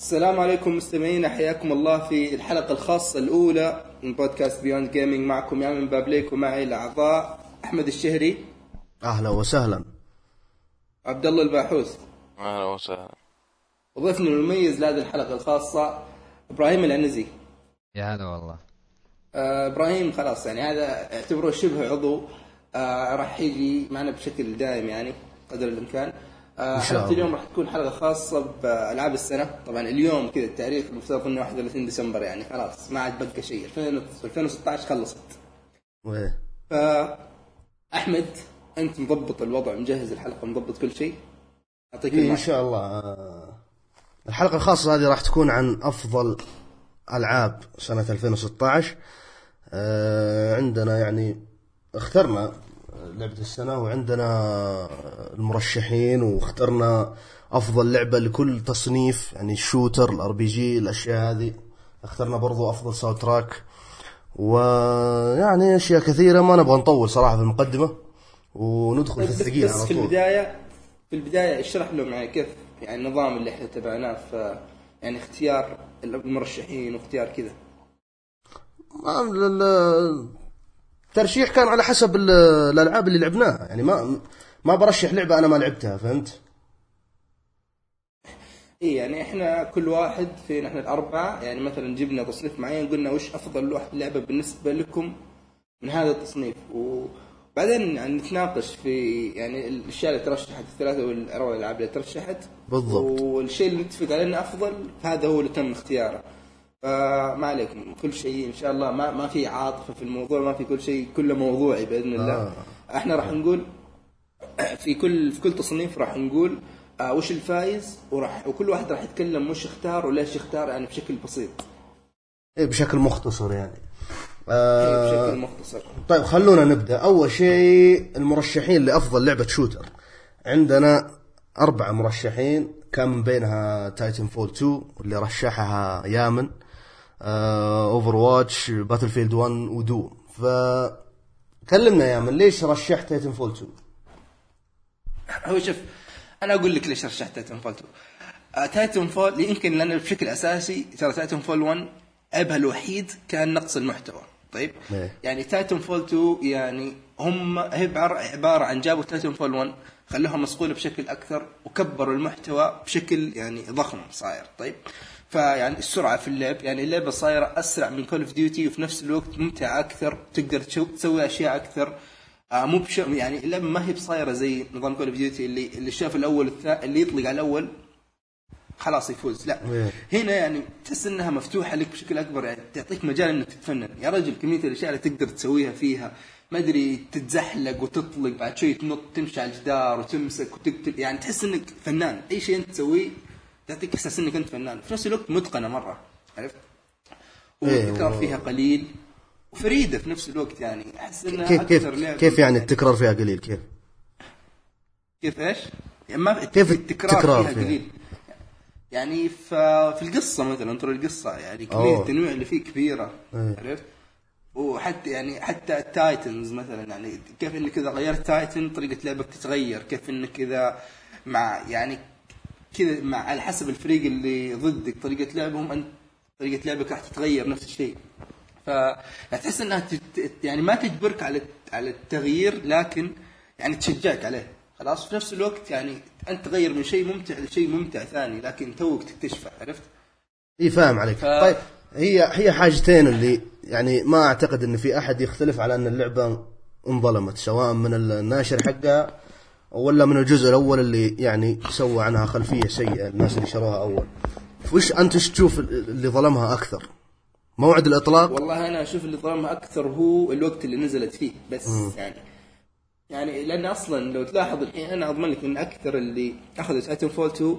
السلام عليكم مستمعينا حياكم الله في الحلقة الخاصة الأولى من بودكاست بيوند جيمنج معكم يا من بابليك ومعي الأعضاء أحمد الشهري. أهلا وسهلا. عبد الله الباحوث. أهلا وسهلا. وضيفنا المميز لهذه الحلقة الخاصة إبراهيم العنزي. يا هلا والله. آه إبراهيم خلاص يعني هذا اعتبره شبه عضو آه راح يجي معنا بشكل دائم يعني قدر الإمكان. الله. اليوم راح تكون حلقة خاصة بألعاب السنة طبعا اليوم كذا التاريخ المفترض انه 31 ديسمبر يعني خلاص ما عاد بقى شيء 2016 خلصت وإيه. فاحمد أنت مضبط الوضع مجهز الحلقة مضبط كل شيء أعطيك إيه ان. شاء الله آه، الحلقة الخاصة هذه راح تكون عن أفضل ألعاب سنة 2016 آه، عندنا يعني اخترنا لعبة السنة وعندنا المرشحين واخترنا أفضل لعبة لكل تصنيف يعني ال shooter ال RPG الأشياء هذه. اخترنا برضو أفضل soundtrack ويعني أشياء كثيرة ما نبغى نطول صراحة في المقدمة وندخل في بس, الثقيل بس على في طول. البداية في البداية اشرح لهم يعني كيف يعني النظام اللي إحنا تبعناه في يعني اختيار المرشحين واختيار كذا. الترشيح كان على حسب ال- الألعاب اللي لعبناها يعني ما ما برشح لعبة أنا ما لعبتها فهمت؟ اي يعني إحنا كل واحد فينا إحنا الأربعة يعني مثلا جبنا تصنيف معين قلنا وش أفضل لعبة بالنسبة لكم من هذا التصنيف وبعدين يعني نتناقش في يعني الأشياء اللي ترشحت الثلاثة والاربع الألعاب اللي ترشحت بالضبط. والشيء اللي نتفق عليه إنه أفضل هذا هو اللي تم اختياره فما عليكم كل شيء إن شاء الله. ما ما في عاطفة في الموضوع ما في كل شيء كله موضوعي بإذن الله. آه. إحنا راح نقول في كل في كل تصنيف راح نقول آه وش الفايز؟ وراح وكل واحد راح يتكلم وش اختار وليش اختار يعني بشكل بسيط. إيه بشكل مختصر يعني. إيه، آه بشكل مختصر. طيب خلونا نبدأ. أول شيء المرشحين لأفضل لعبة shooter. عندنا أربعة مرشحين كان من بينها Titanfall 2 اللي رشحها يامن؟ Overwatch Battlefield 1 و Doom ف كلمنا يا يامن ليش رشحت Titanfall 2 هو شوف أنا أقول لك ليش رشحت Titanfall 2 آه Titanfall يمكن لأن بشكل أساسي ترى Titanfall 1 عيبها الوحيد كان نقص المحتوى. طيب؟ إيه. يعني Titanfall 2 يعني هم هي عبارة عن جابوا Titanfall 1 خلوها مصقولة بشكل أكثر وكبروا المحتوى بشكل يعني ضخم صاير. طيب؟ فيعني السرعة في اللعب يعني اللعبة صايرة أسرع من Call of Duty وفي نفس الوقت ممتعة أكثر تقدر تسوي أشياء أكثر. آه مو بش يعني اللعبة ما هي بصايرة زي نظام Call of Duty اللي اللي شاف الأول الثا... اللي يطلق على الأول خلاص يفوز. لا إيه. هنا يعني تحس إنها مفتوحة لك بشكل أكبر يعني تعطيك مجال إنك تتفنن. يا رجل كمية الأشياء اللي تقدر تسويها فيها ما أدري تتزحلق وتطلق بعد شوي تنط تمشي على الجدار وتمسك وتقتل يعني تحس إنك فنان. أي شيء أنت تسويه تعطيك إحساس إنك أنت فنان في نفس الوقت متقنة مرة عرفت؟ إيه، والتكرار فيها قليل وفريدة في نفس الوقت يعني أحس إنها كيف كيف كيف يعني التكرار فيها قليل كيف؟ كيف إيش؟ يعني ما كيف التكرار, التكرار فيها فيها؟ قليل يعني في القصة مثلا ترى القصة يعني كميه أوه. التنويع اللي فيه كبيرة إيه. عرفت؟ وحتى يعني حتى ال Titans مثلا يعني كيف إنك إذا غيرت Titan طريقة لعبك تتغير كيف إنك إذا مع يعني كذا مع على حسب الفريق اللي ضدك طريقة لعبهم أنت طريقة لعبك راح تتغير نفس الشيء. فتحس إنها تت- يعني ما تجبرك على على التغيير لكن يعني تشجعك عليه. خلاص في نفس الوقت يعني أنت تغير من شيء ممتع لشيء ممتع ثاني لكن توك تكتشفه عرفت؟ إي فاهم عليك. ف- طيب هي هي حاجتين اللي يعني ما أعتقد إن في أحد يختلف على إن اللعبة انظلمت سواء من الناشر حقها ولا من الجزء الأول اللي يعني سوى عنها خلفية سيئة الناس اللي شروها أول. وش أنت إيش تشوف اللي ظلمها أكثر؟ موعد الإطلاق؟ والله أنا أشوف اللي ظلمها أكثر هو الوقت اللي نزلت فيه بس يعني يعني لأن أصلا لو تلاحظ الحين أنا أضمن لك ان أكثر اللي اخذوا Titanfall 2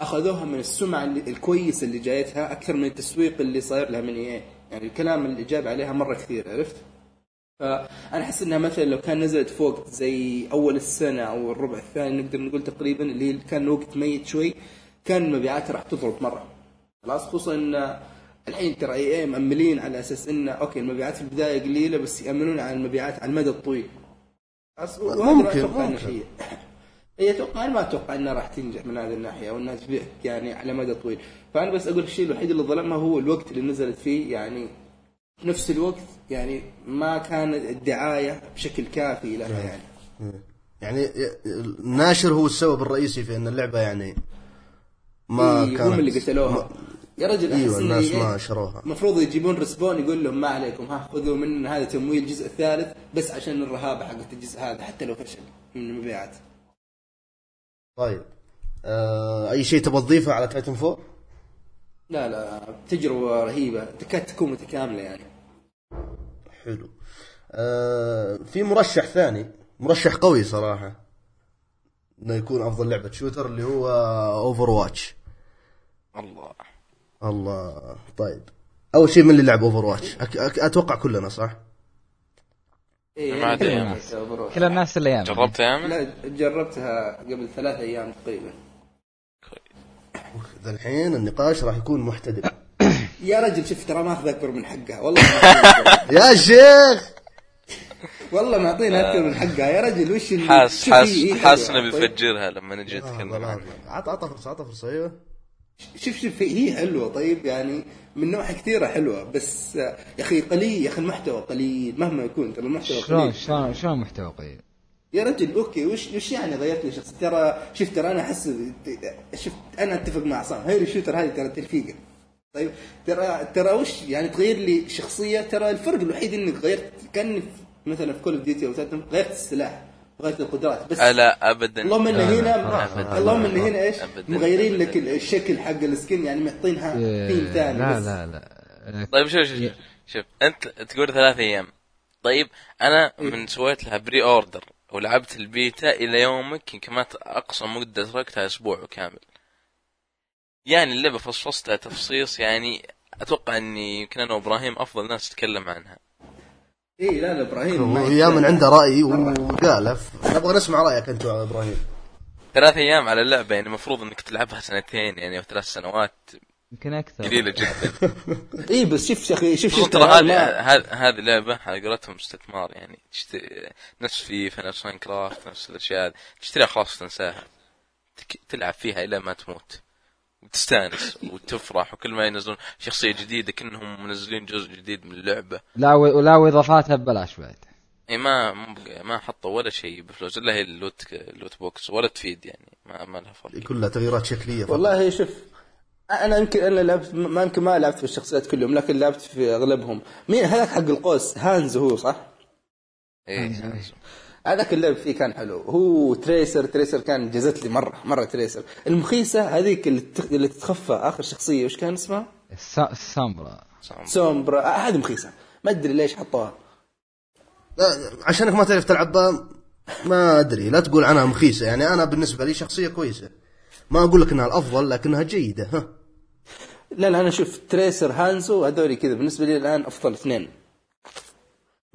أخذوها من السمعة الكويسة اللي جايتها أكثر من التسويق اللي صاير لها من إيه؟ يعني الكلام اللي جاب عليها مرة كثير عرفت؟ فأنا أحس إنها مثلا لو كان نزلت فوق زي أول السنة أو الربع الثاني نقدر نقول تقريبا اللي كان الوقت ميت شوي كان المبيعات راح تضرب مرة. خلاص خصوصا إن الحين ترى EA مأملين على أساس إنه okay المبيعات في البداية قليلة بس يأملون على المبيعات على المدى الطويل. ممكن- ممكن. هي. أتوقع أنا ما أتوقع إنها راح تنجح من هذه الناحية أو إنها تبيع يعني على مدى طويل. فأنا بس أقول الشيء الوحيد اللي ظلمها هو الوقت اللي نزلت فيه يعني نفس الوقت يعني ما كان الدعاية بشكل كافي لها يعني. يعني الناشر هو السبب الرئيسي في إن اللعبة يعني ما إيه، كانت هم اللي قتلوها. يا رجل إيوه الناس إن ما شروها المفروض يجيبون ريسبون يقول لهم ما عليكم ها خذوا من هذا تمويل الجزء الثالث بس عشان الرهابه حقت الجزء هذا حتى لو فشل من المبيعات. طيب. آه أي شيء تبغى تضيفه على Titanfall لا لا تجربة رهيبة تكاد تكون متكاملة يعني. حلو. آه في مرشح ثاني مرشح قوي صراحة إنه يكون أفضل لعبة shooter اللي هو Overwatch الله. الله. طيب. أول شيء من اللي لعب Overwatch أك... أك... أتوقع كلنا صح؟ إيه. يعني كل الناس اللي ياما جربت يا لا جربتها قبل ثلاث أيام تقريبا. ذا الحين النقاش راح يكون محتدم. يا رجل شوف ترى ماخذ أكبر من حقها. والله يا شيخ! والله معطينا أكثر من حقها. يا رجل وش اللي حاس شوف حاس هي- هي حاس. انه. بيفجرها لما نجي نتكلم عنها. عطى عطى فرصة عطى فرصة أيوه. شوف شوف هي حلوة. طيب يعني من نواحي كثيرة حلوة. بس آه، يا أخي قليل. يا أخي المحتوى قليل. مهما يكون ترى المحتوى شلون قليل. شلون شلون محتوى قليل؟ يا رجل okay وش وش يعني غيرت لي شخص ترى شوف ترى أنا أحس شفت أنا أتفق مع عصام hero shooter هذه ترى تلفيقة. طيب ترى ترى وش يعني تغير لي شخصية؟ ترى الفرق الوحيد إنك غيرت كان مثلا في Call of Duty أو غيرت السلاح غيرت القدرات بس لا ابدا. اللهم إن هنا. اللهم إن هنا إيش. مغيرين لك الشكل حق ال skin يعني معطينها ثيم ثاني لا بس. لا لا. طيب شوف شوف شوف, شوف أنت تقول ثلاث أيام. طيب أنا من سويت لها pre-order ولعبت البيتا إلى يومك يمكن ما اقصى مدة تركتها أسبوع كامل. يعني اللعبة فصفصتها تفصيص يعني أتوقع إني يمكن أنا وإبراهيم أفضل ناس تتكلم عنها. إي لا لا إبراهيم ويامن. عنده رأي وقال ف- نبغى نسمع رأيك أنت يا إبراهيم. ثلاث أيام على اللعبة يعني المفروض إنك تلعبها سنتين يعني أو ثلاث سنوات. يمكن أكثر. قليلة جدا. اي بس شوف يا أخي شوف شوف ترى هذه هذه- لعبة على قولتهم استثمار يعني تشت... نفس فيفا نفس Minecraft نفس الأشياء هذه. تشتريها خلاص تنساها. تك... تلعب فيها إلى ما تموت. وتستانس وتفرح وكل ما ينزلون شخصية جديدة كأنهم منزلين جزء جديد من اللعبة. لا و- ولا وإضافاتها ببلاش بعد. اي ما ما حطوا ولا شيء بفلوس إلا هي ال loot ال loot box ولا تفيد يعني ما, ما لها فرق كلها تغييرات شكلية. فقط. والله شوف أنا يمكن أنا لعبت ما يمكن ما لعبت في الشخصيات كلهم لكن لعبت في أغلبهم. مين هذاك حق القوس؟ هانزو هو صح؟ اي هذاك اللعب فيه كان حلو. هو تريسر تريسر كان جزت لي مرة مرة تريسر. المخيسة هذيك اللي, تخ... اللي تتخفى آخر شخصية وش كان اسمها؟ الس- السومبرا سومبرا آه هذه مخيسة. ما أدري ليش حطوها. لا، عشانك ما تعرف تلعبها ما أدري. لا تقول عنها مخيسة. يعني أنا بالنسبة لي شخصية كويسة. ما أقول لك إنها الأفضل لكنها جيدة ها. لا لا أنا شوف تريسر هانزو هذول كذا بالنسبة لي الآن أفضل اثنين.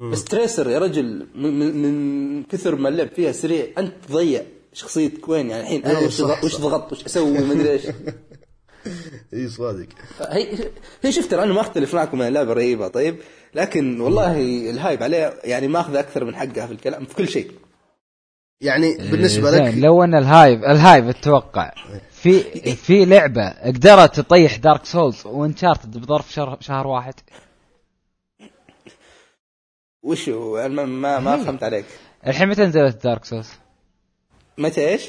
بس تريسر يا رجل من, كثر ما اللعب فيها سريع أنت تضيع شخصيتك وين يعني الحين؟ أنا وش ضغط وش أسوي ما أدري إيش. إي صادق. هي هي شفت ترى أنا ما أختلف معكم انها لعبه رهيبه طيب؟ لكن والله ال hype عليها يعني ماخذ أكثر من حقها في الكلام في كل شيء. يعني بالنسبة زين، لك لو أن ال hype ال hype أتوقع في في لعبة قدرت تطيح دارك سولز وانشارتد بظرف شهر, شهر واحد وش هو ما ما, ما هي. فهمت عليك الحين متى نزلت دارك سولز؟ متى إيش؟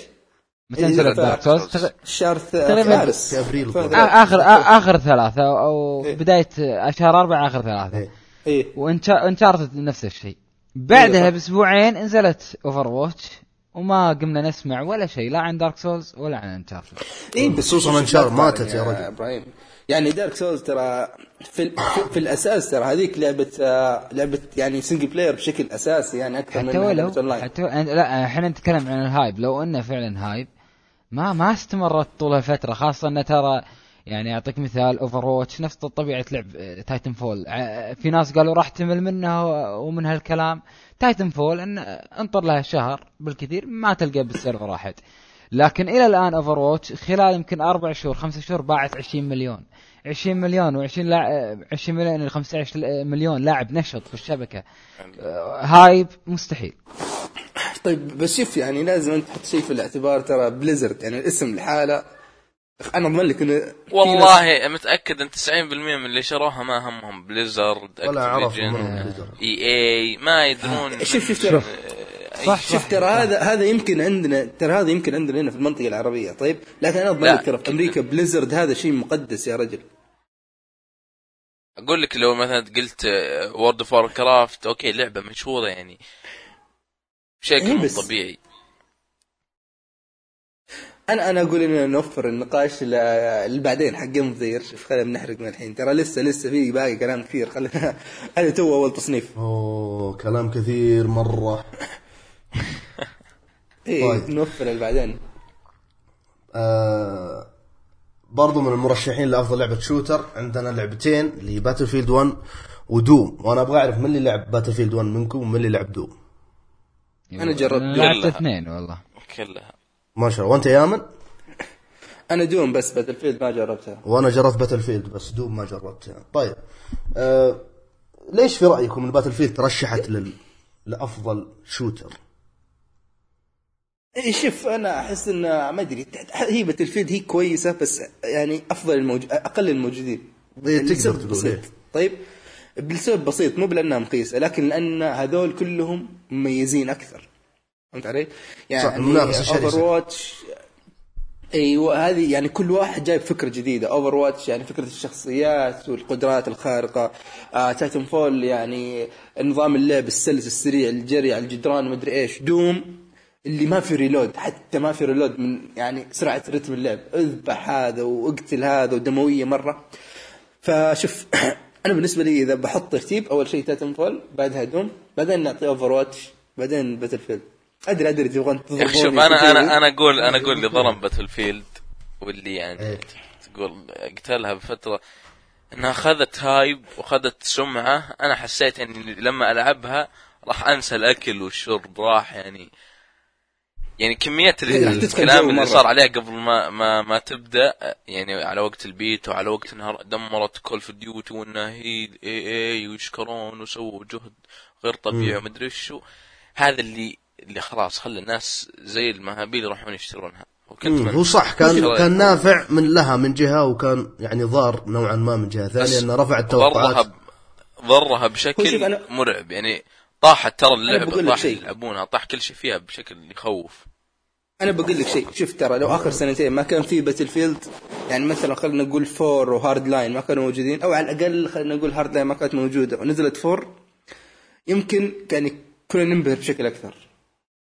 متى إيه، نزلت دارك سولز؟ الشهر ث- تقريباً فارس في أبريل فارس. الظاهر. آ- اخر آ- آخر ثلاثة أو أو إيه. بداية شهر أربعة آخر ثلاثة إيه. إيه وانشارتد نفس الشيء بعدها صح. بأسبوعين نزلت اوفر واتش وما قمنا نسمع ولا شيء لا عن دارك سولز ولا عن انشارتد إيه بس خصوصاً شوف- انشار شوف ماتت يا رجل. إبراهيم يعني دارك سولز ترى في, في, الأساس ترى هذيك لعبة آه، لعبة يعني single player بشكل أساسي يعني أكثر حتى من ولو لعبه اونلاين حتى لا إحنا نتكلم عن ال hype لو إنه فعلا hype ما ما استمرت طول الفترة خاصة إنه ترى يعني أعطيك مثال اوفر واتش نفس طبيعة لعب تايتن فول في ناس قالوا راح تمل منها و- ومن هالكلام. تايتن فول ان انطر لها شهر بالكثير ما تلقى بالسيرفر واحد لكن إلى الآن اوفر واتش خلال يمكن أربع شهور خمسة شهور باعت 20 مليون. 20 مليون و20 لاعب 20 مليون إلى 15 مليون لاعب نشط في الشبكة. آه، hype مستحيل. طيب بس شوف يعني لازم أنت تحط شيء في الاعتبار ترى بليزرد يعني الاسم لحاله أنا اضمن لك انه والله متأكد إن 90% من اللي شروها ما همهم بليزرد ولا عرفوا. إي إي ما يدرون شوف- شوف من- ترى. أي صح، شيء. شوف ترى هذا هذا يمكن عندنا ترى هذا يمكن عندنا هنا في المنطقة العربية طيب لكن أنا أضمن. لك ترى في أمريكا بليزرد هذا شيء مقدس يا رجل أقول لك لو مثلا قلت وورد اوف كرافت أوكي لعبة مشهورة يعني بشكل إيه مو طبيعي أنا أنا أقول إننا نوفر النقاش اللي بعدين حق game the year شوف خلينا بنحرق من الحين. ترى لسه لسه في باقي كلام كثير. خلينا هذا تو أول تصنيف. أوه كلام كثير مرة. اي طيب. نوفر اللي بعدين آه برضو من المرشحين لأفضل لعبة shooter عندنا لعبتين اللي باتل فيلد 1 ودوم وأنا أبغى أعرف من اللي لعب باتل فيلد 1 منكم ومن اللي لعب دوم أنا جربت. لعبت. اثنين والله. كلها. ما شاء الله. وأنت يا من أنا دوم بس باتل فيلد ما جربتها. وأنا جربت باتل فيلد بس دوم ما جربتها. طيب آه ليش في رأيكم إن باتل فيلد ترشحت لل... لأفضل shooter اي شوف أنا أحس إن ما أدري هي باتل فيلد هي كويسة بس يعني أفضل الموج... أقل الموجودين. إيه، تقدر لسبب تقول. إيه. طيب بسبب بسيط مو لانها مخيسة لكن لأن هذول كلهم مميزين أكثر. فهمت علي؟ يعني. أوفر واتش أيوه هذه يعني كل واحد جايب فكرة جديدة. أوفر واتش يعني فكرة الشخصيات والقدرات الخارقة. آه تايتن فول يعني نظام اللعب السلس السريع الجري على الجدران ومدري إيش دوم اللي ما في reload حتى ما في reload من يعني سرعة رتم اللعب. أذبح هذا وأقتل هذا ودموية مرة. فشوف أنا بالنسبة لي إذا بحط ترتيب أول شيء تايتن فول بعدها دوم بعدين نعطي أوفر واتش بعدين باتل فيلد أدري أدري تبغون يا أخي شوف أنا. أنا أنا أقول أنا أقول اللي ظلم باتل فيلد واللي يعني إيه. تقول قتلها بفترة إنها أخذت hype وأخذت سمعة أنا حسيت إني لما ألعبها راح أنسى الأكل والشرب راح يعني يعني كمية إيه، الكلام اللي. صار عليها قبل ما ما ما تبدأ يعني على وقت البيت وعلى وقت إنها دمرت كول اوف ديوتي وانها هي إي إي ويشكرون وسووا جهد غير طبيعي ومدري وشو هذا اللي اللي خلاص خلى الناس زي المهابيل يروحون يشترونها. وكنت هو صح كان. كان نافع من لها من جهة وكان يعني ضار نوعا ما من جهة ثانية إنه رفع ضرها التوقعات ب- ضرها شوف بشكل أنا- مرعب. يعني طاحت ترى اللعبة طاح. يلعبونها طاح كل شيء فيها بشكل يخوف. أنا بقول لك شيء. شوف ترى لو آخر سنتين ما كان في باتل فيلد يعني مثلا خلينا نقول فور وهارد لاين ما كانوا موجودين أو على الأقل خلينا نقول هارد لاين ما كانت موجودة ونزلت فور يمكن كان كنا ننبهر بشكل أكثر.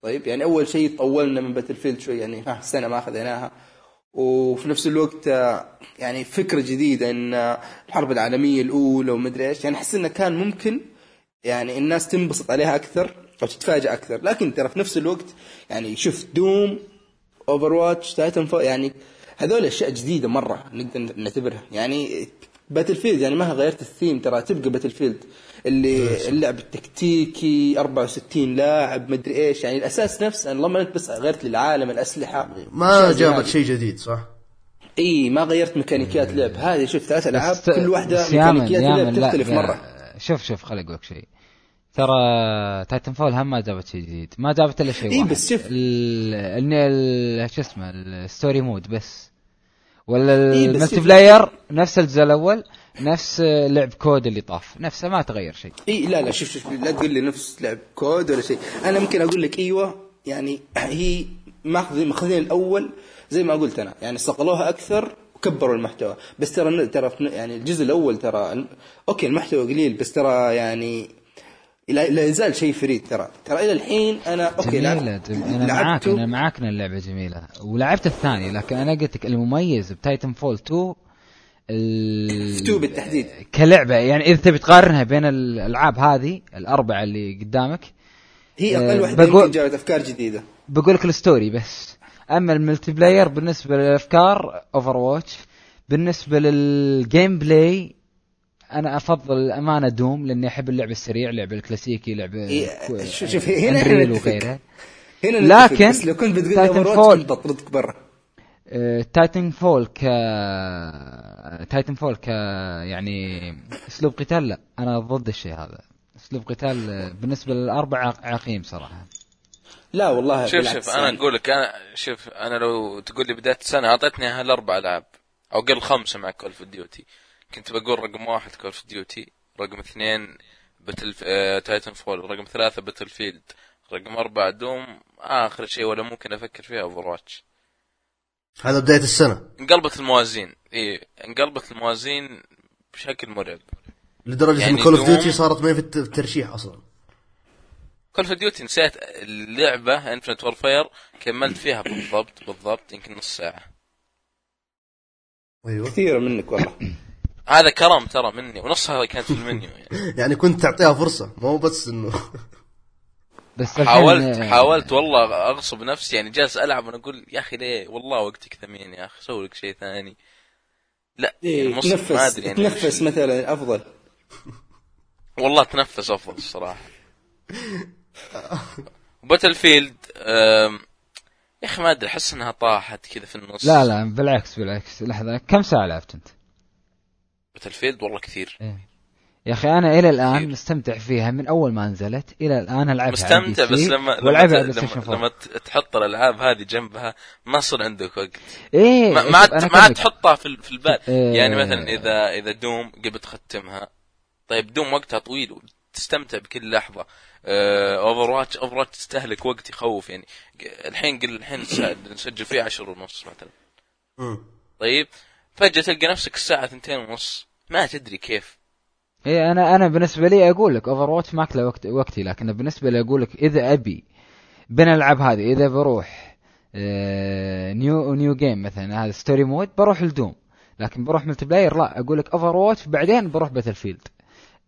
طيب يعني أول شيء طولنا من باتل فيلد شوي يعني ها سنة ما أخذناها. وفي نفس الوقت يعني فكرة جديدة إن الحرب العالمية الأولى ومدري إيش يعني احس إنه كان ممكن يعني الناس تنبسط عليها أكثر أو تتفاجئ أكثر. لكن ترى في نفس الوقت يعني شوف دوم اوفر واتش تايتن يعني هذول أشياء جديدة مرة نقدر نعتبرها. يعني باتل فيلد يعني ما غيرت الثيم ترى تبقى باتل فيلد اللي اللعب التكتيكي 64 لاعب مدري إيش يعني الأساس نفسه اللهم انت بس غيرت للعالم الأسلحة. ما جابت. شيء جديد صح؟ إي ما غيرت ميكانيكيات لعب. هذه شوف ثلاث ألعاب كل واحدة ميكانيكيات لا، تختلف لا، مرة. شوف شوف خليني أقول لك شيء. ترى Titanfall هم ما جابت شيء جديد. ما جابت إلا شيء إيه واحد. بس شوف. ال- ال- ال- شو اسمه ال story mode بس. ولا إيه ال multi شوف- player نفس الجزء الأول نفس لعب COD اللي طاف نفسه ما تغير شيء. اي لا لا شوف شوف لا تقول لي نفس لعب COD ولا شيء. أنا ممكن أقول لك إيوه يعني هي ماخذين ماخذين الأول زي ما قلت أنا يعني صقلوها أكثر وكبروا المحتوى. بس ترى ترى يعني الجزء الأول ترى okay المحتوى قليل بس ترى يعني لا, لا يزال شيء فريد ترى. ترى إلى الحين أنا okay جميلة جم... أنا معاك. أنا معاك إن اللعبة جميلة. ولعبت الثاني لكن أنا قلت لك المميز ب Titanfall 2 ال... 2 بالتحديد. كلعبة. يعني إذا تبي تقارنها بين الألعاب هذه الأربعة اللي قدامك هي آه، أقل واحدة بقول- جابت أفكار جديدة. بقول لك ال story بس. أما ال multiplayer بالنسبة للأفكار Overwatch بالنسبة لل gameplay أنا أفضل الأمانة Doom لأني أحب اللعب السريع اللعب الكلاسيكي لعب إيه، شوف- شوف، هنا نتفق. وغيره. هنا لكن بس لو كنت بتقول Titanfall- بطردك برا. Titanfall ك Titanfall ك يعني أسلوب قتال لا أنا ضد الشيء هذا. أسلوب قتال آه، بالنسبة للأربع عق- عقيم صراحة. لا والله شوف بالعكس شوف أنا يعني. أقول لك أنا شوف أنا لو تقول لي بداية السنة اعطيتني هالاربع العاب أو قل خمسة مع Call of Duty كنت بقول رقم واحد Call of Duty رقم اثنين Battle آه... Titanfall رقم ثلاثة Battlefield رقم أربعة Doom آخر شيء ولا ممكن أفكر فيها Overwatch هذا بداية السنة. انقلبت الموازين. إيه انقلبت الموازين بشكل مرعب. لدرجة يعني ان Call of Duty صارت ما هي في الت- في الترشيح أصلا. Call of Duty نسيت اللعبة Infinite Warfare كملت فيها بالضبط بالضبط يمكن نص ساعة. أيوه. كثيره منك والله. هذا كرم ترى مني ونصها كانت في المنيو يعني. يعني كنت تعطيها فرصة مو بس إنه. بس حاولت حاولت والله أغصب نفسي يعني جالس ألعب وأنا أقول يا أخي ليه؟ والله وقتك ثمين يا أخي سوي لك شيء ثاني. لا إيه ما تنفس أدري يعني تنفس مثلا أفضل. والله تنفس أفضل الصراحة. Battlefield يا أخي ما أدري أحس إنها طاحت كذا في النص. لا لا بالعكس بالعكس لحظة كم ساعة لعبت أنت؟ Battlefield والله كثير يا أخي أنا إلى الآن كثير. مستمتع فيها من أول ما نزلت إلى الآن العبها مستمتع بس لما لما, والعبها لما, 4 لما تحط الألعاب هذه جنبها ما يصير عندك وقت إيه ما شوف، ما ما عاد. تحطها في في البال إيه. يعني مثلا اذا إذا Doom قبل تختمها طيب Doom وقتها طويل وتستمتع بكل لحظة Overwatch Overwatch تستهلك وقت يخوف يعني الحين قل الحين نسجل فيه عشر ونص مثلا. طيب فجأة تلقى نفسك الساعة ثنتين ونص. ما تدري كيف. إيه أنا أنا بالنسبة لي أقول لك Overwatch ماكله وقت وقتي لكن بالنسبة لي أقول لك إذا أبي بين الالعاب هذه إذا بروح آه new new game مثلا هذا story mode بروح ل Doom. لكن بروح multiplayer لا أقول لك Overwatch بعدين بروح Battlefield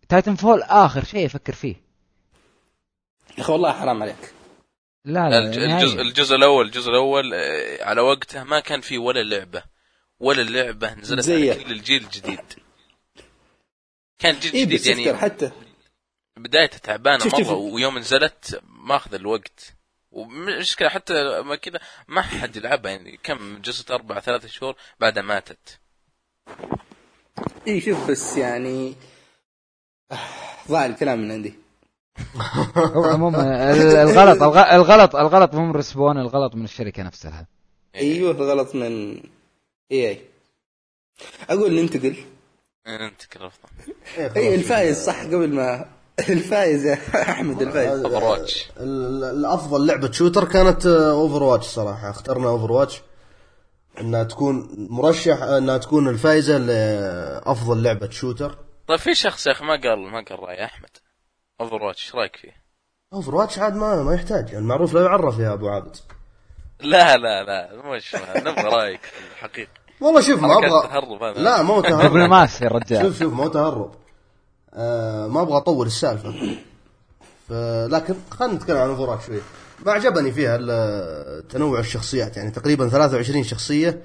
Titanfall آخر شيء أفكر فيه. يا أخي والله حرام عليك. لا لا. الجزء الجزء الأول الجزء الأول آه، على وقته ما كان فيه ولا لعبة. ولا لعبه نزلت زيه. على كل الجيل الجديد. كان جيل اي جديد يعني حتى. بدايته تعبانة شوف- مره شوف. ويوم نزلت ماخذ الوقت. ومشكلة حتى ما كذا ما حد يلعبها يعني. كم جلست أربع ثلاثة شهور بعدها ماتت. اي شوف بس يعني ضاع الكلام من عندي. هو عموما ال- الغلط الغ- الغلط الغلط مو من Respawn الغلط من الشركة نفسها. إيوه غلط من اي اي أقول ننتقل. إيه خلاص. اي الفايز صح قبل ما الفايز يا أحمد الفايز Overwatch ال- الأفضل لعبة shooter كانت Overwatch صراحة. اخترنا Overwatch إنها تكون مرشح إنها تكون الفائزة لأفضل لعبة shooter. طيب في شخص يا أخي ما قال ما قال رأي أحمد. Overwatch إيش رأيك فيه؟ Overwatch عاد ما ما يحتاج. المعروف لا يعرف يا أبو عابد. لا لا لا مش نبغى رأيك في الحقيقة. والله شوف ما أبغى تهرب هذا. لا مو تهرب. دبلوماسي يا رجال. شوف شوف مو تهرب. آه ما أبغى أطول السالفة. ف... لكن خلينا نتكلم عن Over شوي. ما عجبني فيها تنوع الشخصيات. يعني تقريبا 23 شخصية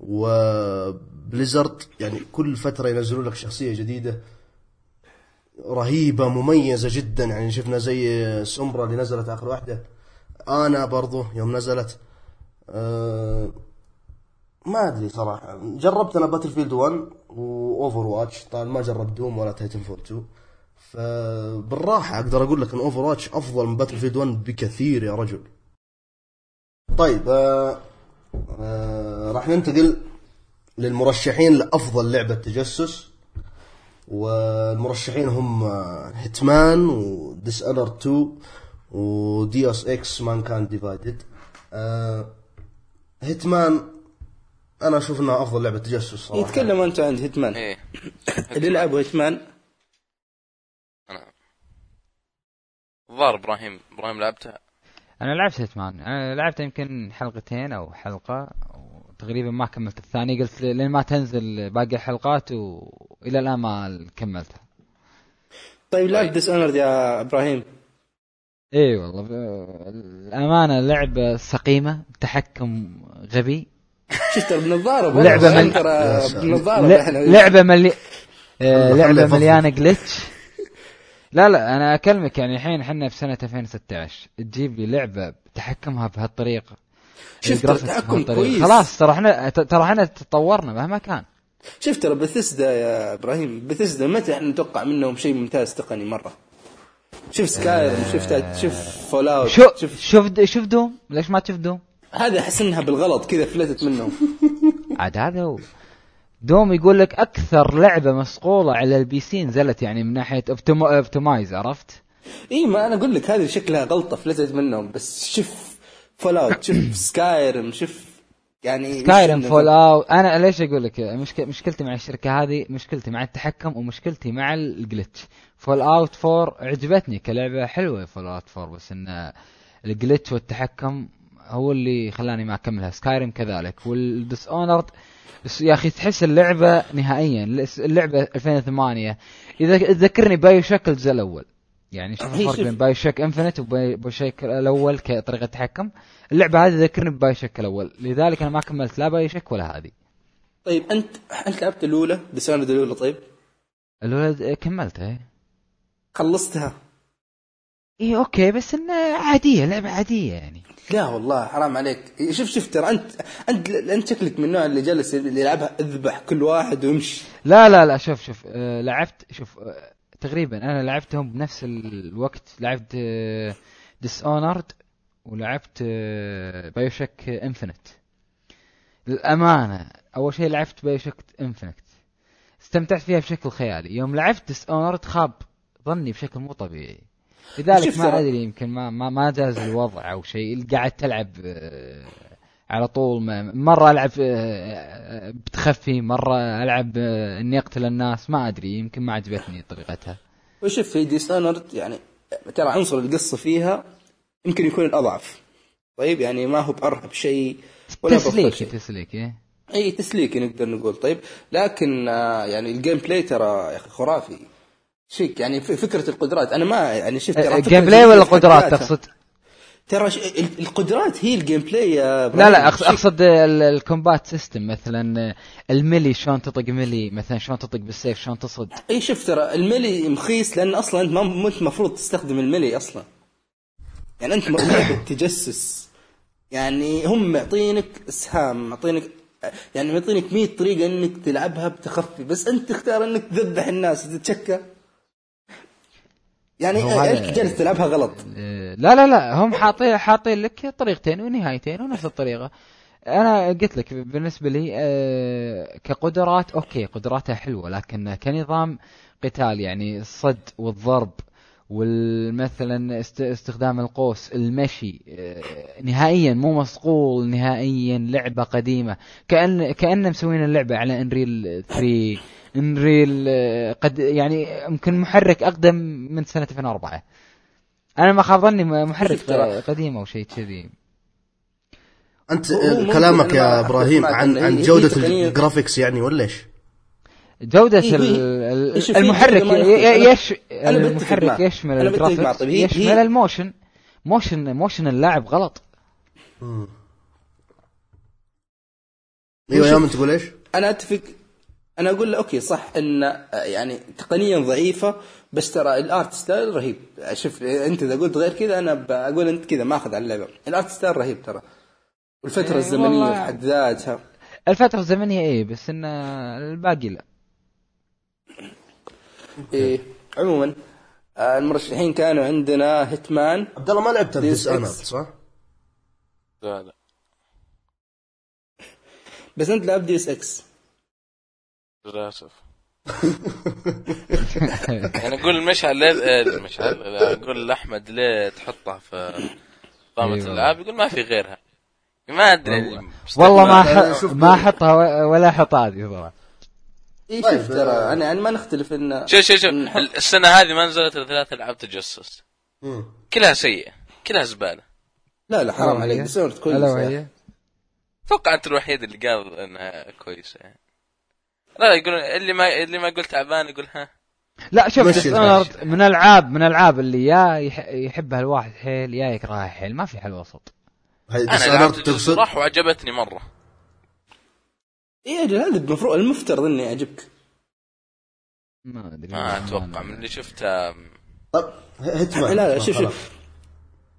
و Blizzard يعني كل فترة ينزلون لك شخصية جديدة رهيبة مميزة جدا. يعني شفنا زي Sombra اللي نزلت آخر واحدة. آنا برضو يوم نزلت. آه ما أدري صراحة. جربت أنا Battlefield 1 و Overwatch طبعا ما جربت Doom ولا Titanfall 2 فبالراحة أقدر أقول لك إن Overwatch أفضل من Battlefield 1 بكثير يا رجل. طيب آه آه راح ننتقل للمرشحين لأفضل لعبة تجسس. والمرشحين هم Hitman و Dishonored 2 و Deus Ex Mankind Divided Hitman أنا أشوف إنها أفضل لعبة تجسس صراحة. يتكلم أنت عن Hitman إيه. اللي لعبوا Hitman أنا الظاهر إبراهيم. إبراهيم لعبتها أنا لعبت Hitman أنا لعبت يمكن حلقتين أو حلقة وتقريبا ما كملت الثاني قلت لين ما تنزل باقي الحلقات والى الآن ما كملتها. طيب لعب Dishonored يا إبراهيم. إي والله ب- الأمانة لعبة سقيمة تحكم غبي. شفت بنظارة لعبة من- بنظارة ل- لعبة ملي آه، لعبة. مليانة جلتش لا لا أنا أكلمك يعني الحين إحنا في سنة 2016 تجيب لي لعبة تحكمها بهالطريقة. شفت التحكم بهالطريقة. كويس. خلاص ترى إحنا ترى إحنا تطورنا مهما كان. شفت ترى بثسدا يا إبراهيم بثسدا متى إحنا نتوقع منهم شيء ممتاز تقني مرة؟ شوف Skyrim شوف تايت- شوف Fallout شوف شوف شوف شوف Doom؟ ليش ما تشوف Doom؟ هذا أحس إنها بالغلط كذا فلتت منهم. عاد هذا هو. Doom يقول لك أكثر لعبة مصقولة على ال PC نزلت يعني من ناحية optimize عرفت؟ إي ما أنا أقول لك هذه شكلها غلطة فلتت منهم. بس شوف Fallout شوف Skyrim شوف يعني Skyrim Fall out أنا ليش أقول لك مشك... مشكلتي مع الشركة هذه؟ مشكلتي مع التحكم ومشكلتي مع ال glitch. Fallout 4 عجبتني كلعبة حلوة Fallout 4 بس إن ال glitch والتحكم هو اللي خلاني ما أكملها. Skyrim كذلك. وال Dishonored يا أخي تحس اللعبة نهائيا اللعبة 2008 إذا تذكرني BioShock الجزء الأول. يعني شوف الفرق بين BioShock Infinite و BioShock الأول كطريقة تحكم اللعبة هذه تذكرني ب BioShock الأول. لذلك أنا ما كملت لا BioShock ولا هذه. طيب أنت أنت لعبت الأولى؟ Dishonored الأولى طيب؟ الولد كملتها. إيه. خلصتها. اي okay بس انه عادية لعبة عادية يعني. لا والله حرام عليك. شوف شوف ترى أنت أنت أنت شكلك من النوع اللي جالس اللي يلعبها اذبح كل واحد ويمشي. لا لا لا شوف شوف آه لعبت شوف آه تقريبا أنا لعبتهم بنفس الوقت. لعبت Dishonored ولعبت آه BioShock Infinite للأمانة أول شيء لعبت BioShock Infinite استمتعت فيها بشكل خيالي. يوم لعبت Dishonored خاب ظني بشكل مو طبيعي. لذلك ما أدري يمكن ما ما, ما جاز الوضع أو شيء. قاعد تلعب آه، على طول. ما- مرة ألعب آه، بتخفي مرة ألعب آه، اني اقتل الناس ما أدري يمكن ما عجبتني طريقتها. وشوف في Dishonored يعني ترى عنصر القصة فيها يمكن يكون الأضعف. طيب يعني ما هو بأرهب شيء ولا تسليك. تسليك إيه؟ إي تسليكي نقدر نقول. طيب لكن آه، يعني ال gameplay ترى يا أخي خرافي. شيك يعني ف- فكرة القدرات أنا ما يعني شفت ترى ال gameplay ولا القدرات. تقصد؟ ترى ش... ال- القدرات هي ال gameplay يا لا لا. أقصد ال- ال combat system مثلا ال melee شلون تطق melee مثلا شلون تطق بالسيف شلون تصد إي شوف ترى ال melee مخيس لأن أصلا أنت ما أنت المفروض تستخدم ال melee أصلا يعني أنت لعبه تجسس يعني هم معطينك إسهام معطينك يعني معطينك 100 طريقة إنك تلعبها بتخفي بس أنت تختار إنك تذبح الناس وتتشكى يعني انت جالس تلعبها غلط. آه، لا لا لا هم حاطين حاطين لك طريقتين ونهايتين ونفس الطريقة. أنا قلت لك بالنسبة لي آه، كقدرات أوكي قدراتها حلوة لكن كنظام قتال يعني الصد والضرب والمثلا است- استخدام القوس المشي آه، نهائيا مو مصقول نهائيا لعبة قديمة. كان كان مسوين اللعبة على Unreal 3 Unreal آه، قد يعني يمكن محرك أقدم من سنة 2004 أنا ما خاب ظني محرك قديم أو شيء كذي أنت ممكن كلامك يا إبراهيم عن عن هي- هي جودة تقنية- ال graphics يعني ولا إيش؟ جودة إيه، هي المحرك يش المحرك. يشمل. ال graphics طيب يشمل ال motion motion motion اللاعب غلط أيوه يا من تقول إيش؟ أنا أتفق أنا أقول له okay صح إن آه، يعني تقنيا ضعيفة بس ترى ال art style رهيب. شوف أنت إذا قلت غير كذا أنا بقول أنت كذا ماخذ على اللعبة. ال art style رهيب ترى. والفترة إيه، الزمنية. في حد ذاتها. الفترة الزمنية إيه بس إن الباقي لا. إيه عموما آه، المرشحين كانوا عندنا Hitman عبد الله ما لعبت. أنا صح؟ لا لا. بس أنت لعبت Deus Ex للأسف. يعني أقول مشعل ليه آه، مشعل لا، أقول لأحمد ليه تحطها في قائمه أيوة. الألعاب؟ يقول ما في غيرها. ما أدري. والله. ما ما- ح... شوف ما أحطها ولا أحط هذه صراحة اي طيب، شوف ترى؟ أنا يعني ما نختلف إن شوف شوف شوف. السنة هذه ما نزلت إلا ثلاث ألعاب تجسس. كلها سيئة. كلها زبالة. لا لا حرام عليك. وهي؟ ديسونرد كويس ألا يا وهي أخي. أتوقع أنت الوحيد اللي قال إنها كويسة. يعني لا لا يقول اللي ما اللي ما قلت تعبان يقول ها. لا شوف Dishonored من العاب من العاب اللي يا يح... يحبها الواحد حيل يا يكرهها حيل ما في حل وسط هاي أنا لعبت تقصد؟ راح وعجبتني مرة. اي إيه، أجل هذا المفروض المفترض انه يعجبك ما أدري. ما أتوقع من اللي شفته طب لا لا شوف. شوف.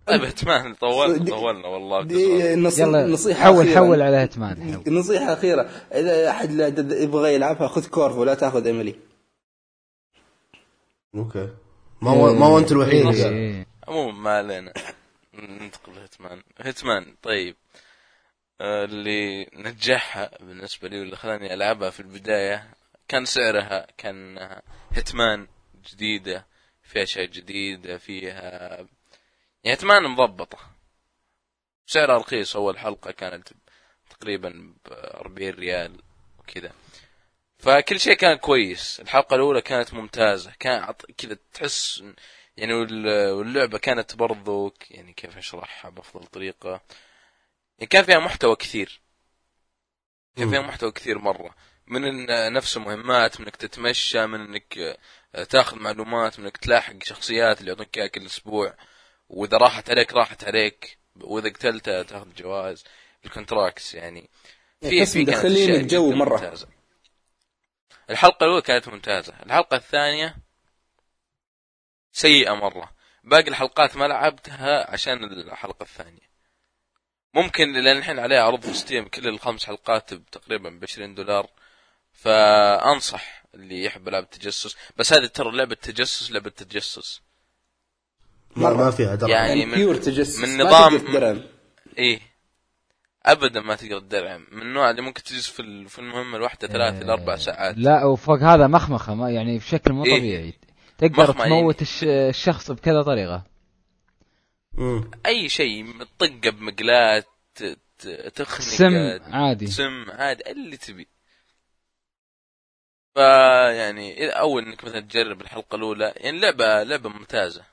طيب Hitman طولنا طولنا والله دي نص... يلا نصيحة حول أخيرة. حول على Hitman حول. نصيحة أخيرة. إذا أحد لا- د- يبغى يلعبها خذ Corvo لا تأخذ Emily. okay. ما هو ما هو أنت الوحيد. إيه، اللي قال. إيه. عموما ما علينا. ننتقل ل Hitman Hitman طيب. آه، اللي نجحها بالنسبة لي واللي خلاني ألعبها في البداية كان سعرها كان Hitman جديدة. فيها أشياء جديدة فيها يعني Hitman مضبطة. سعرها رخيص أول حلقة كانت تقريبا ب 40 ريال وكذا. فكل شيء كان كويس. الحلقة الأولى كانت ممتازة. كان كذا تحس يعني وال- واللعبة كانت برضو يعني كيف أشرحها بأفضل طريقة. يعني كان فيها محتوى كثير. كان فيها. محتوى كثير مرة. من نفس المهمات من إنك تتمشى من إنك آه، تاخذ معلومات من إنك تلاحق شخصيات اللي يعطونك إياها كل أسبوع. وإذا راحت عليك راحت عليك. وإذا قتلتها تأخذ جوائز. ال contracts يعني. تحس كانت مدخلينك أشياء جو جداً مرة. ممتازة. الحلقة الأولى كانت ممتازة. الحلقة الثانية سيئة مرة. باقي الحلقات ما لعبتها عشان الحلقة الثانية. ممكن لأن الحين عليها عرض في Steam كل الخمس حلقات تقريبا ب 20 دولار. فأنصح اللي يحب ألعاب التجسس بس هذه ترى لعبة تجسس لعبة تجسس. مرة. ما فيها درع. يعني يعني من- pure تجسس من ما نظام- تقدر تدرم. إيه. ابدا ما تقدر تدرع من النوع اللي ممكن تجلس في ال- في المهمة الواحدة ثلاث إلى أربع ساعات. لا وفوق هذا مخمخة ما يعني بشكل مو إيه. طبيعي. تقدر مخمة تموت الش... الشخص بكذا طريقة. مم. أي شيء طقه ت- تخنق سم عادي. سم عادي اللي تبي. فيعني اذا أول إنك مثلا تجرب الحلقة الأولى يعني لعبه لعبة ممتازة.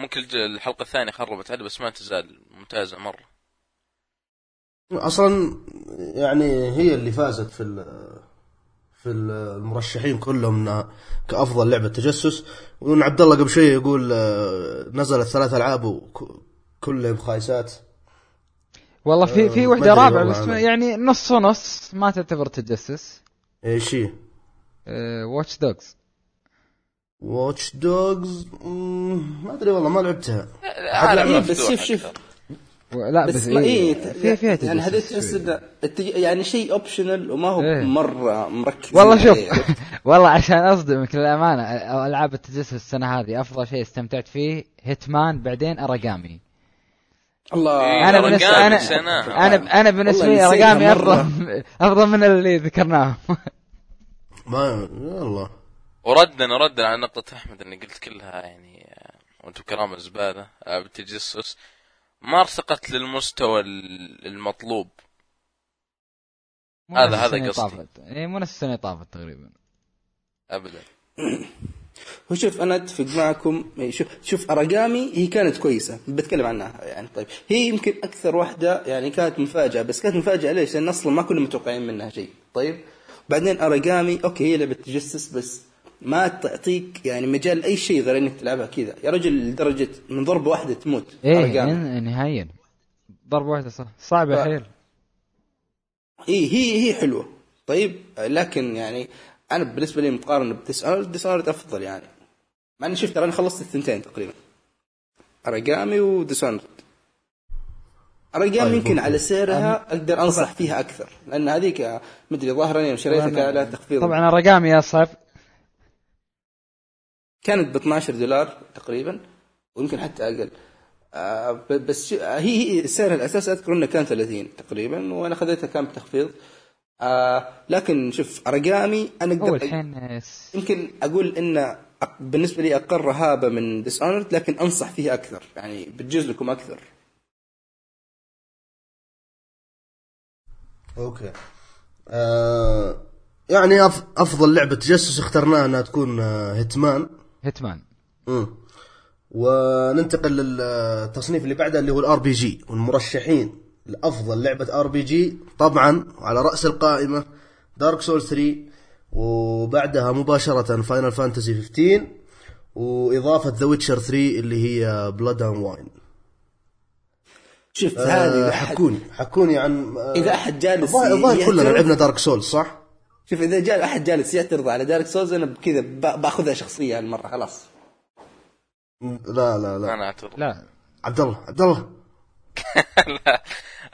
ممكن الج- الحلقة الثانية خربت عليه بس ما تزال ممتازة مرة. أصلا يعني هي اللي فازت في ال- في ال- المرشحين كلهم إنها كأفضل لعبة تجسس. وإن عبد الله قبل شوي يقول آه، نزلت ثلاث ألعاب وكلها بخايسات والله في في آه، وحدة رابعة بس. يعني نص ونص ما تعتبر تجسس. إيش هي؟ Watch Dogs Watch Dogs ما أدري والله ما لعبتها. عالم إيه، بس شوف شوف. لا بس بس, ما إيه. إيه في فيها يعني التج- يعني شيء optional وما هو إيه. مرة مركز. والله شوف. عليه. والله عشان أصدمك للأمانة ألعاب التجسس السنة هذه أفضل شيء استمتعت فيه Hitman بعدين Aragami الله. إيه، أنا بالنسبة أنا. أنا أنا بالنسبة لي والله Aragami. افضل أفضل من اللي ذكرناه. ما يلا وردا ردا على نقطة أحمد أني قلت كلها يعني آه، وأنتم كرام الزبالة آه، بالتجسس. ما ارتقت للمستوى ال- المطلوب. هذا- هذا السنة قصدي. طافت. اي مو نفس السنة طافت تقريبا. أبدا. هو شوف أنا أتفق معكم. إيه، شوف شوف اراجامي هي كانت كويسة. بتكلم عنها يعني. طيب هي يمكن أكثر واحدة يعني كانت مفاجأة. بس كانت مفاجأة ليش؟ لأن أصلا ما كنا متوقعين منها شيء. طيب بعدين Aragami okay هي لعبة تجسس بس ما تعطيك يعني مجال أي شيء غير إنك تلعبها كذا. يا رجل لدرجة من ضربه واحدة تموت. إيه نهائيا. ضربه واحدة صح. صعبه ف- حيل. اي هي هي حلوة. طيب لكن يعني أنا بالنسبة لي مقارنة ب Dishonored Dishonored أفضل يعني. مع إني شفت أنا خلصت الثنتين تقريبا. Aragami و Dishonored اراجامي طيب، يمكن. على سعرها أقدر أنصح فيها أكثر. لأن هذيك مدري ظاهرا يوم شريتها كان لها تخفيض. طبعا اراجامي يا صعب كانت ب 12 دولار تقريبا ويمكن حتى أقل. آه ب- بس آه، هي هي سعر الأساس أذكر إنه كان 30 تقريبا وأنا خذيتها كان بتخفيض. آه لكن شوف اراجامي أنا أقدر الحين آه، يمكن أقول ان أق- بالنسبة لي أقل رهابه من ديس لكن أنصح فيها أكثر يعني بتجوز لكم أكثر. Okay. آه يعني أف أفضل لعبة تجسس اخترناها إنها تكون آه، Hitman Hitman مم. وننتقل للتصنيف اللي بعده اللي هو ال RPG والمرشحين لأفضل لعبة RPG طبعا على رأس القائمة Dark Souls 3 وبعدها مباشرة Final Fantasy 15 وإضافة The Witcher 3 اللي هي Blood and Wine شفت هذه آه أحد- حكوني حكوني عن آه، إذا أحد جالس الظاهر كلنا لعبنا Dark Souls صح؟ شوف إذا جاء أحد جالس يعترض على Dark Souls أنا بكذا بأخذها شخصية هالمرة خلاص. لا لا لا. أنا أعترض. لا. عبد الله عبد الله. لا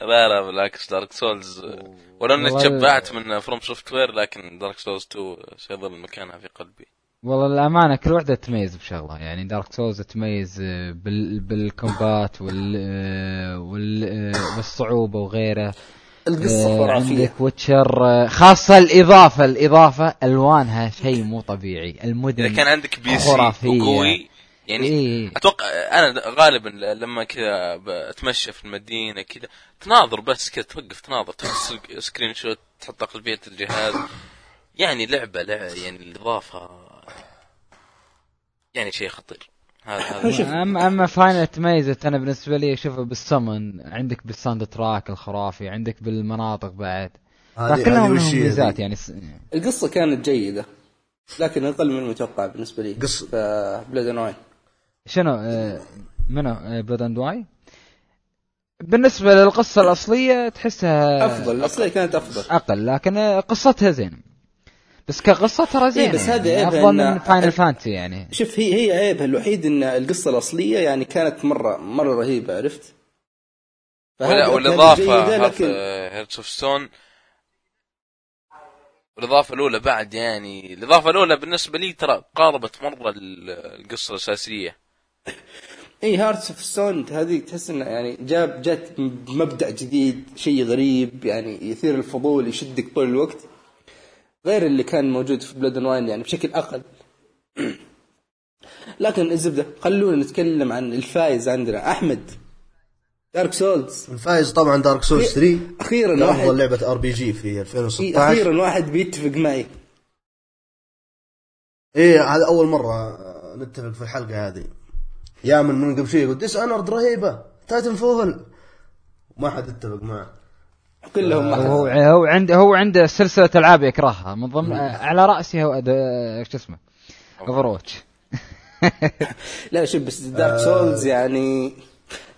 لا لا بالعكس Dark Souls ولو اني تشبعت من FromSoftware لكن Dark Souls 2 سيظل مكانها في قلبي. والله الامانه كل واحدة تميز بشغله يعني Dark Souls تميز آه، بال بال combat وال آه، وال آه، والصعوبة وغيره. القصة آه، خرافية عندك Witcher خاصة الإضافة الإضافة ألوانها شيء مو طبيعي المدن إذا كان عندك PC. وقوي يعني إيه. أتوقع أنا غالبا لما كذا بتمشى في المدينة كذا تناظر بس كذا توقف تناظر تحط screenshot تحط خلفية الجهاز يعني لعبة لعبة يعني الإضافة يعني شيء خطير هذا اما أما Final تميزت أنا بالنسبة لي اشوفها بالسمن عندك بال soundtrack الخرافي عندك بالمناطق بعد. لهم وش هي ميزات؟ يعني. س... القصة كانت جيدة لكن أقل من المتوقع بالنسبة لي. في Blood and Wine شنو آه، منو Blood and Wine بالنسبة للقصة الأصلية تحسها أفضل الأصلية كانت أفضل. أقل لكن آه، قصتها زينة. بس كقصة ترى زينة بس هذا يعني عيبها أفضل إن- من Final Fantasy يعني. شوف هي هي عيبها الوحيد إن القصة الأصلية يعني كانت مره مرة رهيبة عرفت؟ والإضافة Hearts of Stone الاضافه الأولى بعد يعني الإضافة الأولى بالنسبة لي ترى قاربت مرة ال- القصة الأساسية. إي Hearts of Stone هذه تحس إنه يعني جاب جات بمبدا جديد شيء غريب يعني يثير الفضول يشدك طول الوقت. غير اللي كان موجود في Blood Wine يعني بشكل أقل. لكن الزبدة خلونا نتكلم عن الفايز عندنا أحمد. Dark Souls الفايز طبعا Dark Souls 3 أخيرا افضل واحد. لعبة RPG في إيه، 2016 أخيرا واحد بيتفق معي. إيه هذا أول مرة نتفق في الحلقة هذه. يا من من قبل شوي يقول Dishonored رهيبة. Titanfall ما حد اتفق معه. كلهم ما هو هو عنده هو عنده سلسلة ألعاب يكرهها من ضمن آه، على راسها هو آه، شو اسمه؟ Overwatch لا شوف بس Dark Souls يعني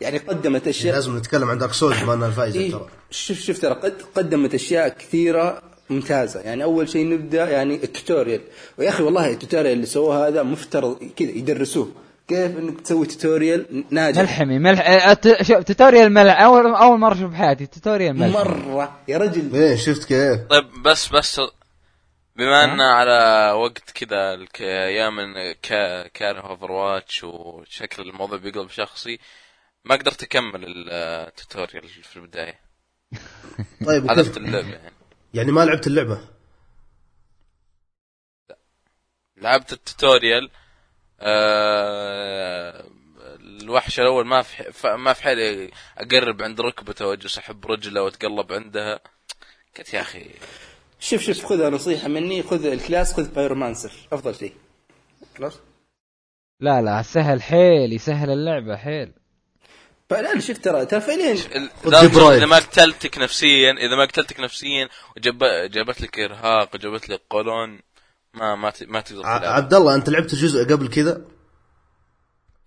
يعني قدمت اشياء لازم نتكلم عن Dark Souls بما إنها الفايزه إيه ترى. شوف شوف ترى قد قدمت أشياء كثيرة ممتازة. يعني أول شيء نبدأ يعني ال tutorial. ويا أخي والله ال tutorial اللي سووه هذا مفترض كذا يدرسوه. كيف إنك تسوي tutorial ناجح؟ ملحمي ملح آه، شوف tutorial ملح. اول أول مرة أشوف بحياتي tutorial ملح. مرة. يا رجل. إيه شفت كيف؟ طيب بس بس بما ان على وقت كذا الك- أيام كا- كاره Overwatch وشكل الموضوع بيقلب شخصي ما قدرت أكمل ال tutorial في البداية. طيب حذفت اللعبة يعني. يعني ما لعبت اللعبة؟ لعبت ال tutorial آه الوحش الأول ما في ما في حالي أقرب عند ركبته وأجلس أحب رجله وأتقلب عندها قلت يا أخي. شوف شوف خذها نصيحة مني خذ ال class خذ pyromancer أفضل شيء. خلاص؟ لا لا سهل حيل يسهل اللعبة حيل. لا شوف ترى ترى فعليا. اذا ما قتلتك نفسيا إذا ما قتلتك نفسيا وجاب جابت لك إرهاق وجابت لك قولون ما ما ت- ما تقدر تلعب. عبد الله أنت لعبت الجزء قبل كذا؟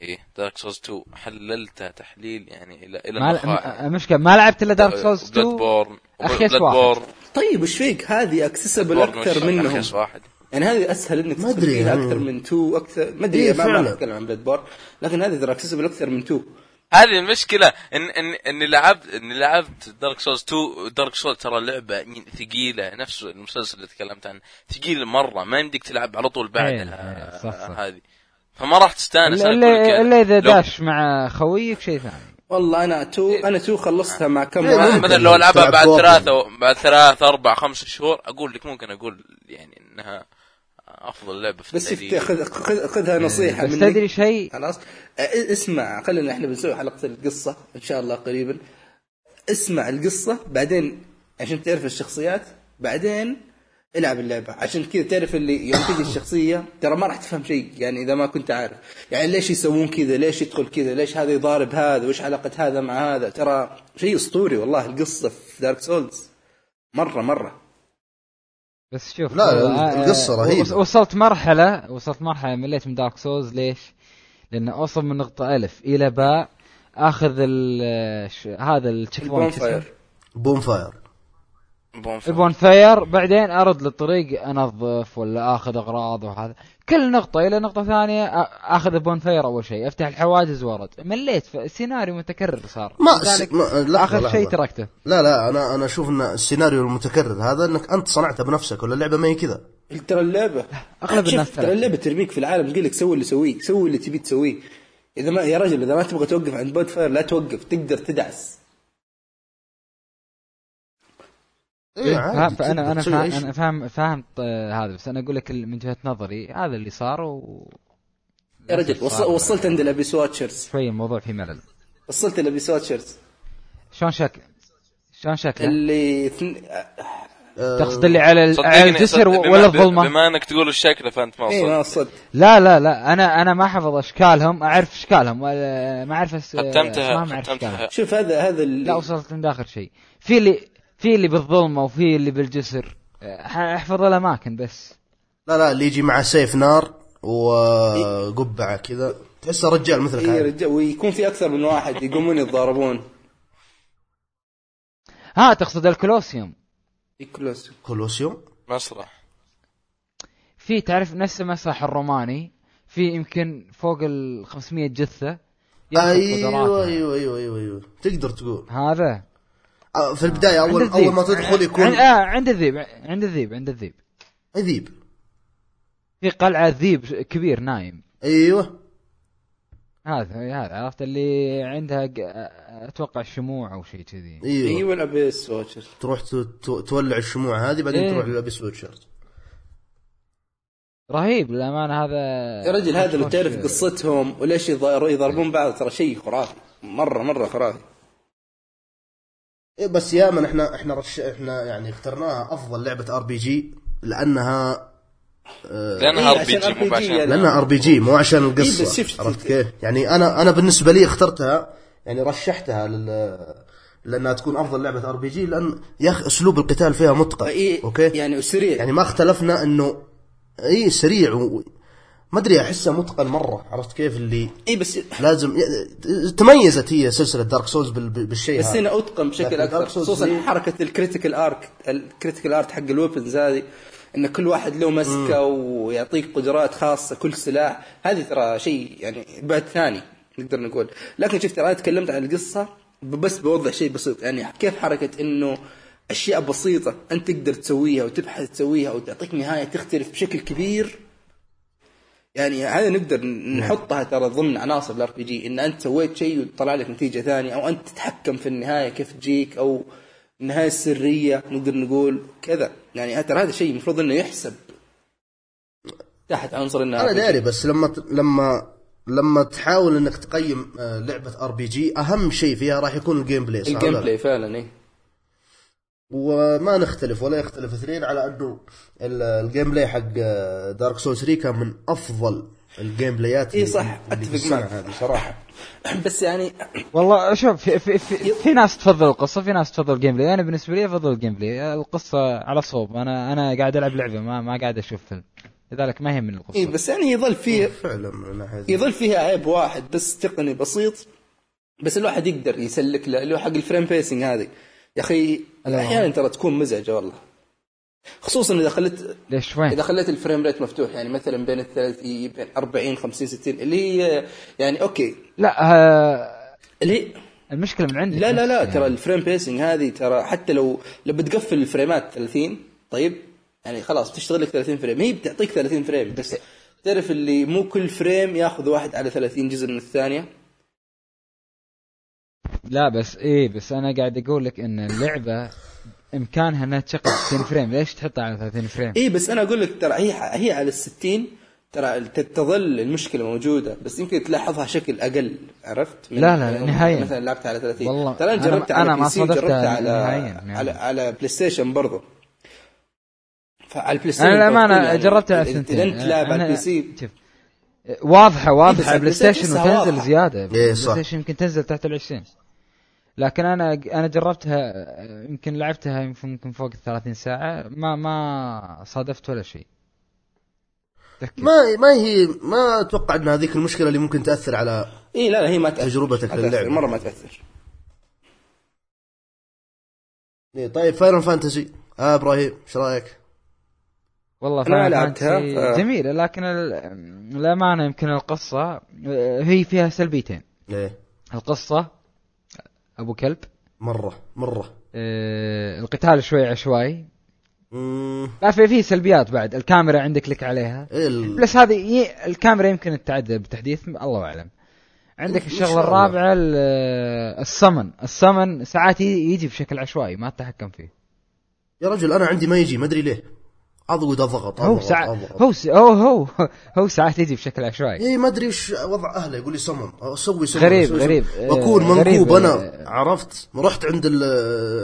إيه دارك سوز 2 حللته تحليل يعني إلى إلى ما. المشكلة ما لعبت إلا دارك سولز بلاد 2 بورن أخيس بلاد واحد. بورن طيب وش فيك؟ هذه اكسسبل بورن أكثر منهم. أخيس واحد؟ يعني هذه أسهل إنك ما تدخل فيها يعني. أكثر من 2 أكثر ما أدري إيه ما أتكلم عن بلاد بور لكن هذه ترى اكسسبل أكثر من 2 هذه المشكلة ان ان اني لعبت اني لعبت دارك سولز 2 دارك سولز ترى لعبة يعني ثقيلة نفس المسلسل اللي تكلمت عنه ثقيل مرة ما يمديك تلعب على طول إيه، بعدها إيه، صح، صح. هذه فما راح تستانس الا الا. إلا إذا داش مع خويك شيء ثاني والله أنا 2 أنا 2 خلصتها مع كم إيه،. مثلا لو ألعبها بعد. ثلاثة بعد ثلاث أربع خمس شهور أقول لك ممكن أقول يعني إنها أفضل لعبة في بس التاريخ خذ خذ خذها نصيحة بس مني. تدري شيء؟ خلاص؟ اسمع خلينا إحنا بنسوي حلقة القصة إن شاء الله قريبا. اسمع القصة بعدين عشان تعرف الشخصيات بعدين العب اللعبة. عشان كذا تعرف اللي يوم تجي الشخصية ترى ما راح تفهم شيء يعني إذا ما كنت عارف. يعني ليش يسوون كذا؟ ليش يدخل كذا؟ ليش هذا يضارب هذا؟ وش علاقة هذا مع هذا؟ ترى شيء أسطوري والله القصة في Dark Souls مرة مرة. بس شوف لا، آه، القصة آه، رهيبة. وص- وصلت مرحلة وصلت مرحلة مليت من Dark Souls. ليش؟ لأن أوصل من نقطة ألف إلى باء ال ش- هذا ال checkpoint fire. bon fire. bonfire. ال bonfire بعدين أرد للطريق أنظف ولا آخذ أغراض وهذا. كل نقطة إلى نقطة ثانية آ- آخذ ال bonfire أول شيء. أفتح الحواجز وأرد مليت السيناريو متكرر صار. ما س... ما... لحظة. شيء تركته. لا لا أنا أنا أشوف إن السيناريو المتكرر هذا إنك أنت صنعته بنفسك ولا اللعبة ما هي كذا؟ ترى اللعبه أغلب شوف، الناس ترى. اللعبة ترميك في العالم تقول لك سوي اللي سويه سوي اللي تبي تسويه. إذا ما يا رجل إذا ما تبغى توقف عند bonfire لا توقف تقدر تدعس. إيه عادي، فانا أنا فاهم. أنا فاهم فاهم آه، هذا بس أنا أقول لك من وجهه نظري هذا اللي صار و يا رجل وصلت عند ال Abyss Watchers شوي الموضوع فيه ملل وصلت ال Abyss Watchers شلون شكل شلون شكله؟ اللي ثن... آه، تقصد اللي على ال- على صدقني الجسر ولا الظلمة؟ بما إنك تقول الشكل فأنت ما اي ما وصلت وصلت لا لا لا أنا أنا ما أحفظ أشكالهم أعرف أشكالهم ما أعرف ختمتها. ختمتها شوف هذا هذا اللي لا وصلت عند اخر شيء في اللي في اللي بالظلمه وفي اللي بالجسر. أحفظ الأماكن بس. لا لا اللي يجي مع سيف نار وقبعة كذا. تحسه رجال مثلك اي. رجال ويكون في أكثر من واحد يقومون يتضاربون. ها تقصد الكولوسيوم. يكلوس كولوسيوم؟ مسرح. في تعرف نفس المسرح الروماني؟ في يمكن فوق ال 500 جثة. أيوه. أيوه أيوه أيوه أيوه. تقدر تقول. هذا. في البداية عند أول. اول ما تدخل يكون عند, آه عند الذيب عند الذيب عند الذيب. ذيب في قلعة ذيب كبير نايم. أيوه. هذا هذا عرفت؟ اللي عندها أتوقع شموع أو شيء كذي. أيوه. أيوه ال Abyss Watchers تروح ت- ت- تولع الشموع هذه بعدين إيه. تروح لل Abyss Watchers رهيب للأمانة هذا يا رجل هذا لو تعرف قصتهم وليش يض- يضربون بعض ترى شيء خرافي. مرة مرة خرافي. بس يا من إحنا إحنا رش إحنا يعني اخترناها أفضل لعبة RPG لأنها لأنها إيه، RPG بعشان يعني. لأنها RPG مو عشان إيه، القصة شفت- عرفت كيف؟ يعني أنا أنا بالنسبة لي اخترتها يعني رشحتها لل لأنها تكون أفضل لعبة ار بي جي لأن يا أخي أسلوب القتال فيها متقن إيه أوكي يعني وسريع يعني ما اختلفنا انه اي سريع و... ما أدري احسه متقن مرة عرفت كيف اللي إي بس لازم تميزت هي سلسلة دارك سولز بال... بالشيء بس هنا أتقن بشكل أكثر خصوصا حركة الكريتيكال ارك الكريتيكال ارت حق الويبنز هذه إن كل واحد له مسكة ويعطيك قدرات خاصة كل سلاح. هذه ترى شيء يعني بعد ثاني نقدر نقول. لكن شفت أنا تكلمت عن القصة بس بوضح شيء بسيط. يعني كيف حركة إنه أشياء بسيطة أنت تقدر تسويها وتبحث تسويها وتعطيك نهاية تختلف بشكل كبير؟ يعني هذا نقدر نحطها ترى ضمن عناصر ال RPG إن أنت سويت شيء وطلع لك نتيجة ثانية أو أنت تتحكم في النهاية كيف تجيك أو النهاية السرية نقدر نقول كذا يعني ترى هذا شيء المفروض إنه يحسب تحت عنصر انه أنا. داري بس لما. لما لما تحاول إنك تقيم آه، لعبة RPG أهم شيء فيها راح يكون ال gameplay ال game لا؟ play فعلا إيه وما نختلف ولا يختلف. اثنين على أنه ال- ال gameplay حق Dark Souls 3 كان من أفضل ال gameplayات اي صح. أتفق معك. هذه صراحة. بس يعني والله شوف في, في, في, في ناس تفضل القصة في ناس تفضل ال gameplay أنا بالنسبة لي أفضل ال gameplay القصة على صوب. أنا أنا قاعد ألعب لعبة ما ما قاعد أشوف فيلم. لذلك ما يهمني القصة. اي بس يعني يظل فيه فعلا ناحيه دي. يظل فيها عيب واحد بس تقني بسيط. بس الواحد يقدر يسلك له اللي هو حق ال frame pacing هذه. يا أخي. أحيانا ترى تكون مزعجة والله. خصوصا إذا خليت ليش؟ وين؟ إذا خليت ال frame rate مفتوح يعني مثلا بين ال 30 بين 40 50 60 اللي هي يعني okay. لا آه اللي هي المشكلة من عندي لا لا لا يعني. ترى ال frame pacing هذه ترى حتى لو لو بتقفل ال frameات 30 طيب؟ يعني خلاص بتشتغل لك 30 frame. هي بتعطيك 30 frame بس تعرف اللي مو كل frame ياخذ واحد على 30 جزء من الثانية؟ لا بس إيه بس أنا قاعد أقول لك إن اللعبة إمكانها إنها تشغل 60 frame ليش تحطها على 30 frame؟ اي بس أنا أقول لك ترى هي هي على ال 60 ترى تظل المشكلة موجودة بس يمكن تلاحظها شكل أقل عرفت؟ من لا، لا، من- نهائياً. مثلا لعبتها على 30 والله ترى أنا جربتها على أنا ما PC صادفتها وجربتها على يعني. على على PlayStation برضو فعلى ال PlayStation أنا للامانه يعني جربتها على اذا الثنتين أنت تلعب على ال PC شوف واضحة واضحة على PlayStation وتنزل. زيادة Play. Station يمكن تنزل تحت ال 20 لكن أنا أنا جربتها يمكن لعبتها يمكن فوق ال 30 ساعة ما ما صادفت ولا شيء. ما ما هي ما أتوقع أن هذيك المشكلة اللي ممكن تأثر على إي لا لا هي ما تأثر. تجربتك ما تأثر، للعبة. مرة ما تأثر. إيه، طيب Final Fantasy آه إبراهيم إيش رأيك؟ والله لعبتها، Fantasy ف- جميلة لكن ال- الأمانة يمكن القصة آه، هي فيها سلبيتين. إيه. القصة أبو كلب. مرة مرة. آه، القتال شوي عشوائي. لا في في سلبيات بعد. الكاميرا عندك لك عليها. ال- بس هذه ي- الكاميرا يمكن تتعدل بتحديث الله أعلم. عندك الشغلة. الرابعة ال- ال summon. ال summon ساعات يجي بشكل عشوائي ما تتحكم فيه. يا رجل أنا عندي ما يجي ما أدري ليه. اضغط اضغط هو ساعات اضغط هو س... هو هو هو ساعات يجي بشكل عشوائي اي ما أدري وش وضع أهله يقول لي summon أسوي summon غريب- أسوي غريب. بكون آه، منكوب. أنا. عرفت رحت عند ال-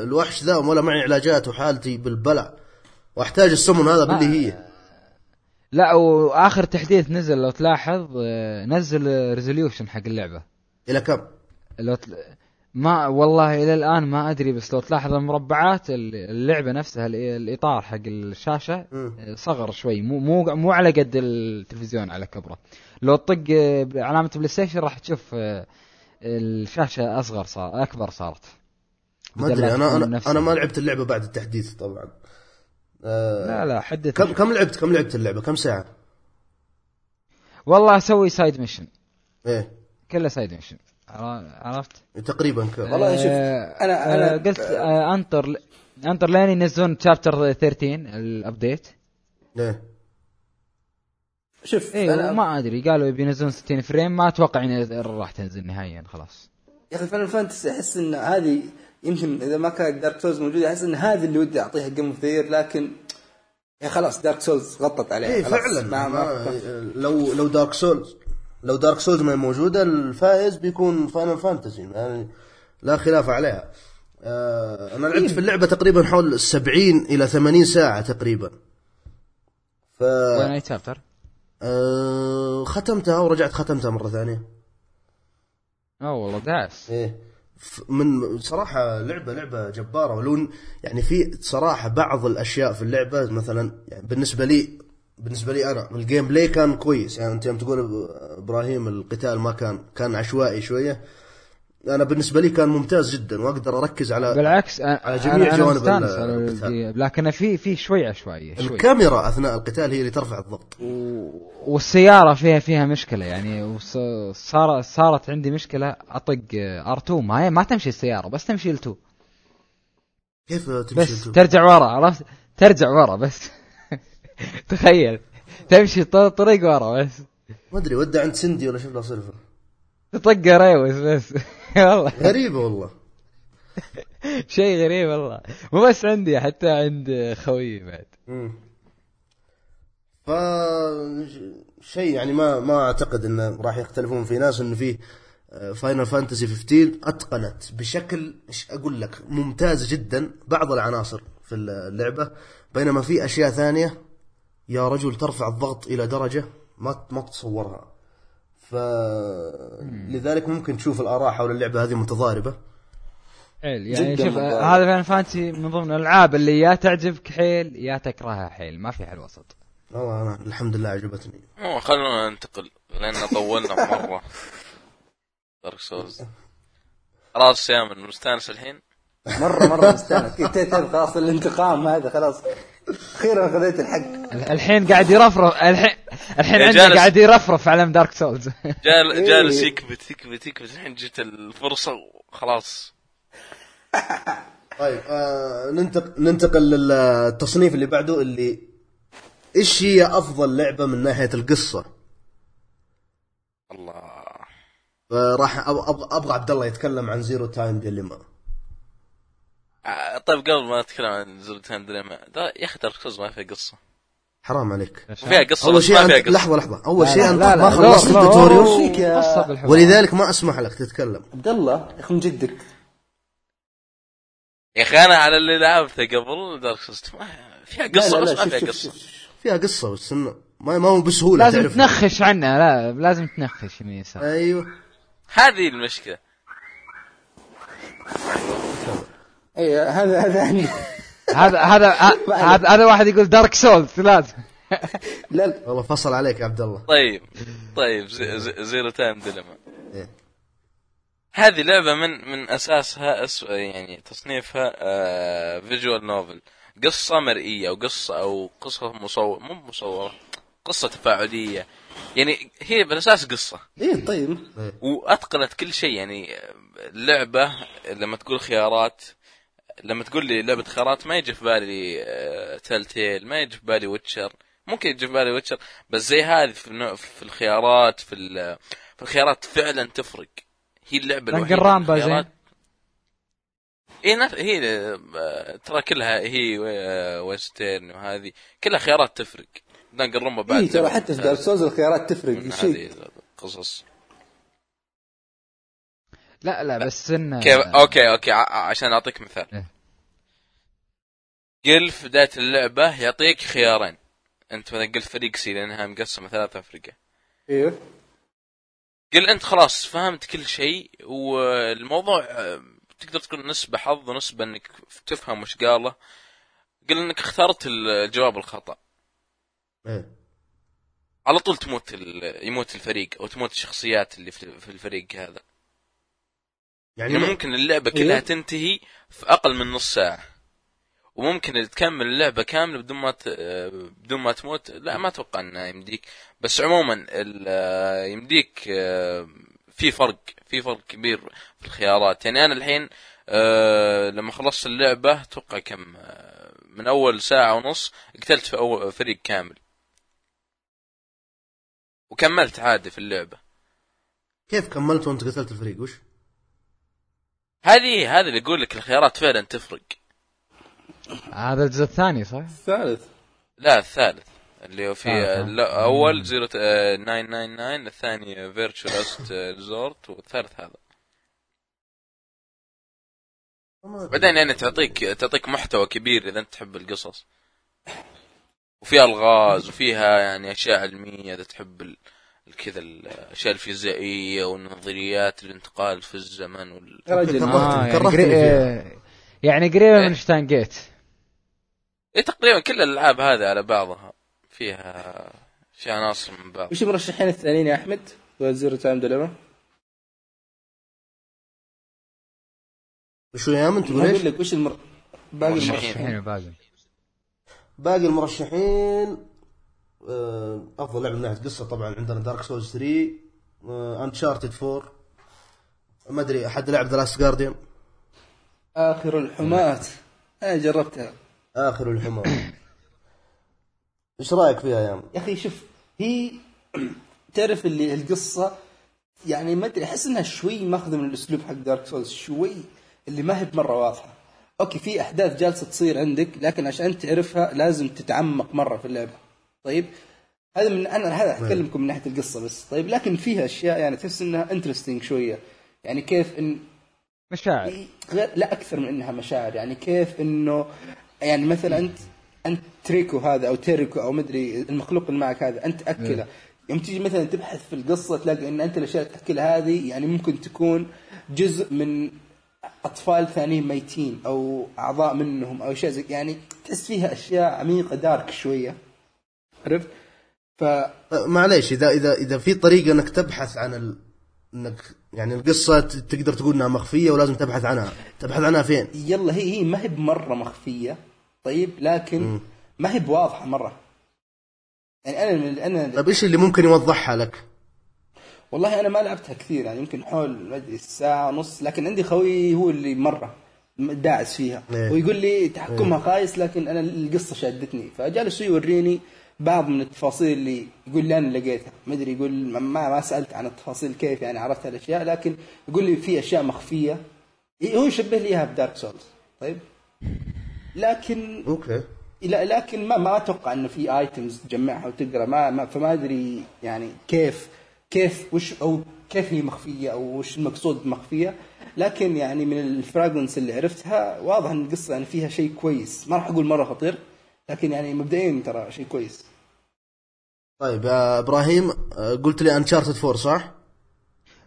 الوحش ذا ولا معي علاجات وحالتي بالبلع وأحتاج السمن هذا باللي هي لا وآخر تحديث نزل لو تلاحظ آه، نزل resolution حق اللعبة إلى كم؟ لو تل... ما والله إلى الآن ما أدري بس لو تلاحظ المربعات ال- اللعبة نفسها ال- الإطار حق الشاشة. صغر شوي مو مو مو على قد التلفزيون على كبره. لو تطق آه، علامة PlayStation راح تشوف آه، الشاشة أصغر صار أكبر صارت. ما أدري أنا أنا. أنا ما لعبت اللعبة بعد التحديث طبعا. آه لا لا حدث. كم كم لعبت كم لعبت اللعبة؟ كم ساعة؟ والله أسوي side mission إيه. كله side mission عرفت؟ تقريبا كم والله شوف آه، أنا- آه، أنا- قلت آه، أنطر أنطر لين ينزلون chapter 13 ال update إيه. شوف اي أنا ما أدري قالوا يبي ينزلون 60 frame ما أتوقع ان راح تنزل نهائيا خلاص. يا أخي Final Fantasy أحس إن هذه يمكن إذا ما كانت Dark Souls موجودة أحس إن هذه اللي ودي أعطيها game of لكن يا خلاص Dark Souls غطت عليها خلاص. فعلا. ما ما ما لو لو Dark Souls لو Dark Souls ما هي موجودة الفائز بيكون Final Fantasy يعني لا خلاف عليها. آه أنا لعبت في اللعبة تقريبا حول 70 إلى 80 ساعة تقريبا. ف وين أي chapter؟ آه ختمتها ورجعت ختمتها مرة ثانية. أوه والله داس. إيه. من صراحة لعبة لعبة جبارة. ولو يعني في صراحة بعض الأشياء في اللعبة مثلا يعني بالنسبة لي بالنسبة لي أنا ال gameplay كان كويس. يعني أنت يوم تقول إبراهيم القتال ما كان كان عشوائي شوية. أنا بالنسبة لي كان ممتاز جدا وأقدر أركز على بالعكس على جميع جميع جوانب القتال. لكن في في شوي عشوائية شوي الكاميرا أثناء القتال هي اللي ترفع الضغط. و- والسيارة فيها فيها مشكلة يعني. وص- صار صارت عندي مشكلة أطق ار2 ما هي ما تمشي السيارة بس تمشي ال2 كيف تمشي بس أنتم؟ ترجع ورا عرفت؟ ترجع ورا بس. تخيل. تمشي طريق ورا بس. ما أدري ودع عند سندي ولا شوف له صرفة تطق ريوس بس. والله. غريبة والله. شيء غريب والله. مو بس عندي حتى عند خويي بعد. مم. ف شيء يعني ما ما أعتقد إنه راح يختلفون في ناس إنه فيه Final Fantasy 15 أتقنت بشكل إيش أقول لك ممتاز جدا. بعض العناصر في اللعبة بينما في أشياء ثانية يا رجل ترفع الضغط إلى درجة ما ما تتصورها فلذلك ممكن تشوف الآراء حول اللعبة هذه متضاربة. حيل يعني جداً شوف. هذا Final Fantasy من ضمن الألعاب اللي يا تعجبك حيل يا تكرهها حيل. ما في حل وسط والله أنا الحمد لله عجبتني. أوه، خلونا ننتقل لأن طولنا مرة. Dark Souls خلاص يا من مستانس الحين؟ مرة مرة مستانس. كنت تبغى خلاص الانتقام هذا خلاص. أخيرا خذيت الحق الحين قاعد يرفرف الحين الحين جالس. قاعد يرفرف على Dark Souls جال إيه. جالس يكبت يكبت يكبت الحين جت الفرصة وخلاص طيب آه ننتقل ننتقل للتصنيف اللي بعده اللي إيش هي أفضل لعبة من ناحية القصة؟ الله فراح أب- أبغى عبد الله يتكلم عن Zero Time Dilemma آه، طيب قبل ما نتكلم عن Zero Time Dilemma يا أخي Dark Souls ما فيها قصة. حرام عليك. وفيها قصة أول شيء ما فيها أنت قصة. لحظة لحظة. أول شيء أنت ما خلصت ال tutorial يا-. ولذلك ما أسمح لك تتكلم. عبد الله يا أخي من جدك. يا أخي أنا على اللي لعبته قبل Dark Souls ما فيها لا قصة لا بس ما فيها شوف قصة. شوف فيها قصة بس إنه ما ما هو بسهولة لازم تعرف تنخش عنها لا لازم تنخش يمين يسار. أيوه. هذه المشكلة. اي هذا هذا عندي هذا هذا هذا هذا واحد يقول Dark Souls لازم لا. والله فصل عليك يا عبد الله. طيب. طيب زي زي Zero Time Dilemma إيه. هذه لعبة من من أساسها أس يعني تصنيفها آه visual novel قصة مرئية أو قصة أو قصة مصور مو مصورة قصة تفاعلية. يعني هي بالأساس قصة. إيه طيب. وأتقنت كل شيء. يعني اللعبة لما تقول خيارات لما تقول لي لعبة خيارات ما يجي في بالي آه، Telltale ما يجي في بالي Witcher ممكن يجي في بالي Witcher بس زي هذه في, النوع- في الخيارات في ال- في الخيارات فعلا تفرق. هي اللعبة الوحيدة. اي نف... هي آه، ترى كلها هي western وهذه كلها خيارات تفرق. Danganronpa بعد اي ترى حتى في Dark Souls الخيارات تفرق شيء. قصص لا لا بس انه كيف؟ أوكي أوكي عشان أعطيك مثال. إيه. قل في بدايه اللعبة يعطيك خيارين. أنت مثلا قلت فريق سي لأنها مقسمة ثلاثة افرقه أيوه قل أنت خلاص فهمت كل شيء والموضوع آه، تقدر تقول نسبة حظ ونسبة إنك تفهم وش قاله. قل إنك اخترت الجواب الخطأ. إيه. على طول تموت يموت الفريق أو تموت الشخصيات اللي في في الفريق هذا. يعني يعني ممكن اللعبة كلها إيه. تنتهي في أقل من نص ساعة. وممكن تكمل اللعبة كاملة بدون ما ت... بدون ما تموت لا ما أتوقع انها يمديك. بس عموما ال... يمديك آه، في فرق في فرق كبير في الخيارات. يعني أنا الحين آه، لما خلصت اللعبة أتوقع كم آه، من أول ساعة ونص قتلت في أول فريق كامل. وكملت عادي في اللعبة. كيف كملت وأنت قتلت الفريق؟ وش؟ هذه هذا اللي يقول لك الخيارات فعلا تفرق. هذا الجزء الثاني صح؟ الثالث لا الثالث اللي هو في آه، آه. لا، أول Zero 999 الثاني Virtue's Last Reward والثالث هذا بعدين يعني تعطيك تعطيك محتوى كبير إذا أنت تحب القصص وفيها ألغاز وفيها يعني أشياء علمية إذا تحب كذا الاشياء الفيزيائية والنظريات الانتقال في الزمن وال... يا رجل كرهتني- آه يعني, كرهتني قري... فيها. آه، يعني قريبة. من Steins Gate إيه تقريبا كل الألعاب هذه على بعضها فيها فيها عناصر من بعض. وش المرشحين الثانيين يا أحمد؟ Zero Time Dilemma وشو يا من تقول أقول إيش؟ لك وش المر... باقي مرشحين. المرشحين باقي. باقي المرشحين آه، أفضل لعبه من ناحيه قصة طبعا عندنا Dark Souls 3 Uncharted 4 ما أدري أحد لعب The Last Guardian آخر الحماة أنا جربتها. آخر الحماة إيش رأيك فيها يا؟ يا أخي شوف هي تعرف اللي القصة يعني ما أدري أحس إنها شوي ماخذة من الأسلوب حق Dark Souls شوي اللي ما هي بمرة واضحة. أوكي في أحداث جالسة تصير عندك لكن عشان تعرفها لازم تتعمق مرة في اللعبة. طيب هذا من أنا هذا أتكلمكم من ناحية القصة بس. طيب لكن فيها أشياء يعني تحس إنها interesting شوية. يعني كيف إن مشاعر. غير لا أكثر من إنها مشاعر. يعني كيف إنه يعني مثلا انت أنت تريكو هذا أو تيريكو أو مدري المخلوق اللي معك هذا أنت تأكله يوم تيجي مثلا تبحث في القصة تلاقي إن أنت الأشياء اللي تأكلها هذه يعني ممكن تكون جزء من أطفال ثانيين ميتين أو أعضاء منهم أو أشياء زي يعني تحس فيها أشياء عميقة دارك شوية. عرفت؟ ف معليش اذا اذا إذا في طريقة إنك تبحث عن ال... إنك يعني القصة تقدر تقول إنها مخفية ولازم تبحث عنها. تبحث عنها فين؟ يلا هي هي ما هي بمرة مخفية. طيب لكن ما هي بواضحة مرة. يعني أنا أنا طيب إيش اللي ممكن يوضحها لك؟ والله أنا ما لعبتها كثير يعني يمكن حول ما ادري ساعة ونص لكن عندي خوي هو اللي مرة داعس فيها. إيه. ويقول لي تحكمها خايس لكن أنا القصة شدتني. فجالس يوريني بعض من التفاصيل اللي يقول لي أنا لقيتها. ما أدري يقول ما ما سألت عن التفاصيل كيف يعني عرفت الاشياء لكن يقول لي في أشياء مخفية. هو يشبه لي إياها ب Dark Souls. طيب. لكن أوكي. لا لكن ما ما أتوقع إنه في items تجمعها وتقرأ. ما, ما فما أدري يعني كيف كيف وش أو كيف هي مخفية أو وش المقصود بمخفية. لكن يعني من الفراجمنتس اللي عرفتها واضح إن القصة يعني فيها شيء كويس. ما راح أقول مرة خطير لكن يعني مبدئيا ترى شيء كويس. طيب إبراهيم قلت لي انشارتد 4 صح؟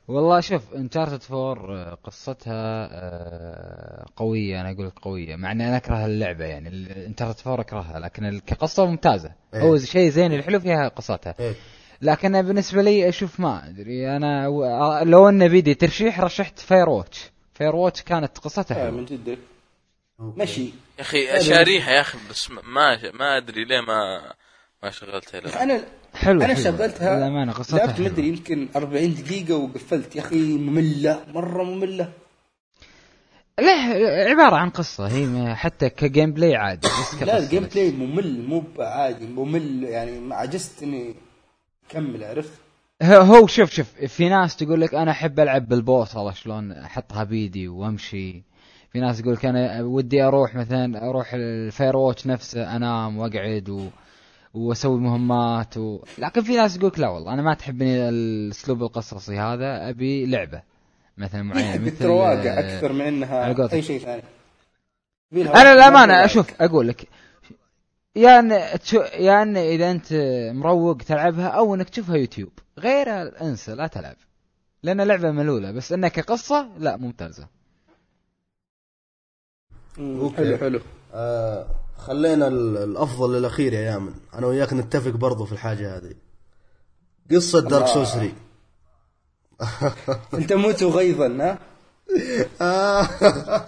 والله شوف انشارتد 4 قصتها آه، قوية أنا أقول لك قوية. مع إني أنا أكره اللعبة يعني. انشارتد 4 أكرهها لكن كقصة ممتازة. إيه. هو شيء زين الحلو فيها قصتها. إيه. لكن بالنسبة لي أشوف ما أدري أنا و- لو انه بيدي ترشيح رشحت Firewatch Firewatch كانت قصتها آه حلوة. من جد أوكي. مشي. يا أخي شاريها يا أخي بس ما ما أدري ليه ما ما شغلتها أنا حلو أنا حلو. شغلتها للأمانة قصتها لعبت. مدري يمكن 40 دقيقة وقفلت يا أخي مملة مرة مملة له عبارة عن قصة هي حتى ك gameplay عادي بس لا ال gameplay ممل مو عادي ممل يعني عجزت إني أكمل عرفت هو شوف شوف في ناس تقول لك أنا أحب ألعب بالبوصله شلون أحطها بيدي وأمشي في ناس تقول لك أنا ودي أروح مثلا أروح الفاير ووتش نفسه أنام وأقعد و... واسوي مهمات و... لكن في ناس تقول لك لا والله أنا ما تحبني الأسلوب القصصي هذا أبي لعبة مثلا معينة مثل الترواقع آه، أكثر من إنها. أي شيء ثاني. أنا مرة أشوف أقول لك يا إن تشو... يا إن إذا أنت مروق تلعبها أو إنك تشوفها يوتيوب غيرها انسى لا تلعب لأن لعبه ملولة بس إنها كقصة لا ممتازة. حلو حلو. آه خلينا ال- الأفضل للأخير يا يامن. أنا وياك نتفق برضو في الحاجة هذه. قصة Dark Souls 3 أنت موت غيظا ها؟ آه.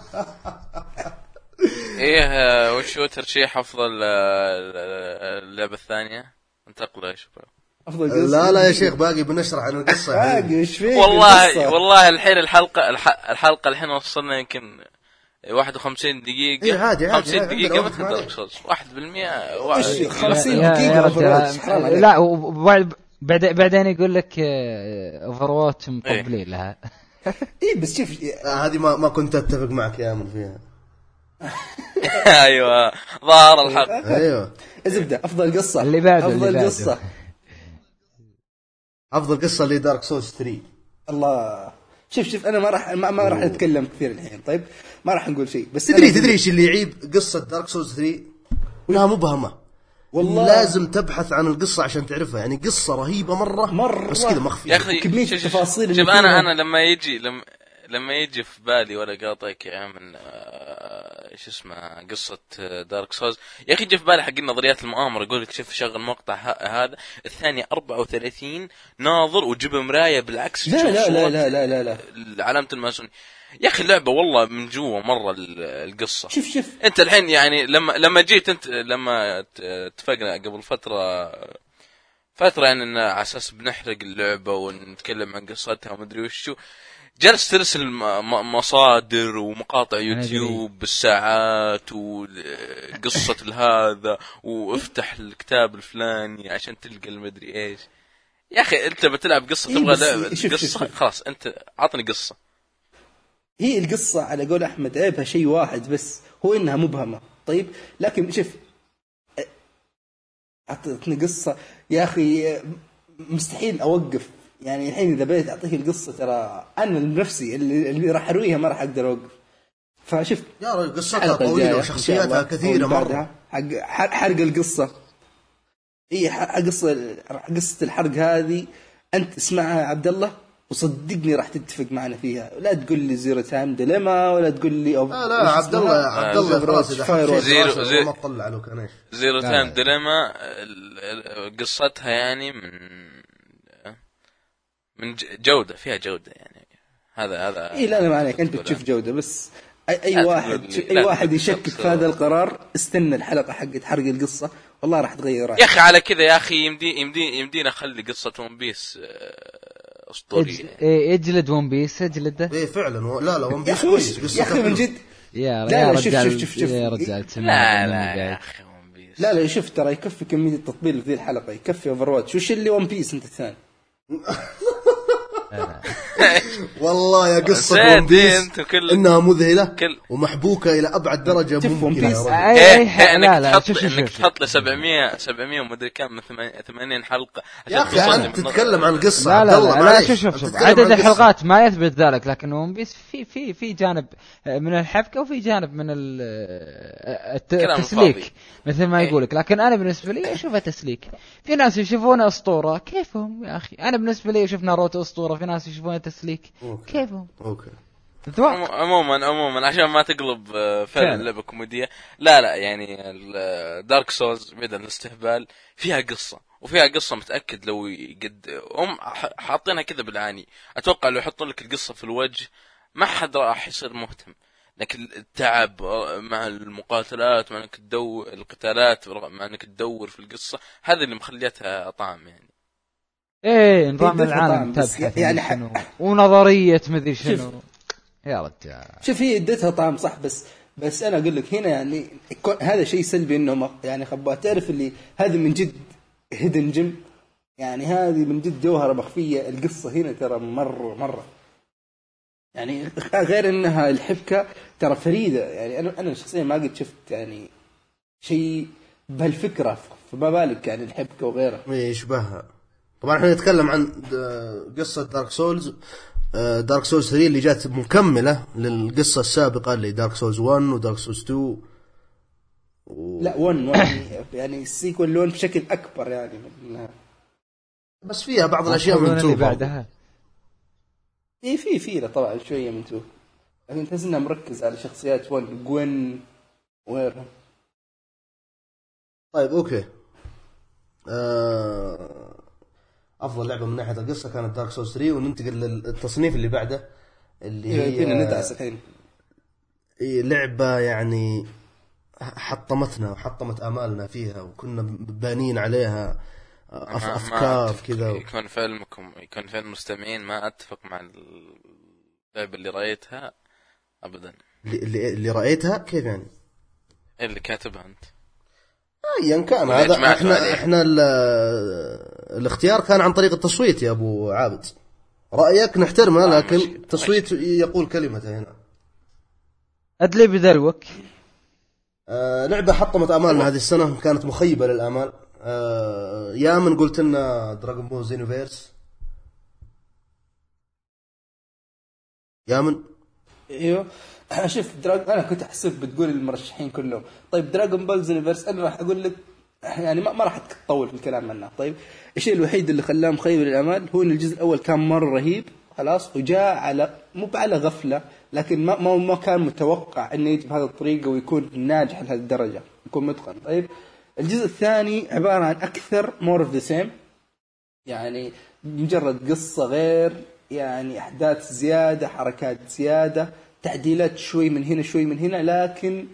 إيه آه، وش هو ترشيح أفضل آه، اللعبة الثانية؟ انتقلوا يا شباب. أفضل قصة؟ لا لا يا شيخ باقي بنشرح عن القصة. باقي إيش فيك؟ والله؟ والله الحين الحلقة الح- الحلقة الحين وصلنا يمكن 51 دقيقة. إيه عادي، عادي، 50 عادي، دقيقة وقت Dark Souls 1% وا- إيش، يعني- 50 يا- دقيقة. لا وبعد بعد- بعدين يقول لك Overwatch مطبلين لها. اي بس شوف آه هذه ما ما كنت أتفق معك يا يامن فيها. أيوه ظهر الحق. أيوه. زبدة أفضل قصة. اللي بعده، أفضل. قصة. أفضل قصة اللي Dark Souls 3 الله. شوف شوف أنا ما راح ما, ما راح اتكلم كثير الحين طيب؟ ما راح نقول شيء بس تدري تدري إيش اللي يعيب قصة Dark Souls 3 إنها مبهمه والله. لازم تبحث عن القصة عشان تعرفها. يعني قصة رهيبة مرة مرة. بس كذا مخفية. يا أخي شوف- التفاصيل شوف. أنا. أنا لما يجي لما لما يجي في بالي ولا قاطعك يا من إيش اسمه قصة دارك سولز يا أخي يجي في بالي حق نظريات المؤامرة يقول لك شوف شغل مقطع هذا الثانية 34 ناظر وجيب مراية بالعكس. لا لا لا صورة لا لا لا لا. علامه الماسوني يا أخي اللعبة والله من جوا مرة ال- القصة. شوف شوف. أنت الحين يعني لما لما جيت أنت لما اتفقنا قبل فترة فترة يعني إن على أساس بنحرق اللعبة ونتكلم عن قصتها ومدري وشو جلست ترسل مصادر ومقاطع يوتيوب بالساعات وقصة هذا وافتح الكتاب الفلاني عشان تلقى المدري إيش. يا أخي أنت بتلعب قصة إيه تبغى لعبة شوف- قصة. خلاص أنت عطني قصة. هي القصة على قول أحمد عيبها شيء واحد بس هو إنها مبهمة. طيب لكن شوف أعطتني قصة. يا أخي مستحيل أوقف يعني الحين إذا بديت أعطيك القصة ترى أنا بنفسي اللي, اللي راح أرويها ما راح أقدر أوقف. فشوف. يا رجل قصتها طويلة وشخصياتها كثيرة مرة. حق حرق حرق القصة. إي ح- قصة قصة الحرق هذه أنت اسمعها يا عبد الله وصدقني راح تتفق معنا فيها. لا تقول لي Zero Time Dilemma ولا تقول لي أو لا لا عبد الله عبد الله خلاص إذا Zero- زيرو. ما تطلع له كان إيش؟ زيرو لا، تايم. ديليما ال- ال- قصتها يعني من من ج- جودة فيها جودة يعني. هذا هذا اي لا لا ما عليك. أنت بتشوف جودة بس أي, أي لا واحد أي لا واحد يشكك في هذا القرار استنى الحلقة حقت حرق القصة. والله راح تغير يا أخي على كذا يا أخي يمدي يمدي يمدينا أخلي قصة ون بيس آه، أسطورية. اج- إيه، اجلد ون بيس اجلده. إيه فعلا. و- لا لا ون يا بيس كويس يا أخي من. جد؟ يا لا، لا، شوف- رجال شوف- شوف- شوف. يا رجال لا لا يا أخي ون بيس لا لا شوف ترى يكفي كمية التطبيل في ذي الحلقة يكفي اوفر واتش وش اللي ون بيس أنت الثاني؟ 哈 والله يا قصة زين، ون بيس إنها مذهلة كل- ومحبوكة إلى أبعد درجة ممكنة ون يا بيس. رجل. اي اي ح- إيه، لا إنك لا تحط إنك تحط له 700 700 ومدري كم 80 حلقة يا أخي أنت تتكلم عن قصة لا لا لا. شوف شوف شوف عدد. الحلقات ما يثبت ذلك لكن ون بيس في في في جانب من الحبكة وفي جانب من كلام التسليك. مثل ما إيه. يقولك لكن أنا بالنسبة لي اشوفها تسليك في ناس يشوفونه أسطورة كيفهم يا أخي أنا بالنسبة لي أشوف ناروتو أسطورة في ناس يشوفونه تسليك. okay. كيفهم؟ okay. عموما عموما عشان ما تقلب آه، فعلا. لعبه كوميديه لا لا يعني Dark Souls بعيد عن الاستهبال فيها قصة وفيها قصة متأكد لو قد هم ح- حاطينها كذا بالعاني. أتوقع لو يحطون لك القصة في الوجه ما حد راح يصير مهتم. لكن التعب آه، مع المقاتلات مع إنك تدور القتالات مع إنك تدور في القصة هذا اللي مخليتها طعم يعني. إيه نظام إيه، العالم تبحث يعني ح- شنو ونظرية مدري شنو. يا رجال. شوف هي ادتها طعم صح بس بس أنا أقول لك هنا يعني هذا شيء سلبي إنه ما- يعني خبات تعرف اللي هذه من جد hidden gem يعني هذه من جد جوهرة مخفية. القصة هنا ترى مرة مرة. يعني غير إنها الحبكة ترى فريدة. يعني أنا أنا شخصيا ما قد شفت يعني شيء بهالفكرة فما بالك يعني الحبكة وغيرها. إيه، يشبهها. طبعا إحنا نتكلم عن د- قصة Dark Souls آه، Dark Souls 3 اللي جات مكملة للقصة السابقة اللي Dark Souls 1 و Dark Souls 2 و... لا 1 1 يعني ال sequel ل one بشكل أكبر يعني من بس فيها بعض الأشياء من اللي 2 برضو. بعدها. اي في في طبعا شوية من two لكن تحس إنه مركز على شخصيات 1 Gwyn وغيرها طيب okay. آه... أفضل لعبة من ناحية القصة كانت Dark Souls 3 وننتقل للتصنيف اللي بعده اللي إيه، هي فينا ندعس الحين هي لعبة يعني حطمتنا وحطمت آمالنا فيها وكنا بانين عليها أتفق. كذا يكون في علمكم يكون في المستمعين ما أتفق مع اللعبة اللي رأيتها ابدا اللي, اللي- اللي رأيتها كيف يعني؟ اللي كاتبها أنت ايا كان. هذا إحنا عليه. إحنا ال- الاختيار كان عن طريق التصويت يا أبو عابد. رأيك نحترمه آه، لكن مشكلة. التصويت يقول كلمته هنا. أدلي بدلوك آه لعبة حطمت آمالنا هذه السنة كانت مخيبة للآمال. آه يا من قلت لنا Dragon Ball Xenoverse يا من؟ أيوه. شوف دراج أنا كنت أحسب بتقول المرشحين كلهم. طيب Dragon Ball Xenoverse أنا راح أقول لك يعني ما, ما راح تطول في الكلام عنها طيب الشيء الوحيد اللي خلاه مخيب للامال هو إن الجزء الأول كان مرة رهيب خلاص وجاء على مو على غفلة لكن ما ما, ما كان متوقع إنه يجي بهذه الطريقة ويكون ناجح لهذه الدرجه يكون متقن. طيب الجزء الثاني عبارة عن أكثر more of the same يعني مجرد قصة غير يعني أحداث زيادة حركات زيادة. تعديلات شوي من هنا شوي من هنا لكن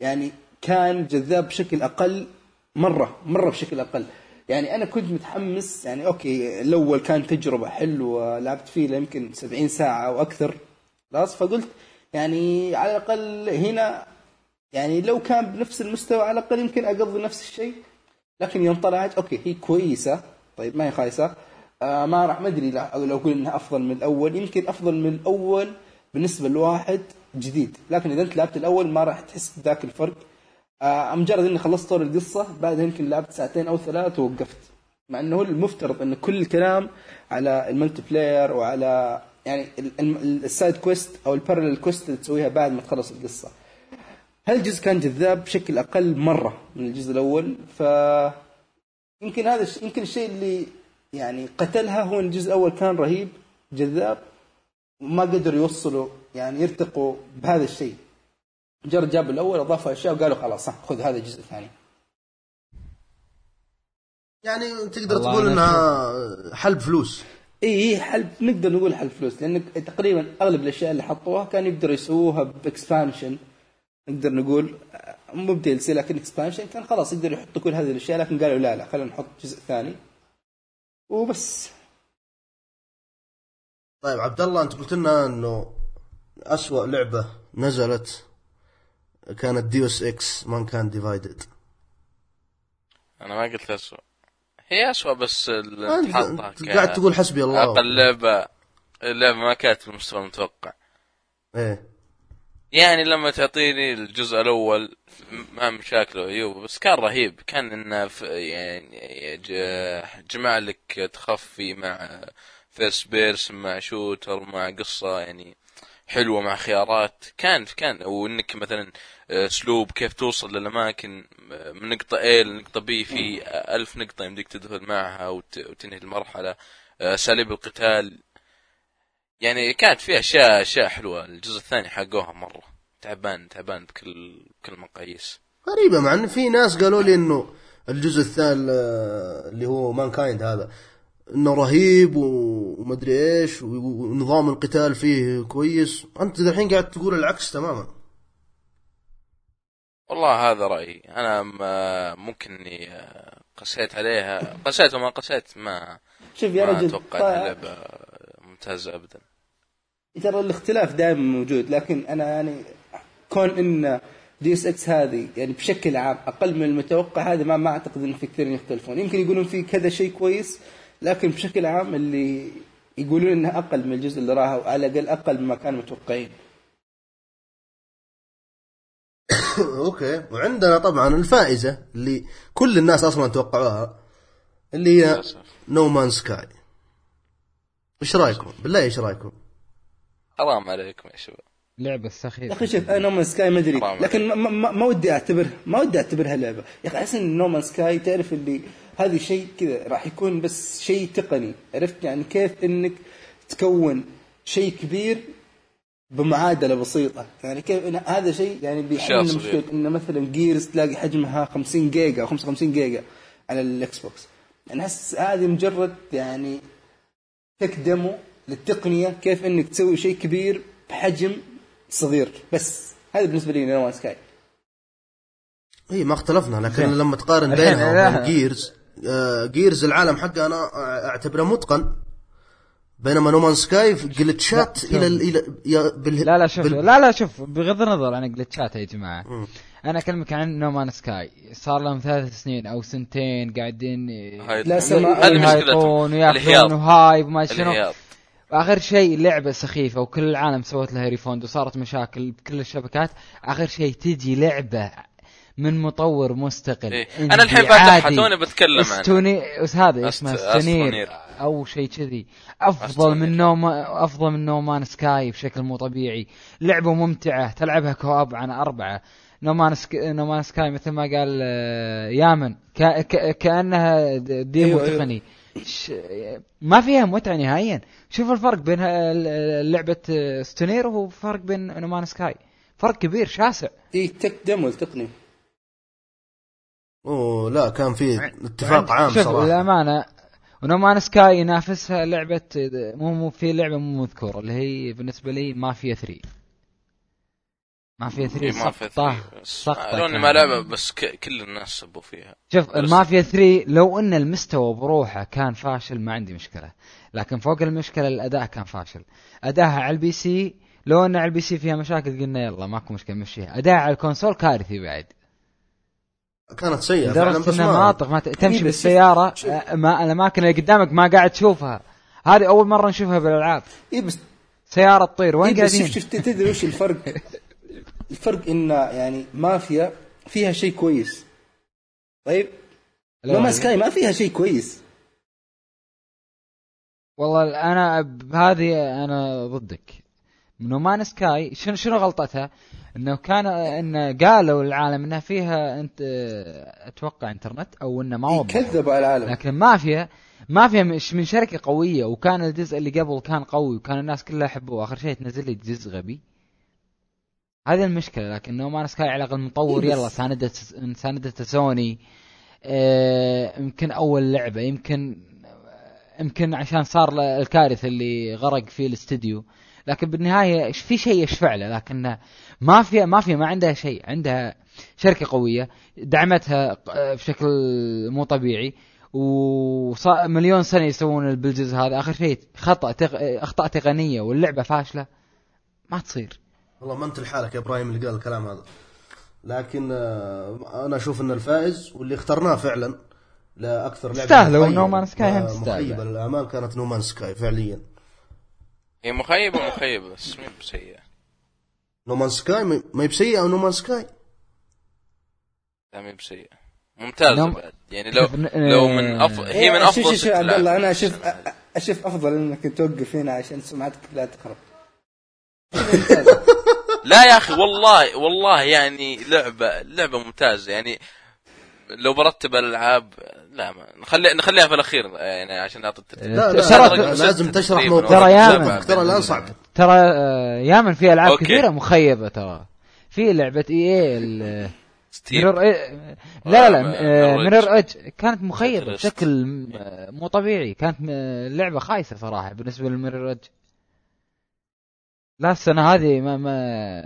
يعني كان جذاب بشكل أقل مرة مرة بشكل أقل. يعني أنا كنت متحمس يعني okay الأول كان تجربة حلوة لعبت فيه يمكن 70 ساعة أو أكثر خلاص. فقلت يعني على الأقل هنا يعني لو كان بنفس المستوى على الأقل يمكن أقضي نفس الشيء. لكن يوم طلعت okay هي كويسة طيب ما هي خايسة. آه ما راح ما أدري لو أقول إنها أفضل من الأول يمكن أفضل من الأول بالنسبة لواحد جديد. لكن إذا أنت لعبت الأول ما راح تحس بذاك الفرق. آه مجرد إني خلصت طور القصة بعد يمكن لعبت ساعتين أو ثلاث ووقفت. مع هو المفترض إن كل الكلام على ال multiplayer وعلى يعني ال- ال- ال side quest أو ال parallel quest اللي تسويها بعد ما تخلص القصة. هالجزء كان جذاب بشكل أقل مرة من الجزء الأول. ف يمكن هذا يمكن الشيء اللي يعني قتلها هو الجزء الأول كان رهيب جذاب. وما قدروا يوصلوا يعني يرتقوا بهذا الشيء. مجرد جابوا الأول اضافوا أشياء وقالوا خلاص خذ هذا الجزء الثاني يعني تقدر تقول إنها حلب فلوس. إي إي حلب نقدر نقول حلب فلوس لأن تقريبا أغلب الأشياء اللي حطوها كانوا يقدروا يسووها ب expansion. نقدر نقول مو ب DLC لكن expansion كان خلاص يقدروا يحطوا كل هذه الأشياء لكن قالوا لا لا خلينا نحط جزء ثاني. وبس. طيب عبد الله انت قلت لنا انه أسوأ لعبة نزلت كانت Deus Ex Mankind Divided أنا ما قلت اسوء هي اسوء بس اللي أنت قاعد تقول حسبي الله. أقل لعبة اللعبه ما كانت بالمستوى المتوقع. إيه. يعني لما تعطيني الجزء الأول مع مشاكله وعيوبه بس كان رهيب. كان إنه يعني جمع لك تخفي مع first person مع shooter مع قصة يعني حلوة مع خيارات. كان كان وإنك مثلا أسلوب كيف توصل للأماكن من نقطة A لنقطة B في ألف نقطة يمديك تدخل معها وت- وتنهي المرحلة. أساليب القتال. يعني كانت فيها اشياء أشياء حلوة. الجزء الثاني حقوها مرة. تعبان تعبان بكل بكل المقاييس. غريبة مع إن في ناس قالوا لي إنه الجزء الثالث آه، اللي هو مان كايند هذا إنه رهيب ومدري إيش ونظام القتال فيه كويس. أنت الحين قاعد تقول العكس تماما. والله هذا رأيي. أنا ما ممكن إني آه، قسيت عليها. قسيت وما قسيت ما شوف يا ما رجل أتوقع طيب. ممتازة ابدا. ترى الاختلاف دائما موجود لكن أنا يعني كون إن Deus Ex هذه يعني بشكل عام أقل من المتوقع هذا ما ما أعتقد إن في كثير يختلفون. يمكن يقولون في كذا شيء كويس لكن بشكل عام اللي يقولون إنها أقل من الجزء اللي راها وعلى الأقل أقل مما كانوا متوقعين. okay. وعندنا طبعا الفائزة اللي كل الناس أصلا توقعوها اللي هي. No Man's Sky إيش رأيكم؟ بالله إيش رأيكم؟ حرام عليكم يا شباب. لعبة يا سخيفه أخي شوف أنا No Man's Sky ما أدري. لكن ما, ما, ما ودي اعتبرها ما ودي أعتبرها لعبة. يا أخي احس إن No Man's Sky تعرف اللي هذه شيء كذا راح يكون بس شيء تقني عرفت يعني كيف إنك تكون شيء كبير بمعادلة بسيطة يعني كيف إن هذا شيء يعني بيحل. مشكله إن مثلا Gears تلاقي حجمها 50 جيجا أو 55 جيجا على ال Xbox يعني أحس هذه مجرد يعني tech demo للتقنية كيف إنك تسوي شيء كبير بحجم صغير بس هذا بالنسبة لي No Man's Sky اي ما اختلفنا لكن. لما تقارن بينها. وبين Gears Gears العالم حقه أنا أعتبره متقن. بينما No Man's Sky glitch ات إلى ال- إلى بال لا لا شوف بال- لا لا شوف بغض النظر عن glitch ات يا جماعة. أنا أكلمك عن No Man's Sky صار لهم ثلاث سنين أو سنتين قاعدين هاي لا هذه مشكلتهم. الهياط و hype وما شنو. آخر شيء لعبة سخيفة وكل العالم سوت لها refund وصارت مشاكل بكل الشبكات. آخر شيء تجي لعبة من مطور مستقل. إيه. أنا الحين عادي. توني بتكلم استوني هذا؟ اسمه Astroneer. أو شيء كذي. أفضل. من No Man's أفضل من No Man's Sky بشكل مو طبيعي. لعبة ممتعة. تلعبها co-op عن أربعة. No Man's Sk... No Man's Sky مثل ما قال آه، يامن. ك... ك... كأنها د- demo أيوة، أيوة. تقني. ش... ما فيها متعة نهائيا. شوف الفرق بين لعبة آه، Astroneer وفرق بين No Man's Sky. فرق كبير شاسع. دي tech demo التقنيه اوه لا كان في اتفاق عام شوف صراحة. للأمانة و No Man's Sky ينافسها لعبة مو مو في لعبة مو مذكورة اللي هي بالنسبة لي مافيا 3 مافيا 3 إيه، ما في سقطة لوني كان. ما لعبة بس ك... كل الناس سبوا فيها. شوف المافيا 3 لو إن المستوى بروحه كان فاشل ما عندي مشكلة. لكن فوق المشكلة الأداء كان فاشل. أداها على ال PC لو إن على ال PC فيها مشاكل قلنا يلا ماكو مشكلة نمشيها. أداها على ال console كارثي بعد. كانت سيئة فعلا لدرجة بس إنها ما مناطق ما تمشي بالسيارة آه، ما الاماكن اللي قدامك ما قاعد تشوفها. هذه أول مرة نشوفها بالألعاب. اي بس سيارة تطير وين إيه قاعدين؟ شوف شوف تدري وش الفرق؟ الفرق إن يعني مافيا فيها شيء كويس. طيب؟ لا، No Man's Sky ما فيها شيء كويس. والله أنا بهذه أنا ضدك. No Man's Sky شنو شنو غلطتها؟ إنه كان انه قالوا العالم إنها فيها إنت أتوقع إنترنت أو إنه ما وضحوا كذبوا على العالم. لكن مافيا مافيا مش من شركة قوية وكان الجزء اللي قبل كان قوي وكان الناس كلها يحبوه. آخر شيء تنزل لي جزء غبي. هذه المشكلة لكن نومان سكاي على الأقل مطور إيه يلا ساندته ساندته سوني. آه، يمكن أول لعبة يمكن يمكن عشان صار الكارثة اللي غرق فيه الاستديو. لكن بالنهاية في شيء يشفع له لكن مافيا مافيا ما عندها شيء عندها شركة قوية دعمتها ق- بشكل مو طبيعي ومليون سنة يسوون بالجزء هذا. آخر شيء خطأ تق... أخطاء تقنية واللعبة فاشلة ما تصير. والله ما انت لحالك يا إبراهيم اللي قال الكلام هذا. لكن آه، أنا أشوف إن الفائز واللي اخترناه فعلا لاكثر لعبة تستاهلوا، مخيبة. نومان سكاي هم تستاهل. مخيبة. للاعمال كانت نومان سكاي فعليا. هي مخيبه مخيبه بس مو بسيئه No Man's Sky ما ما هي بسيئه أو No Man's Sky لا مو بسيئه ممتازة No M- بعد. يعني لو لو من أف... هي من إيه، أفضل شوف شوف عبد الله. أنا أشوف أشوف أفضل إنك توقف هنا عشان سمعتك لا تخرب لا يا أخي والله والله يعني لعبه لعبة ممتازة. يعني لو برتب الألعاب لا ما نخلي نخليها في الأخير يعني عشان نعطي الترتيب لا لا, ترى- لا لازم تشرح. موقف ترى يا سبعة. من. ترى الان صعب ترى آه، يامن في ألعاب okay. كثيرة مخيبة ترى في لعبة إي إي Mirror's إيه لا لا آه، آه، Mirror's Edge كانت مخيبة. بشكل آه، مو طبيعي كانت لعبة خايسة صراحة بالنسبة لل Mirror's Edge لا السنة هذه ما, ما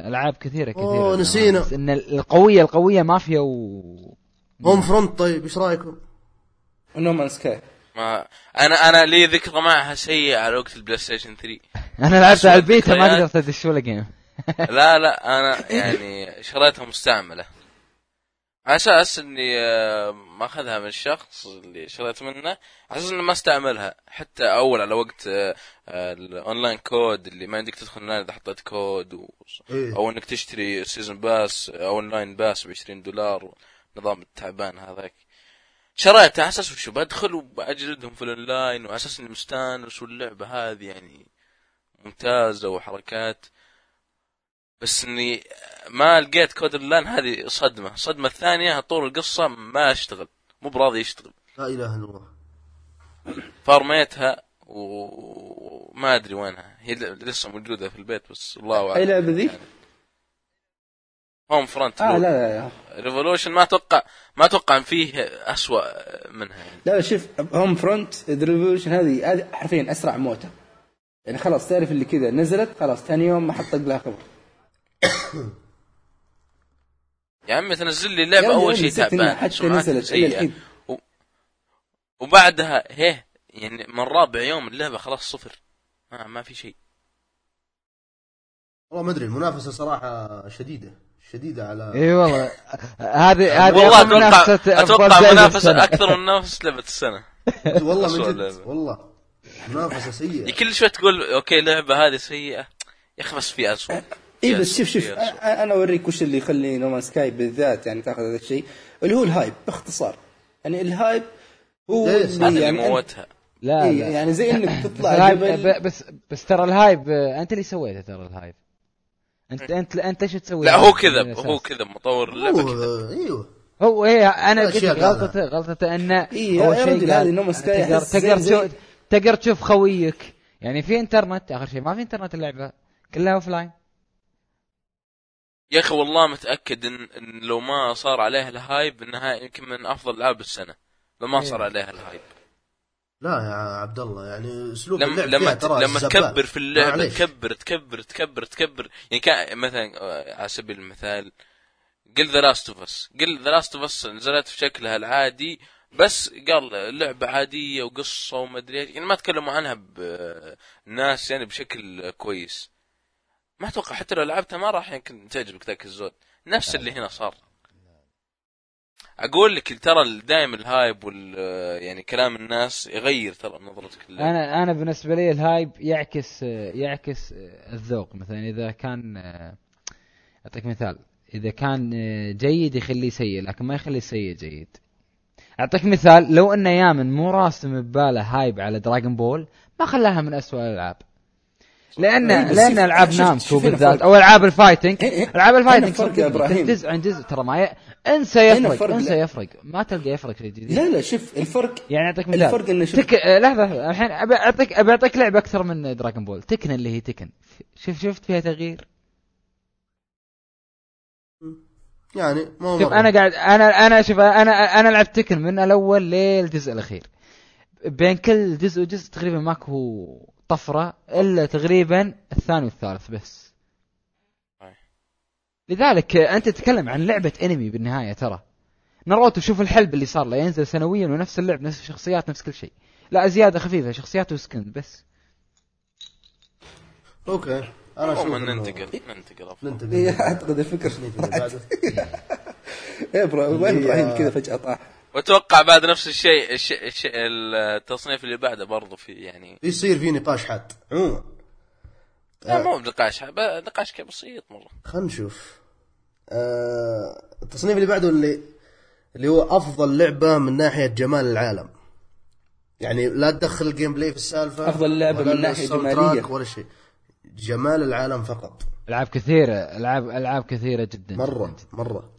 ألعاب كثيرة كثيرة أوه، نسينا. بس ان القوية القوية مافيا و Homefront طيب إيش رأيكم؟ No Man's Sky ما أنا أنا لي ذكرى معها سيئه على وقت ال PlayStation 3 أنا لعبت على البيتا ما. قدرت أدش ولا game لا لا أنا يعني شريتها مستعملة على أساس إني آه، ماخذها من الشخص اللي شريت منه على أساس إني ما أستعملها حتى أول على وقت آه، آه، ال online code اللي ما عندك تدخل النادي إذا حطيت كود و... إيه. أو إنك تشتري season pass أو online pass ب 20 دولار نظام التعبان هذاك. شريته على أساس وشو بدخل وبجلدهم في الأونلاين وعلى أساس إني مستانس واللعبة هذه يعني ممتازة وحركات. بس إني ما لقيت code ال online هذه صدمة. الصدمة الثانية طول القصة ما أشتغل. مو براضي يشتغل. لا إله إلا الله. فارميتها وما أدري وينها. هي ل- لسه موجودة في البيت بس الله اعلم اي لعبه ذي؟ Homefront آه لا لا لا. Revolution ما أتوقع ما أتوقع إن فيه اسوء منها يعني. لا شوف Homefront Revolution هذه هذه حرفيا أسرع موتة. يعني خلاص تعرف اللي كذا نزلت خلاص ثاني يوم ما حط لها خبر. يا عمي تنزل لي اللعبه أول شيء تعبان. حتى نزلت سيئة. الحين. وبعدها هيه يعني من رابع يوم اللعبة خلاص صفر. ما, ما في شيء والله ما أدري المنافسة صراحة شديدة. شديدة على إي والله. هذه هذه والله أتوقع منافسة أتوقع منافسة السنة. أكثر من منافسة لعبة السنة. والله من جد. والله. منافسة سيئة. كل شوي تقول okay اللعبه هذه سيئة. يا أخي بس في اسوء إي إيه، بس شوف شوف أنا أوريك وش اللي يخلي No Man's Sky بالذات يعني تأخذ هذا الشيء اللي هو ال hype باختصار. يعني ال hype هو اللي يعني موتها. لا إيه، لا. يعني زي إنك تطلع جبل. بس بس ترى ال hype أنت اللي سويته ترى ال hype؟ انت انت أنت إيش تسوي؟ لا هو من كذا؟ هو كذا مطور اللعبة كذا. هو- إيوه. هو إيه أنا قلت. غلطته غلطته انه إيه، اول يا شيء رجل قال. هذه No Man's Sky تقدر تقدر تشوف تقدر تشوف خويك. يعني في إنترنت آخر شيء ما في إنترنت اللعبة. كلها offline يا أخي والله متأكد ان, إن لو ما صار عليها ال hype إنها يمكن من أفضل ألعاب السنة. لو ما صار إيه. عليها ال hype. لا يا عبد الله يعني أسلوب لما اللعب لما ترى لما. تكبر في اللعبه. تكبر تكبر تكبر تكبر يعني كان مثلا آه، على سبيل المثال قل The Last of Us قل The Last of Us نزلت في شكلها العادي بس قال لعبة عادية وقصة وما أدري إيش. يعني ما تكلموا عنها بالناس يعني بشكل كويس ما أتوقع حتى لو لعبتها ما راح يمكن تعجبك ذاك الزود نفس اللي هنا صار أقول لك ترى دائما ال hype وال يعني كلام الناس يغير ترى نظرتك للعبة. أنا أنا بالنسبة لي ال hype يعكس يعكس الذوق. مثلا إذا كان أعطيك مثال. إذا كان جيد يخليه سيء لكن ما يخلي السيء جيد. أعطيك مثال. لو أن يامن مو راسم بباله hype على Dragon Ball ما خلاها من أسوأ الألعاب. لأن إيه، لأن ألعاب نامكو بالذات. أو ألعاب ال fighting إيه، إيه. ألعاب ال fighting فرق يا صدقني، إبراهيم. جزء عن جزء ترى ما ي... انسى يفرق فرق، انسى. يفرق ما تلقى يفرق في جديد لا لا شوف الفرق يعني أعطيك مثال الفرق إنه شوف تك... آه، لحظة لحظة. الحين أبي اعطيك أبي أعطيك لعبة أكثر من Dragon Ball Tekken اللي هي Tekken شوف شفت فيها تغيير يعني مو شوف. أنا قاعد أنا أنا شوف أنا أنا لعبت Tekken من الأول للجزء الأخير بين كل جزء وجزء تقريبا ماكو طفره إلا تقريبا الثاني والثالث بس. أي. لذلك أنت تتكلم عن لعبة انمي بالنهاية ترى. ناروتو شوف الحلب اللي صار له ينزل سنويا ونفس اللعب نفس الشخصيات نفس كل شيء. لا زياده خفيفة شخصيات و skin بس. أوكي. أنا أشوف ننتقل ننتقل. ننتقل. إيه، أعتقد بعده. يا إبراهيم وين إبراهيم هي- كذا فجأة طاح. وأتوقع بعد نفس الشيء الشيء الشيء التصنيف اللي بعده برضو في يعني يصير في نقاش حاد عموما. لا مو بنقاش ب- نقاش كذا بسيط مرة. خلينا نشوف. آه التصنيف اللي بعده اللي اللي هو أفضل لعبة من ناحية جمال العالم. يعني لا تدخل ال gameplay في السالفة أفضل لعبة ولا من جمالية. تراك ولا شيء. جمال العالم فقط. ألعاب كثيرة ألعاب ألعاب كثيرة جدا مرة جداً. مرة.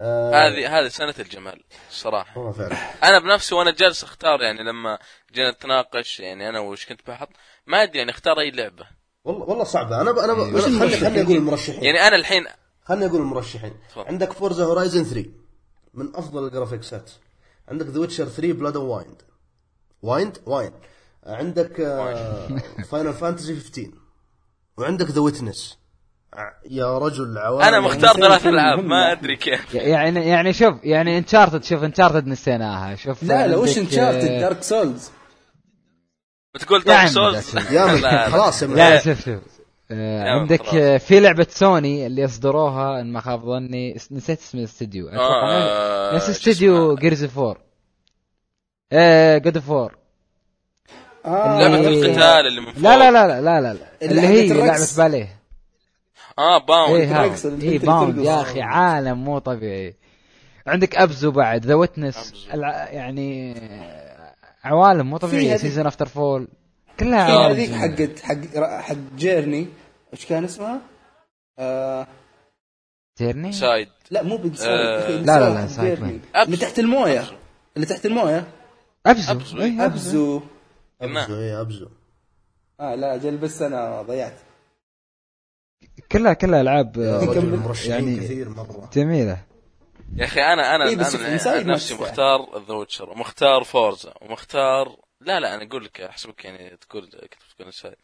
آه هذه هذه سنة الجمال الصراحه والله فعلا. أنا بنفسي وأنا جالس أختار يعني لما جينا نتناقش يعني أنا وش كنت بحط ما أدري يعني أختار أي لعبة. والله والله صعبة. أنا ب... أنا ب... وش خلني خلني المرشحين؟ أقول المرشحين. يعني أنا الحين خلني أقول المرشحين. تفضل. عندك Forza Horizon 3 من أفضل الجرافيكسات عندك The Witcher 3 Blood and Wine and Wine عندك Final Fantasy 15 وعندك The Witness يا رجل عوالم أنا مختار مثلاً ثلاث ألعاب ما يعني. أدري كيف. يعني يعني شوف يعني Uncharted شوف Uncharted نسيناها شوف لا لا وش Uncharted Dark Souls بتقول Dark Souls يا خلاص لا شوف شوف. آه عندك. آه في لعبة سوني اللي اصدروها إن ما خاب ظني نسيت اسم الاستديو أتوقع آه، نفس استديو؟ Gears 4 إيه جود فور لعبة اللي- القتال اللي من فوق لا لا لا لا لا لا. اللي هي الرقص. باليه. آه باوند إيه اللي إيه بنت باوند ترقص. يا أخي عالم مو طبيعي. عندك أبزو بعد ذا ويتنس أبزو. يعني عوالم مو طبيعية. سيزون افتر فول كلها في عوالم هذيك. حقت حق حق جيرني إيش كان اسمها؟ آه جيرني سايد لا مو بيج سايد آه، لا، لا، لا، side. اللي تحت الموية. اللي تحت الموية. Abzu, Abzu. إيه، Abzu. Abzu إيه Abzu. آه لا جل بس أنا ضيعت. كلها كلها ألعاب آه، يعني- كثير مرة. جميلة. يا أخي أنا أنا إيه، بس أنا ما نفسي تستاهل. مختار The Witcher ومختار Forza ومختار لا لا أنا أقول لك أحسبك يعني تقول كنت بتقول Inside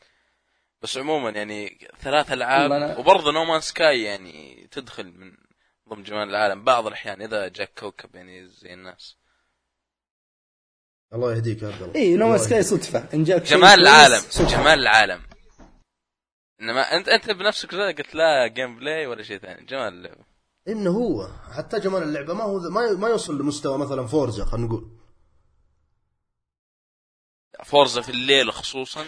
بس عموما يعني ثلاث ألعاب أنا- وبرضه No Man's Sky يعني تدخل من ضمن جمال العالم. بعض الأحيان إذا جاك كوكب يعني زي الناس. الله يهديك يا عبد الله. اي نو الله سكاي صدفة. إن جاك جمال العالم صدفة. جمال العالم. إنما انت أنت بنفسك قلت لا جيم بلاي ولا شيء ثاني. جمال. اللعبه إنه هو. حتى جمال اللعبة ما هو ما ما يوصل لمستوى مثلا فورزا خلينا نقول. فورزا في الليل خصوصا.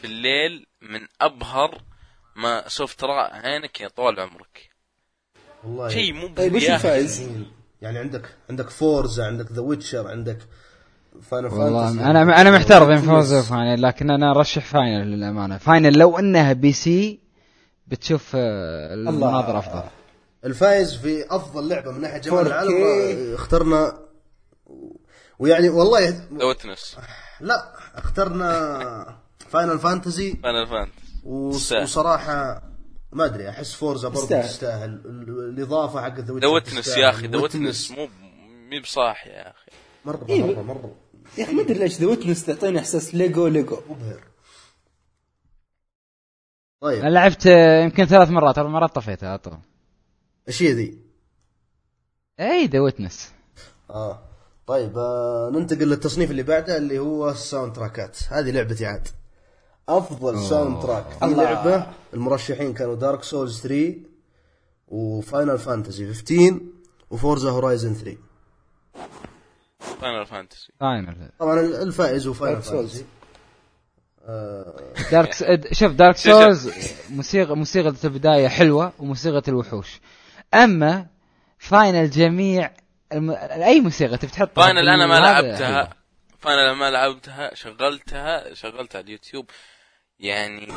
في الليل من أبهر ما سوف ترى عينك يا طول عمرك. والله. شيء مو طيب وش؟ جميل. يعني عندك عندك Forza عندك The Witcher عندك Final والله Fantasy أنا أنا محتار بين Forza و Final لكن أنا أرشح Final للأمانة. Final لو إنها PC بتشوف آه، المناظر أفضل. الفايز في أفضل لعبة من ناحية جمال 4K. العالم آه، اخترنا ويعني والله The Witness لا اخترنا Final Fantasy Final Fant وص- تستاهل. وصراحة ما أدري أحس Forza برضه تستاهل. تستاهل. ال- الإضافة حق The Witness يا أخي The Witness مو مي بصاح يا أخي. مرة إيه، مرة مرة. يا أخي ما أدري ليش The Witness تعطيني إحساس Lego Lego. مبهر. طيب. أنا لعبت آه، يمكن ثلاث مرات أربع مرات طفيتها على طول. إيش هي ذي؟ اي The Witness. آه. طيب آه ننتقل للتصنيف اللي بعده اللي هو ال soundtrack ات هذه لعبتي عاد. أفضل soundtrack في الله. لعبه المرشحين كانوا دارك سولز 3 وفاينل فانتسي 15 وفورزا هورايزن 3 فاينل فانتسي فاينل طبعا الفائز هو Final Dark Souls. فانتسي دارك. شوف دارك. Souls موسيقى موسيقى البداية حلوة وموسيقى الوحوش. أما Final جميع الم... أي موسيقى تبي تحطها؟ Final أنا ما لعبتها. فاينل ما لعبتها. شغلتها شغلتها على اليوتيوب. يعني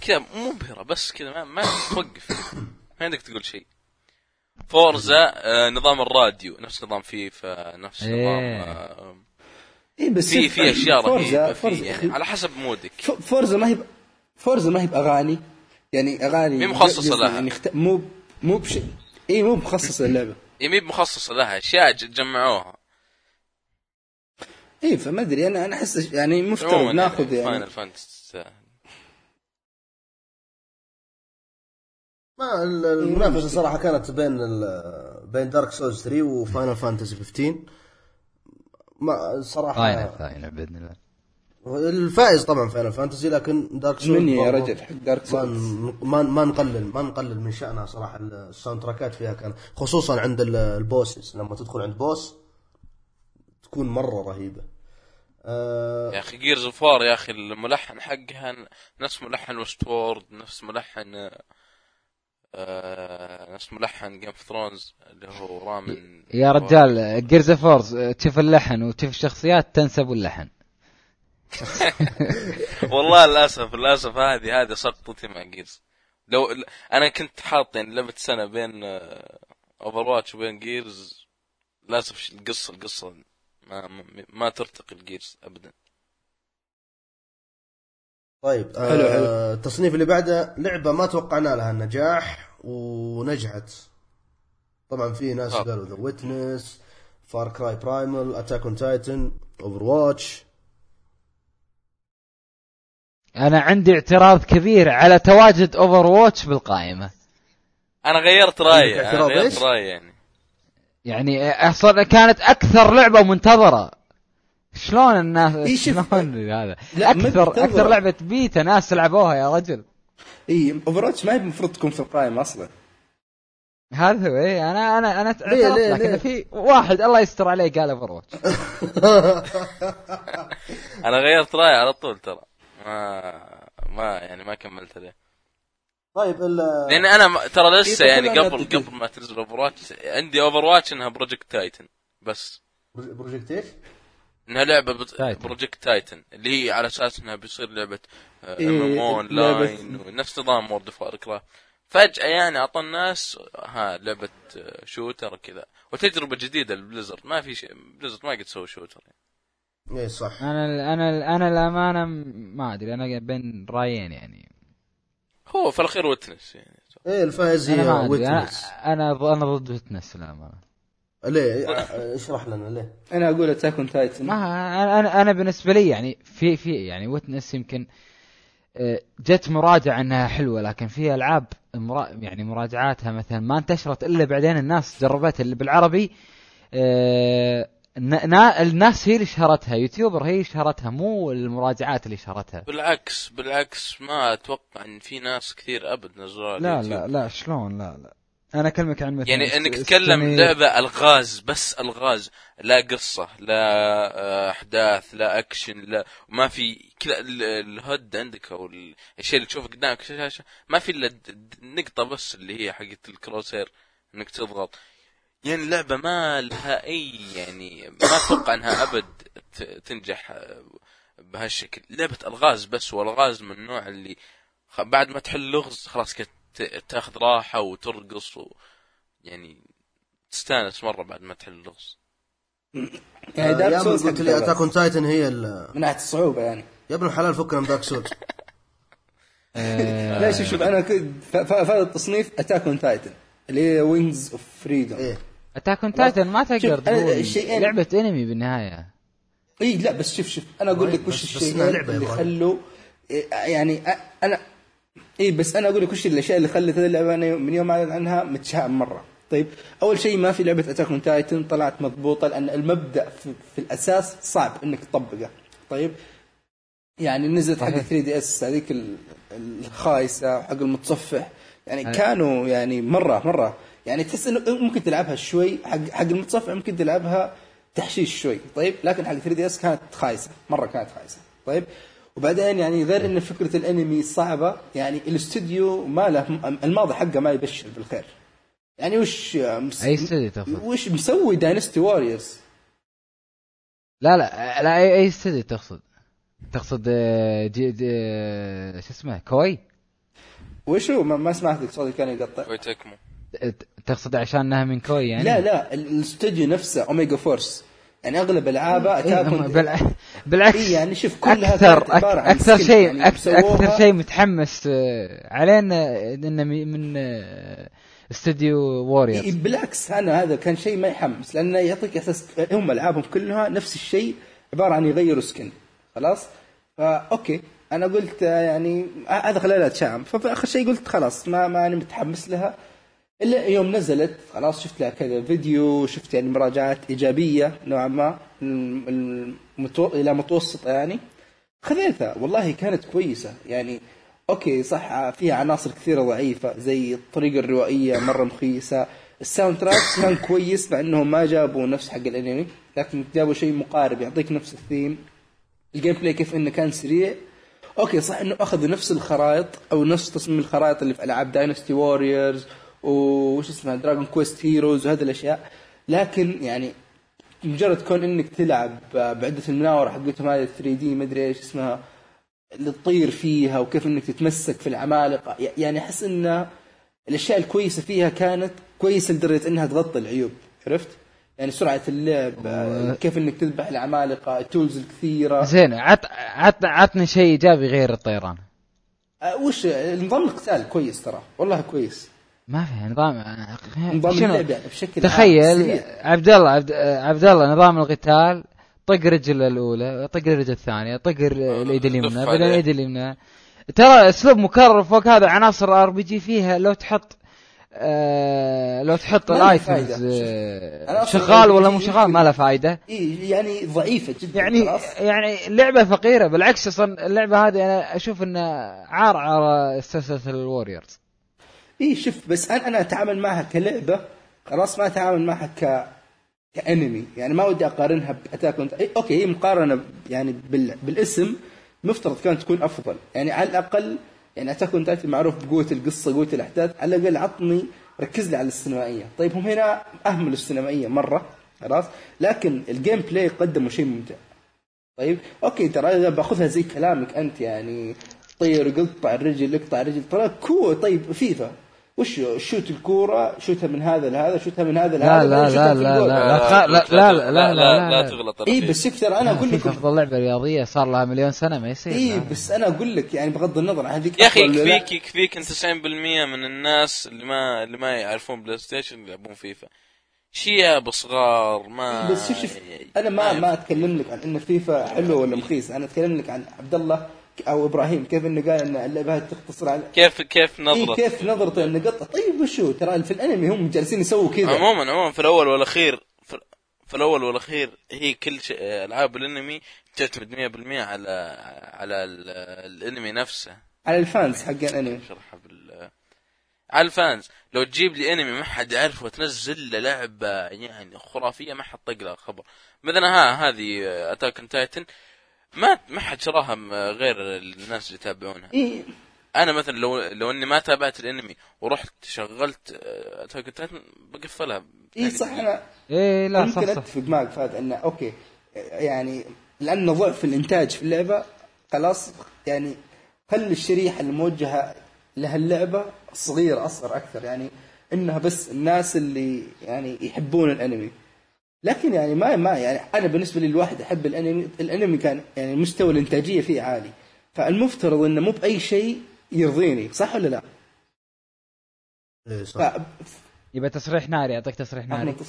كذا مبهرة بس كذا ما, ما توقف ما عندك تقول شيء. Forza آه نظام الراديو. نفس نظام فيفا نفس إيه. نظام آه اي بس في في أشياء Forza Forza يعني على حسب mood ك. Forza ما هي ب- Forza ما هي بأغاني. يعني أغاني مي مخصصة ج- لها. يعني اخت... مو مو بشيء اي مو مخصصة للعبة. يمي مخصصة لها. أشياء جمعوها. اي فما أدري أنا أنا أحس يعني مفترض عموما ناخذ يعني. يعني فاينل فانتسي ما ال- المنافسة صراحة كانت بين ال- بين Dark Souls 3 و Final Fantasy 15 ما صراحة Final Final بإذن الله. الفائز طبعا Final Fantasy لكن Dark Souls من يا رجل؟ حق Dark ما Souls ن- ما ما نقلل ما نقلل من شأنها صراحة ال soundtrack ات فيها كان خصوصا عند ال- ال bosses. لما تدخل عند boss تكون مرة رهيبة. آه يا أخي Gears of يا أخي الملحن حقها نفس ملحن Westworld نفس ملحن آه نفس ملحن Game of Thrones اللي هو Ramin يا رجال Gears فورز تشوف اللحن وتشوف الشخصيات تنسى ابو اللحن. والله للأسف للأسف هذه هذه سقطتي مع جيرز لو أنا كنت حاط يعني لعبة سنة بين Overwatch وبين Gears للأسف القصة القصة ما ما, ما ترتقي ال Gears ابدا. طيب حلو، حلو. آه التصنيف اللي بعده لعبة ما توقعنا لها النجاح ونجحت طبعا في ناس آه. قالوا The Witness Far Cry Primal Attack on Titan Overwatch أنا عندي اعتراض كبير على تواجد Overwatch بالقائمة أنا غيرت رأيي غيرت؟ رأيي يعني يعني أصلا كانت أكثر لعبة منتظرة شلون الناس إيه،. شلون هذا أكثر. أكثر لعبة بيتا ناس لعبوها يا رجل إي Over ما هي المفروض تكون في القائمة أصلا هذا هو إيه أنا أنا أنا ليه- اعترفت ليه- لك ليه؟ إن في واحد الله يستر عليه قال Over أنا غيرت رأيي على طول ترى ما ما يعني ما كملت عليه طيب ال- لأن أنا ترى لسه إيه، يعني قبل. قبل ما تنزل Overwatch عندي Overwatch إنها Project Titan بس Project إيش؟ إنها لعبة بت... Titan. Project Titan اللي هي على أساس إنها بيصير لعبة MM online ونفس نظام World of فجأة يعني اعطى الناس ها لعبة آه، shooter كذا وتجربة جديدة ل Blizzard ما في شيء Blizzard ما قد تسوي shooter يعني. إيه صح. أنا أنا أنا الأمانة ما أدري أنا بين رأيين يعني. هو في الأخير Witness يعني. إيه الفائز هي Witness أنا أنا ضد Witness الأمانة. ليه؟ اشرح لنا ليه؟ أنا أقول Attack on Titan. ما أنا أنا أنا بالنسبة لي يعني في في يعني Witness يمكن آه، جت مراجعة إنها حلوة لكن في ألعاب مرا يعني مراجعاتها مثلا ما انتشرت إلا بعدين الناس جربتها اللي بالعربي آه، نا- نا- الناس هي اللي شهرتها YouTuber هي اللي شهرتها مو المراجعات اللي شهرتها. بالعكس بالعكس ما أتوقع إن في ناس كثير أبد نزلوها لا. لا لا شلون؟ لا لا. أنا أكلمك عن مثلا يعني إنك تتكلم لعبة ألغاز بس ألغاز لا قصة لا آه، أحداث لا أكشن لا ما في كذا ال- الهد عندك أو ال- الشيء اللي تشوفه قدامك الشاشه ما في إلا نقطة بس اللي هي حقت الكروسير إنك تضغط. يعني اللعبة ما لها أي يعني ما أتوقع إنها أبد تنجح آه، بهالشكل. لعبة ألغاز بس والغاز من النوع اللي بعد ما تحل لغز خلاص كده ت- تاخذ راحة وترقص و يعني تستانس مرة بعد ما تحل اللغز يعني Dark يا Souls قلت لي اتاك اون تايتن هي ال- من ناحية الصعوبة يعني. يا ابن الحلال فكنا من Dark Souls آه، لا شوف شوف أنا كنت ف- ف- فهذا التصنيف Attack on Titan اللي هي Wings of Freedom إيه. Attack on Titan ما تقدر تقول الشيئين- لعبة أنمي بالنهاية. اي لا بس شوف شوف أنا أقول لك بس- وش الشيء يا اللي. خلوا إيه، يعني أنا اي بس أنا أقول لك وش الأشياء اللي خلت هذه اللعبة أنا من يوم ما أعلن عنها متشائم مرة. طيب أول شيء ما في لعبة Attack on Titan طلعت مضبوطة لأن المبدأ في, في الأساس صعب إنك تطبقه. طيب يعني نزلت حق صحيح. 3DS هذيك ال- الخايسة حق المتصفح. يعني. كانوا يعني مره مرة. يعني تحس إنه ممكن تلعبها شوي. حق حق المتصفح ممكن تلعبها تحشيش شوي. طيب لكن حق 3DS كانت خايسة. مرة كانت خايسة. طيب وبعدين يعني غير إن فكرة الأنمي صعبة يعني الاستوديو ما له الماضي حقه ما يبشر بالخير. يعني وش مس- أي استوديو تقصد وش مسوي Dynasty Warriors لا لا لا أي أي استوديو تقصد؟ تقصد آه، جي جي آه، شو اسمه Koei وشو ما, ما سمعتك صوتي كان يقطع. و Tecmo ت- تقصد عشان إنها من Koei يعني؟ لا لا ال- الاستوديو نفسه Omega Force يعني أغلب العابه إيه، هم Attack بالع... بالعكس إيه، يعني شوف كلها أكثر أكثر شيء يعني أكثر شيء متحمس آه، علينا انه من- آه، استوديو إيه Warriors بالعكس أنا هذا كان شيء ما يحمس لأنه يعطيك إحساس هم ألعابهم كلها نفس الشيء عبارة عن يغيروا skin خلاص؟ فا أوكي أنا قلت آه، يعني هذا خلاني اتشائم ففي آخر شيء قلت خلاص ما ما أنا متحمس لها. إلا يوم نزلت خلاص شفت لها كذا فيديو شفت يعني مراجعات إيجابية نوعا ما الم- المتو... إلى متوسطة يعني. خذيتها والله كانت كويسة يعني. أوكي صح فيها عناصر كثيرة ضعيفة زي الطريقة الروائية مرة مخيسة. ال soundtrack كان كويس مع انهم ما جابوا نفس حق الانمي لكن جابوا شيء مقارب يعطيك نفس الثيم. ال gameplay كيف إنه كان سريع. أوكي صح إنه أخذوا نفس الخرائط أو نفس تصميم الخرائط اللي في ألعاب Dynasty Warriors وش اسمها Dragon Quest Heroes وهذه الأشياء. لكن يعني مجرد كون إنك تلعب بعدة المناورة حقتهم هذه 3D مدري إيش اسمها اللي تطير فيها وكيف إنك تتمسك في العمالقة. يعني أحس إن الأشياء الكويسة فيها كانت كويسة لدرجة إنها تغطي العيوب. عرفت؟ يعني سرعة اللعب آه، كيف إنك تذبح العمالقة ال tools الكثيرة. زين عط عط عطني شيء إيجابي غير الطيران. آه، وش نظام القتال كويس ترى. والله كويس. ما في نظام نظام شنو؟ اللعب يعني بشكل عام تخيل. عبد الله عبد, عبد الله نظام القتال طق رجل الأولى طق الرجل الثانية طق ال- الإيد اليمنى بعدين. الإيد اليمنى ترى أسلوب مكرر فوق هذا عناصر RPG فيها لو تحط آه لو تحط ال items. آه، شغال ولا RPG مو شغال ما له فايدة إيه يعني ضعيفة جدا يعني خلاص يعني اللعبه فقيرة بالعكس أصلا اللعبة هذه أنا أشوف إنها عار على سلسله ال Warriors اي شوف بس أنا أنا أتعامل معها كلعبة؟ خلاص ما أتعامل معها ك كأنمي. يعني ما ودي أقارنها ب Attack on إيه أوكي هي مقارنة يعني بال... بالاسم مفترض كانت تكون أفضل. يعني على الأقل يعني Attack on معروف بقوة القصة قوة الأحداث على الأقل عطني ركز لي على السينمائية. طيب هم هنا اهملوا السينمائية مرة خلاص؟ لكن ال gameplay قدموا شيء ممتع. طيب أوكي ترى إذا باخذها زي كلامك أنت يعني طير قطع الرجل اقطع الرجل ترى كو طيب فيفا. وش shoot الكوره شوتها من هذا لهذا شوتها من هذا لا لهذا لا لا لا. لا لا لا لا لا لا لا لا تغلط اي. بس ترى أنا أقول لكم افضل لعبه رياضيه صار لها مليون سنه ما يصير اي لا. بس أنا أقول لك يعني بغض النظر عن هذيك يا أخي. يكفيك يكفيك ان 90% من الناس اللي ما اللي ما يعرفون PlayStation يلعبون فيفا شياب صغار ما بس شوف شوف أنا ما ما اتكلم لك عن ان فيفا حلو ولا مخيس أنا اتكلم لك عن عبد الله أو إبراهيم كيف إنه قال إن اللعبة هذه تختصر على كيف كيف إيه نظرة؟ كيف نظرته النقط طيب وشو؟ ترى في الأنمي هم جالسين يسووا كذا. عموما عموما في الأول والاخير في, في الأول والأخير هي كل شيء ألعاب الأنمي تعتمد 100% على على ال- الأنمي نفسه. على ال fans حق الأنمي. شرحها بال على ال fans. لو تجيب لي أنمي ما حد يعرفه وتنزل له لعبة يعني خرافية ما حد طق لها خبر. مثلا ها هذه Attack Titan ما ما حد شراها م- غير الناس اللي يتابعونها. اي أنا مثلا لو لو إني ما تابعت الأنمي ورحت شغلت Attack Titan بقفلها. اي صح أنا إيه لا صح ممكن صح أتفق معك فهد إنه أوكي يعني لأنه ضعف الإنتاج في اللعبة خلاص يعني خلي الشريحة الموجهه لها اللعبة صغيرة أصغر أكثر يعني إنها بس الناس اللي يعني يحبون الأنمي. لكن يعني ما ما يعني أنا بالنسبة لي الواحد أحب الانمي الأنمي كان يعني مستوى الإنتاجية فيه عالي. فالمفترض إنه مو بأي شيء يرضيني صح ولا لا؟ إيه ف... صح يبقى تصريح ناري يعطيك تصريح ناري. أحمد-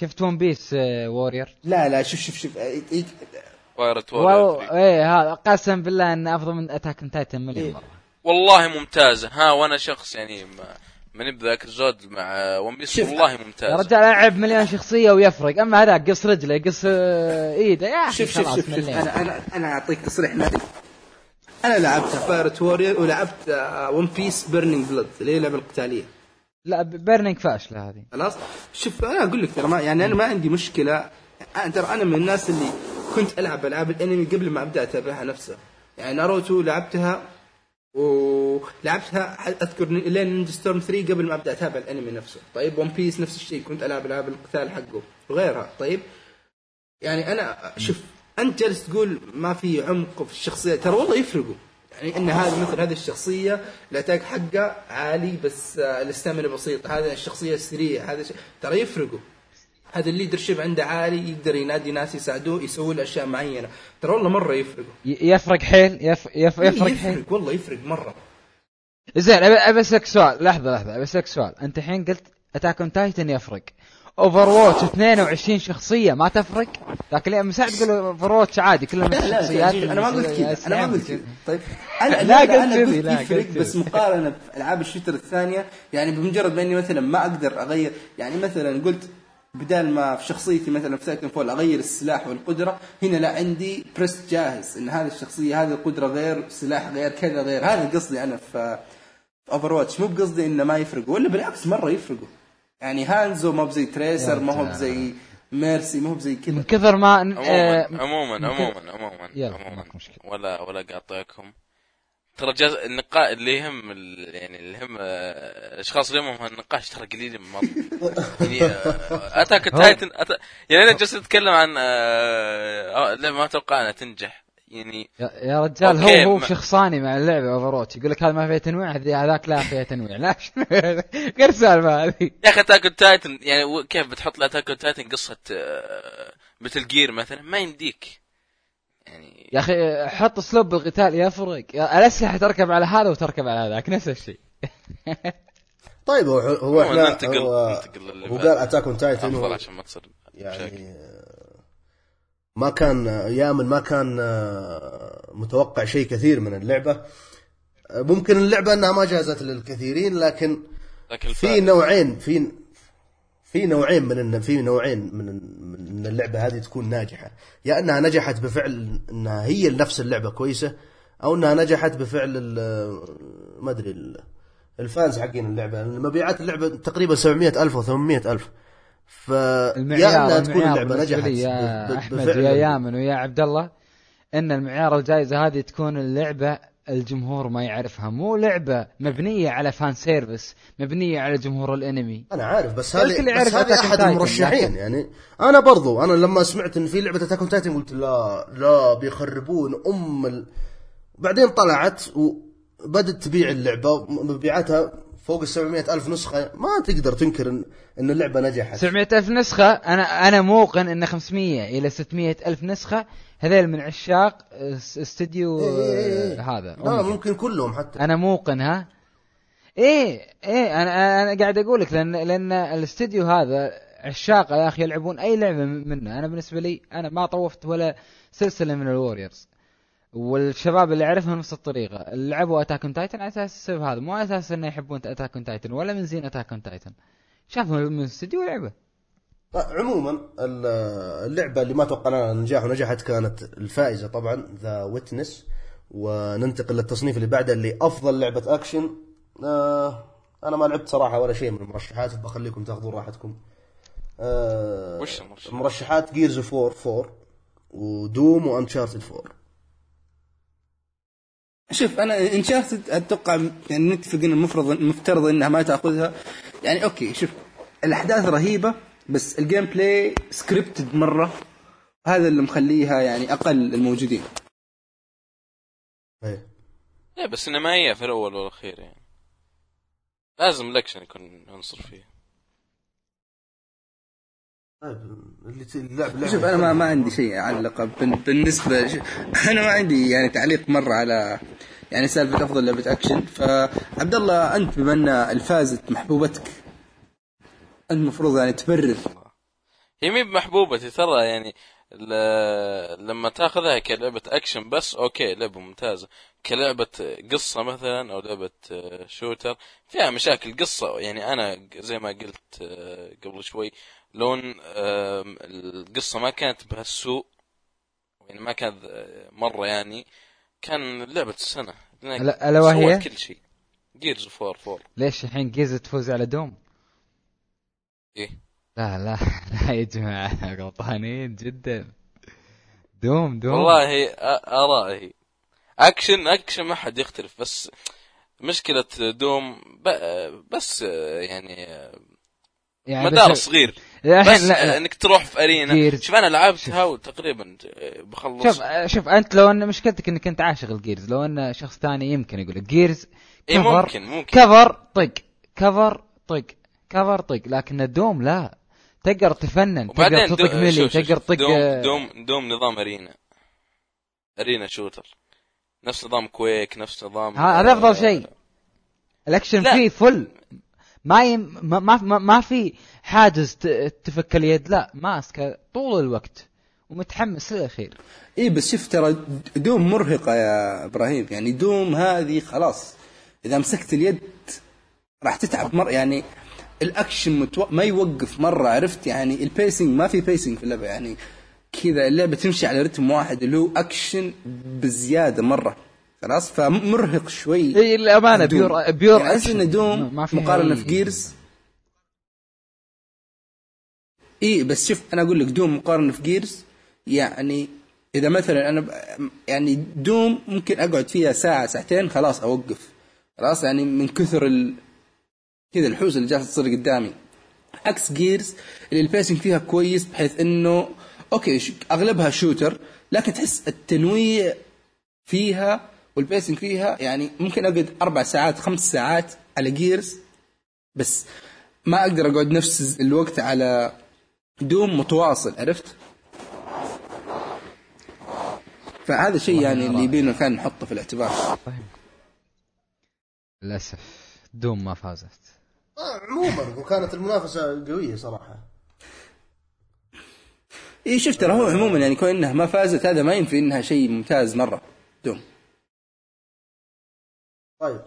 شفت One Piece Warrior لا لا شوف شوف شوف إيه- إيه- Pirate Warrior إيه هذا قسم بالله انه أفضل من Attack Titan مليون إيه. مرة. والله ممتازة. ها وأنا شخص يعني ما ماني بذاك الزود مع One Piece والله يا ممتازه رجال العب مليون شخصية ويفرق. أما هذاك قص رجلة قص آه، إيده. يا أخي شوف شوف شوف. أنا أنا أنا أعطيك تصريح ناري أنا لعبت Pirate Warrior ولعبت One Piece Burning Blood اللي هي اللعبة القتالية. لا Burning فاشلة هذه. خلاص؟ شوف أنا أقول لك ترى ما يعني أنا ما عندي مشكلة. ترى أنا من الناس اللي كنت ألعب ألعاب الأنمي قبل ما أبدأ أتابعها نفسها. يعني ناروتو لعبتها ولعبتها أذكر لين Ninja Storm 3 قبل ما أبدأ أتابع الأنمي نفسه. طيب One Piece نفس الشيء كنت العب العاب القتال حقه وغيرها طيب يعني أنا شوف أنت جالس تقول ما في عمق في الشخصية ترى والله يفرقوا. يعني إن هذه مثل هذه الشخصية ال attack حقه عالي بس آه، ال stamina بسيط هذا الشخصية سريع هذا. ترى يفرقوا. هذا ال leadership عنده عالي يقدر ينادي ناس يساعدوه يسوي له أشياء معينة. ترى والله مرة يفرقوا يفرق حيل؟ يف... يف... إيه، يفرق حيل. يفرق والله يفرق مرة. زين ابي أسألك سؤال. لحظة لحظة. أبي أسألك سؤال. أنت الحين قلت Attack on Titan يفرق. Overwatch 22 شخصية ما تفرق؟ لكن من ساعه تقول Overwatch عادي كلهم لا لا شخصيات. أنا ما قلت كذا أنا ما قلت كذا. طيب. أنا لا قلت لا يفرق بس. مقارنة بألعاب ال shooter الثانية يعني بمجرد ما إني مثلا ما أقدر أغير يعني مثلا قلت بدال ما في شخصيتي مثلا في Titanfall أغير السلاح والقدرة هنا لا عندي preset جاهز إن هذه الشخصية هذه القدرة غير سلاح غير كذا غير. هذا قصدي أنا في Overwatch مو بقصدي إنه ما يفرقوا ولا بالعكس مرة يفرقوا. يعني Hanzo ما بزي Tracer ما هو بزي Mercy ما هو بزي كذا. من كثر ما عموما آه، عموما عموما عموما. ولا ولا قاطعكم. ترى جاز النقاش اللي يهم ال- يعني اللي يهم آه، الأشخاص اللي يهمهم النقاش ترى قليل مرة. يعني آه، Attack Titan أتا... يعني أنا جالس أتكلم عن آه، آه، لعبه ما أتوقع أنها تنجح. يعني يا رجال هو هو ما- شخصاني مع اللعبة Overwatch يقول لك هذا ما فيها تنويع هذاك لا فيها تنويع. لا غير السالفة هذه. يا أخي Attack Titan يعني كيف بتحط ل Attack Titan قصة مثل Gear مثلا؟ ما يمديك. يعني يا أخي حط اسلوب القتال يفرق يا- الأسلحة تركب على هذا وتركب على هذاك نفس الشيء طيب هو هو إحنا ننتقل- هو, ننتقل هو. قال أتاك on Titan أفضل عشان ما تصير مشاكل. يعني ما كان يامن ما كان آه، متوقع شيء كثير من اللعبة ممكن اللعبة إنها ما جازت للكثيرين لكن الفارق. في نوعين في في نوعين من إن في نوعين من من ان اللعبة هذه تكون ناجحة. يا أنها نجحت بفعل أنها هي نفس اللعبة كويسة أو أنها نجحت بفعل ما أدري ال- الفانز حقين اللعبة. مبيعات اللعبة تقريبا 700 ألف أو 800 ألف. ف يا أنها تكون اللعبه نجحت يا أحمد ويا يامن ويا عبد الله إن المعيار الجائزة هذه تكون اللعبة الجمهور ما يعرفها. مو لعبة مبنية على fan service مبنية على جمهور الانمي. أنا عارف بس هذه بس هذه أحد المرشحين يعني. أنا برضو أنا لما سمعت إن في لعبة Attack Titan قلت لا لا بيخربون أم ال... بعدين طلعت وبدت تبيع اللعبة مبيعاتها فوق ال 700 ألف نسخة ما تقدر تنكر ان, إن اللعبة نجحت. 700 ألف نسخة أنا أنا موقن أن 500 إلى 600 ألف نسخة هذيل من عشاق اس- استديو إيه إيه إيه. آه، هذا. لا ممكن. ممكن كلهم حتى. أنا موقن ها؟ إيه إيه أنا أنا قاعد أقول لك لأن لأن الاستديو هذا عشاق يا أخي يلعبون أي لعبة منه. أنا بالنسبة لي أنا ما طوفت ولا سلسلة من ال Warriors. والشباب اللي اعرفهم نفس الطريقة اللي لعبوا Attack on Titan على أساس السبب هذا مو على أساس إنه يحبون Attack on Titan ولا من زين Attack on Titan شافوا من الاستديو لعبه عموما ال- اللعبة اللي ما توقعنا نجاح ونجحت كانت الفائزة طبعا The Witness وننتقل للتصنيف اللي بعده اللي أفضل لعبة أكشن. آه أنا ما لعبت صراحة ولا شيء من المرشحات بخليكم تاخذون راحتكم. آه وش المرشحات؟ المرشحات Gears of 4 4 و Doom و Uncharted 4 شوف أنا Uncharted أتوقع يعني نتفق ان المفروض المفترض إنها ما تأخذها. يعني أوكي شوف الأحداث رهيبة بس ال gameplay scripted مرة. هذا اللي مخليها يعني أقل الموجودين. إيه إيه بس سينمائية في الأول والأخير يعني. لازم الاكشن يكون عنصر فيه. طيب اللي اللعب لعبة شوف أنا ما, ما عندي شيء اعلق بال- بالنسبة أنا ما عندي يعني تعليق مرة على يعني سالفة أفضل لعبة أكشن. فعبد الله أنت بما أن الفازت محبوبتك انت المفروض يعني تبرر. هي مي بمحبوبتي ترى يعني ل- لما تاخذها كلعبة أكشن بس أوكي لعبة ممتازة. كلعبة قصة مثلا أو لعبة آه، shooter فيها مشاكل قصة. يعني أنا زي ما قلت آه، قبل شوي لو إن آم، القصة ما كانت بهالسوء يعني ما كانت آه، مرة يعني كان لعبة السنة. لأنها ألا- ألا وهي؟ كل شيء. Gears of 4 4 ليش الحين جيزة تفوز على Doom إيه. لا لا لا يا جماعة غلطانين جدا. Doom Doom والله ارائي اكشن اكشن ما حد يختلف بس مشكلة Doom بس يعني يعني مدار بس- صغير. بس لا لا إنك تروح في arena. Gears. شوف أنا لعبتها وتقريبا بخلص. شوف شوف أنت لو إن مشكلتك إنك أنت عاشق ال Gears لو إن شخص ثاني يمكن يقول لك Gears cover ممكن ممكن. cover طق cover طق cover طق لكن ال Doom لا. تقدر تفنن تقدر تطق شوف- تقدر تطق Doom, آه، Doom Doom نظام arena. arena shooter. نفس نظام Quake نفس نظام هذا أفضل آه، شيء. الأكشن لا. فيه فل ما يم ما ما, ما, في حاجز تفك اليد لا ماسكه طول الوقت ومتحمس للأخير. اي بس شوف ترى دوم مرهقة يا إبراهيم يعني دوم هذه خلاص إذا مسكت اليد راح تتعب مره يعني الأكشن متو... ما يوقف مرة عرفت؟ يعني البيسنج ما في بيسنج في اللعبة يعني كذا اللعبة تمشي على رتم واحد اللي هو أكشن بزيادة مرة. خلاص فمرهق شوي إي الامانه. pure pure يعني احس أكشن. ان Doom مقارنة في Gears إي بس شوف أنا أقول لك Doom مقارنة في Gears يعني إذا مثلا أنا ب... يعني Doom ممكن أقعد فيها ساعة ساعتين خلاص أوقف خلاص يعني من كثر ال... كذا الحوسه اللي جالسه تصير قدامي عكس Gears اللي ال pacing فيها كويس بحيث إنه أوكي. أغلبها shooter لكن تحس التنويع فيها وال pacing فيها يعني ممكن أقعد أربع ساعات خمس ساعات على Gears بس ما أقدر أقعد نفس الوقت على Doom متواصل عرفت؟ فهذا شيء يعني اللي يبينا كان نحطه في الاعتبار. للأسف Doom ما فازت. آه، عموما وكانت المنافسة قوية صراحة. اي شوف ترى هو عموما يعني كون إنها ما فازت هذا ما ينفي إنها شيء ممتاز مرة. طيب.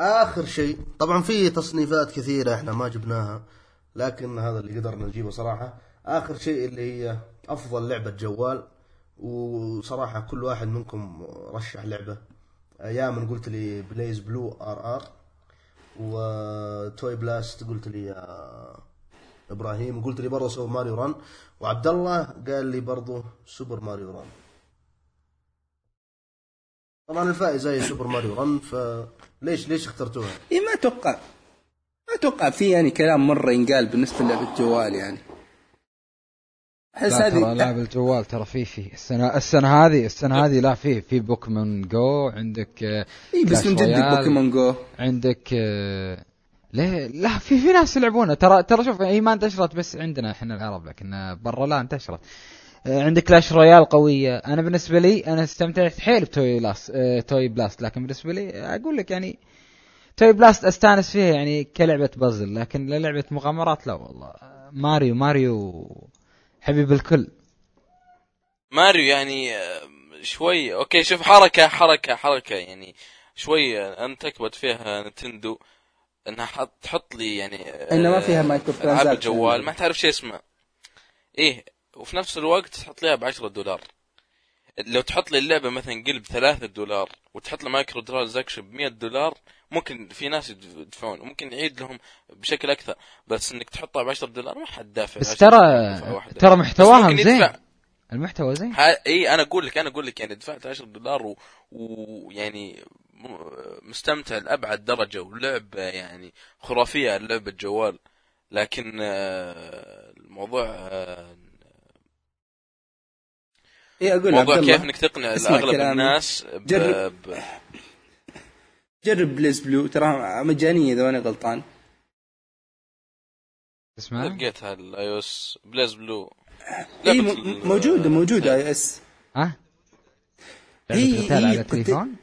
آخر شيء طبعا في تصنيفات كثيرة إحنا ما جبناها لكن هذا اللي قدرنا نجيبه صراحة. آخر شيء اللي هي أفضل لعبة جوال وصراحة كل واحد منكم رشح لعبة. يامن قلت لي BlazBlue RR و Toy Blast قلت لي إبراهيم وقلت لي برضه Super Mario Run وعبد الله قال لي برضه Super Mario Run طبعا الفائز هي Super Mario Run فليش ليش اخترتوها؟ إي ما أتوقع ما أتوقع في يعني كلام مرة ينقال بالنسبة للعبه جوال يعني. أحس لا ترى هذه لعب الجوال ترى في في السنة السنة هذه السنة هذه لا في في Pokémon Go عندك آه، إي بس من جد Royale، Pokémon Go. عندك آه، ليه لا في في ناس يلعبونها ترى ترى شوف هي ما انتشرت بس عندنا إحنا العرب لكن برا لا انتشرت. آه، عندك Clash Royale قوية. أنا بالنسبة لي أنا استمتعت حيل ب Toy Blast آه، Toy Blast لكن بالنسبة لي أقول لك يعني Toy Blast أستانس فيها يعني كلعبة بازل لكن للعبة مغامرات لا والله. آه، ماريو ماريو حبيب الكل. ماريو يعني آه، شوي أوكي شوف حركة حركة حركة يعني شوي انت تكبت فيها نتندو إنها حط تحط لي يعني آه، إنه ما فيها مايكرو العاب ترانزاكشن. الجوال ما تعرف شو اسمه. إيه وفي نفس الوقت تحط لها ب 10 دولار لو تحط لي اللعبة مثلا قلب 3 دولار وتحط لي مايكرو ترانزاكشن ب 100 دولار ممكن في ناس يدفعون وممكن يعيد لهم بشكل أكثر بس إنك تحطها ب 10 دولار ما حد دافع بس 10 ترى. ترى ممكن زين. المحتوى زين إي أنا أقول لك أنا أقول لك يعني دفعت 10 دولار ويعني مستمتع لأبعد درجة ولعبة يعني خرافية لعبة جوال لكن آه، الموضوع آه، اي أقول موضوع كيف الله انك تقنع اغلب. الناس ب... جرب. ب... جرب BlazBlue ترى مجانية إذا أنا غلطان. تسمع؟ لقيتها ال iOS BlazBlue اي موجودة موجودة iOS. ها؟ هي- قتال هي على التليفون؟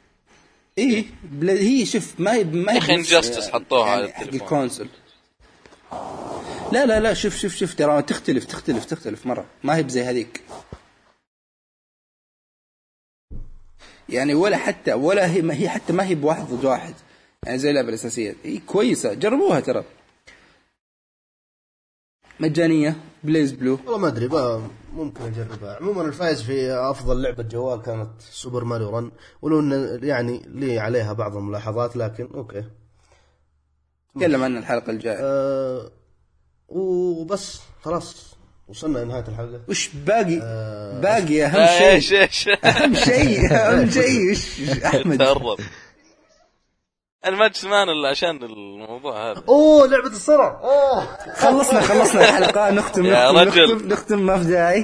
اي هي شوف ما هي ما هي يا بنفس- Injustice حطوها على يعني حق لا لا لا شوف شوف شوف ترى تختلف تختلف تختلف مرة. ما هي بزي هذيك. يعني ولا حتى ولا هي ما هي حتى ما هي بواحد ضد واحد. يعني زي اللعبه الأساسية. هي كويسة. جربوها ترى. مجانية. BlazBlue. والله ما أدري ممكن أجربها. عموما الفائز في أفضل لعبة جوال كانت Super Mario Run. ولو إن يعني لي عليها بعض الملاحظات لكن okay. نتكلم عنها الحلقة الجاية. أه وبس. خلاص. وصلنا لنهاية الحلقة. وش باقي؟ آه. باقي أهم آه، إيش شيء إيش؟ أهم شيء أهم شيء. وش أحمد. تهرب. أنا ما الا عشان الموضوع هذا. أوه لعبة الصرع. أوه. خلصنا خلصنا الحلقة. نختم يا نختم رجل. نختم, نختم ما في داعي.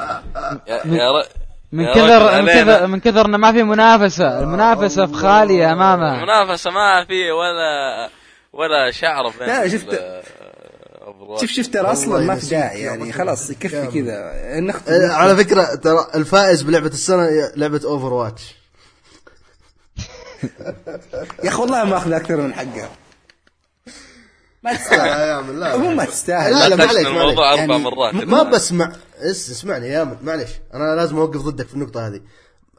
يا, يا ر... من كثر رجل من. كثر من كثر إنه ما في منافسة. المنافسة في خالية أمامه. منافسه ما في ولا ولا شعر بين لا، شفت-. شوف شوف ترى أصلا ما في داعي يعني. خلاص يكفي. كذا. نختم. أه، على فكرة ترى الفائز بلعبة السنة هي لعبة Overwatch يا أخي والله ما أخذ أكثر من حقها. ما تستاهل. لا مو ما تستاهل. لا لا معليش الموضوع أربع يعني مرات. ما بسمع إس اسمعني يا من معليش. أنا لازم أوقف ضدك في النقطة هذه.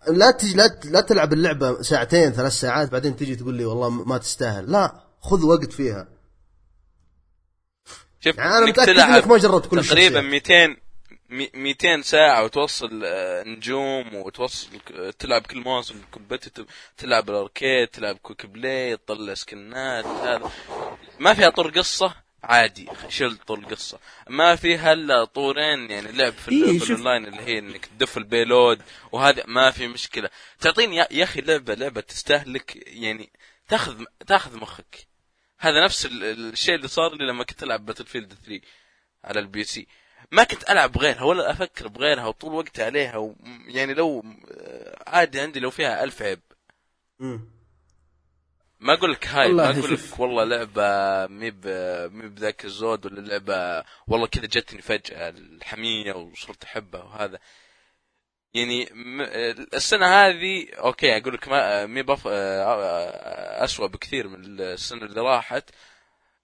لا تجي لا, لا تلعب اللعبة ساعتين ثلاث ساعات بعدين تجي تقول لي والله ما تستاهل. لا خذ وقت فيها. شوف يعني متأكد تلعب ما جربت كل تقريبا الشخصيات. 200 مي- 200 ساعة وتوصل آه، نجوم وتوصل ك- تلعب كل موسم competitive تلعب ال arcade تلعب quick play تطلع سكنات هذا. ما فيها طور قصة؟ عادي شيل طور قصة. ما فيها إلا طورين يعني لعب في, إيه، في. الاونلاين اللي هي إنك تدف ال payload وهذا ما في مشكلة. تعطيني يا- يا أخي لعبة لعبة تستهلك يعني تاخذ تاخذ مخك. هذا نفس ال- ال- الشيء اللي صار لي لما كنت ألعب Battlefield 3 على ال PC ما كنت ألعب بغيرها ولا أفكر بغيرها وطول وقتي عليها و يعني لو آه، عادي عندي لو فيها ألف عيب. ما أقول لك هاي ما أقول. لك والله لعبة مي ب- مي بذاك الزود ولا لعبة والله كذا جتني فجأة الحمية وصرت أحبها وهذا يعني م- السنة هذه okay أقول لك ما مي بف آه، اسوء بكثير من السنة اللي راحت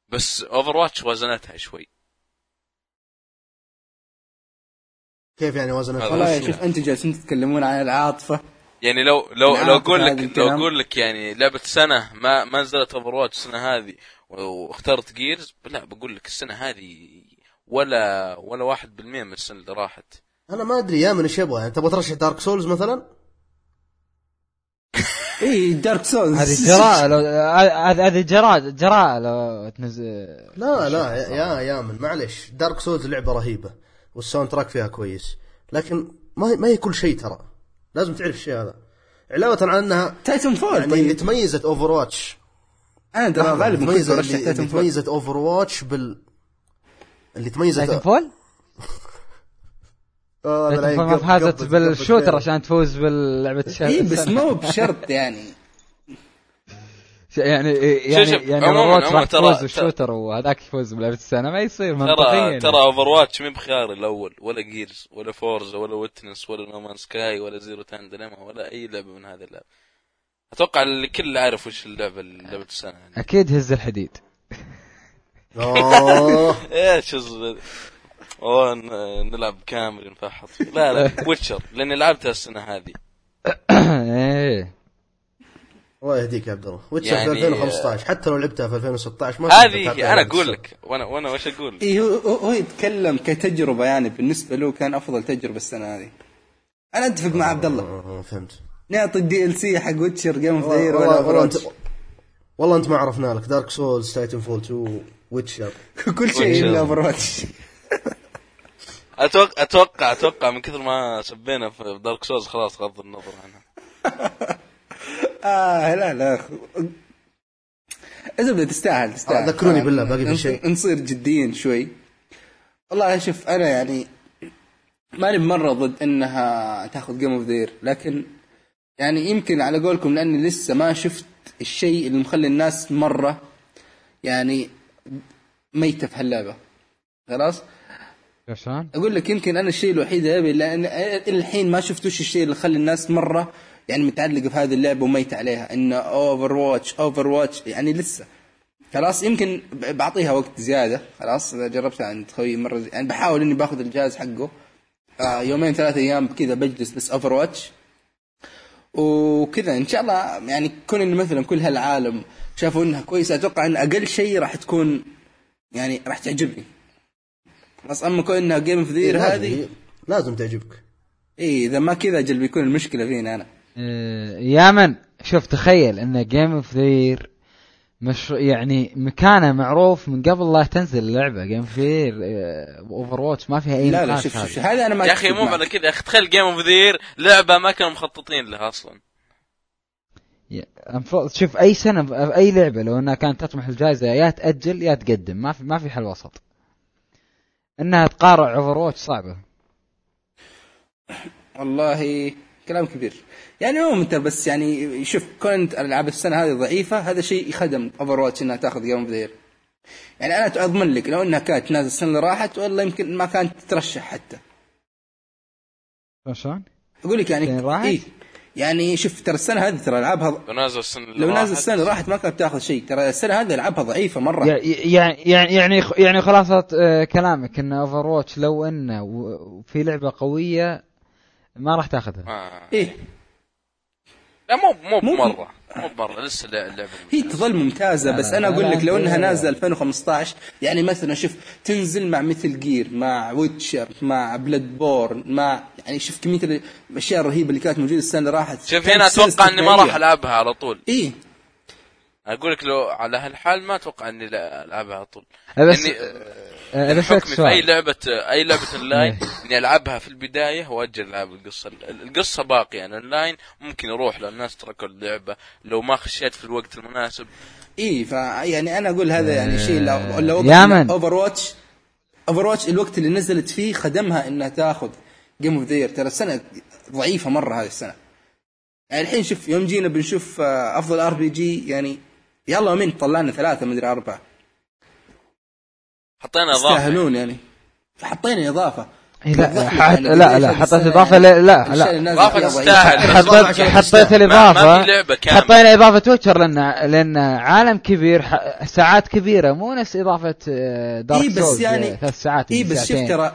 بس Overwatch وزنتها شوي. كيف يعني وزنك هذا والله شوف أنتم جالسين تتكلمون عن العاطفة. يعني لو لو لو أقول لك لو. أقول لك يعني لعبة سنة ما ما نزلت Overwatch السنة هذه واخترت Gears لا بقول لك السنة هذه ولا ولا واحد بالمية من السنة اللي راحت. أنا ما أدري يا من إيش يبغى؟ يعني تبغى ترشح Dark Souls مثلا؟ اي Dark Souls هذه جراءة لو هذه هذه جراءة جراءة لو تنزل. لا لا يا يا من معلش Dark Souls لعبة رهيبة وال soundtrack فيها كويس. لكن ما هي ما هي كل شيء ترى. لازم تعرف الشيء هذا. علاوة على أنها Titanfall يعني اللي تميزت Overwatch أنا ترى غالبا اللي فول تميزت Overwatch بال اللي تميزت Titanfall؟ آه، فازت قبل- بال shooter قبل- عشان تفوز باللعبة الشهر اي بس مو بشرط يعني. يعني يعني شوف، يعني Over ترى- تفوز بال shooter وهذاك يفوز بلعبة السنة ما يصير منطقيا ترى ترى Overwatch مي بخياري الأول ولا Gears ولا Forza ولا Witness ولا No Man's Sky ولا Zero Time Dilemma ولا أي لعبة من هذه اللعبه أتوقع الكل عارف وش اللعبه لعبة السنة يعني. أكيد هز الحديد. أوه. إيش اوه نلعب كامل نفحط فيه. لا لا Witcher لأني لعبتها السنة هذه. إيه. الله يهديك يا عبد الله. Witcher يعني- في 2015 حتى لو لعبتها في 2016 ما هذه أنا لعبة أقول. لك وأنا وأنا وش أقول؟ اي هو, هو هو يتكلم كتجربة يعني بالنسبة له كان أفضل تجربة السنة هذه. أنا أتفق مع عبد الله. آه، فهمت. نعطي ال DLC حق Witcher game of والله, ولا والله انت والله أنت ما عرفنا لك. Dark Souls Titanfall 2 Witcher كل شيء إلا Overwatch أتوقع أتوقع أتوقع من كثر ما سبينا في Dark Souls خلاص غض النظر عنها آه لا لا. الزبده تستاهل تستاهل. آه، ذكروني بالله، باقي في شيء؟ نصير جديين شوي. والله شوف أنا يعني ماني مره ضد إنها تاخذ Game of the Year لكن يعني يمكن على قولكم لأني لسه ما شفت الشيء اللي مخلي الناس مرة يعني ميتة في هاللعبة. خلاص؟ شلون؟ أقول لك يمكن أنا الشيء الوحيد أبي لأن الحين ما شفت وش الشيء اللي خلى الناس مرة يعني متعلقة في هذه اللعبة وميت عليها إنه Overwatch Overwatch يعني لسه خلاص يمكن بعطيها وقت زيادة خلاص إذا جربتها عند خوي مرة. يعني بحاول إني باخذ الجهاز حقه آه يومين ثلاثة أيام كذا بجلس بس Overwatch وكذا إن شاء الله يعني كون إن مثلا كل هالعالم شافوا إنها كويسة أتوقع إن أقل شيء راح تكون يعني راح تعجبني بس أما كون إنها Game of the Year هذه لازم تعجبك. اي إذا ما كذا أجل بيكون المشكلة فينا أنا. آه، يا من شوف تخيل إن Game of the Year مش يعني مكانه معروف من قبل لا تنزل اللعبة. Game of the Year Overwatch ما فيها أي لا لا شوف شوف, هذا. أنا ما يا أخي مو. على كذا يا أخي تخيل Game of the Year لعبة ما كانوا مخططين لها أصلا. المفروض شوف أي سنة أي لعبة لو إنها كانت تطمح الجائزة يا تأجل يا تقدم. ما في ما في حل وسط. إنها تقارع Overwatch صعبة. والله كلام كبير. يعني مو انت بس يعني شوف كنت ألعاب السنة هذه ضعيفة هذا شيء يخدم Overwatch إنها تأخذ game of يعني أنا أضمن لك لو إنها كانت نازله السنة اللي راحت والله يمكن ما كانت تترشح حتى. شلون؟ أقول لك يعني؟ إيه. يعني شوف ترى السنة هذه ترى العابها لو نازل السنة اللي لو نازل راحت- السنة اللي راحت ما كانت تاخذ شيء. ترى السنة هذه العابها ضعيفة مرة. يعني يعني يعني يعني خلاصة آه، كلامك إن Overwatch لو انه في لعبة قوية ما راح تاخذها. آه. إيه. لا مو مو مو- بمرة. مو بمرة لسه اللعبه هي تظل ممتازة لا بس لا أنا أقول لك لو إنها. نازلة 2015 يعني مثلا شوف تنزل مع Metal Gear مع Witcher مع Bloodborne مع يعني شوف كمية ال- الأشياء الرهيبة اللي كانت موجودة السنة اللي راحت. شوف هنا أتوقع إني ما راح. ألعبها على طول. إيه. أقول لك لو على هالحال ما أتوقع إني ألعبها على طول. بس آه، بس حكمي في أي لعبة أي لعبة اونلاين إني ألعبها في البداية وأجل ألعب القصة. ال- القصة باقية يعني اونلاين ممكن يروح لو الناس تركوا اللعبة لو ما خشيت في الوقت المناسب. إيه ف يعني أنا أقول هذا يعني شيء لو لو يا من. Overwatch Overwatch الوقت اللي نزلت فيه خدمها إنها تاخذ Game of the Year ترى السنة ضعيفة مرة هذه السنة. يعني الحين شوف يوم جينا بنشوف آه، أفضل RPG يعني يلا من طلعنا ثلاثة مدري أربعة. حطينا إضافة يستاهلون يعني حطينا إضافة لا حط يعني لا لا حطيت إضافة يعني لا لا, لا. فيها تستاهل. بس حطيت حطيت الاضافه. حطينا إضافة ويتشر لأن لأن عالم كبير ح- ساعات كبيرة مو نفس إضافة دارك إيه بس سولز يعني- ثلاث ساعات إي بس شوف ساعتين. ترى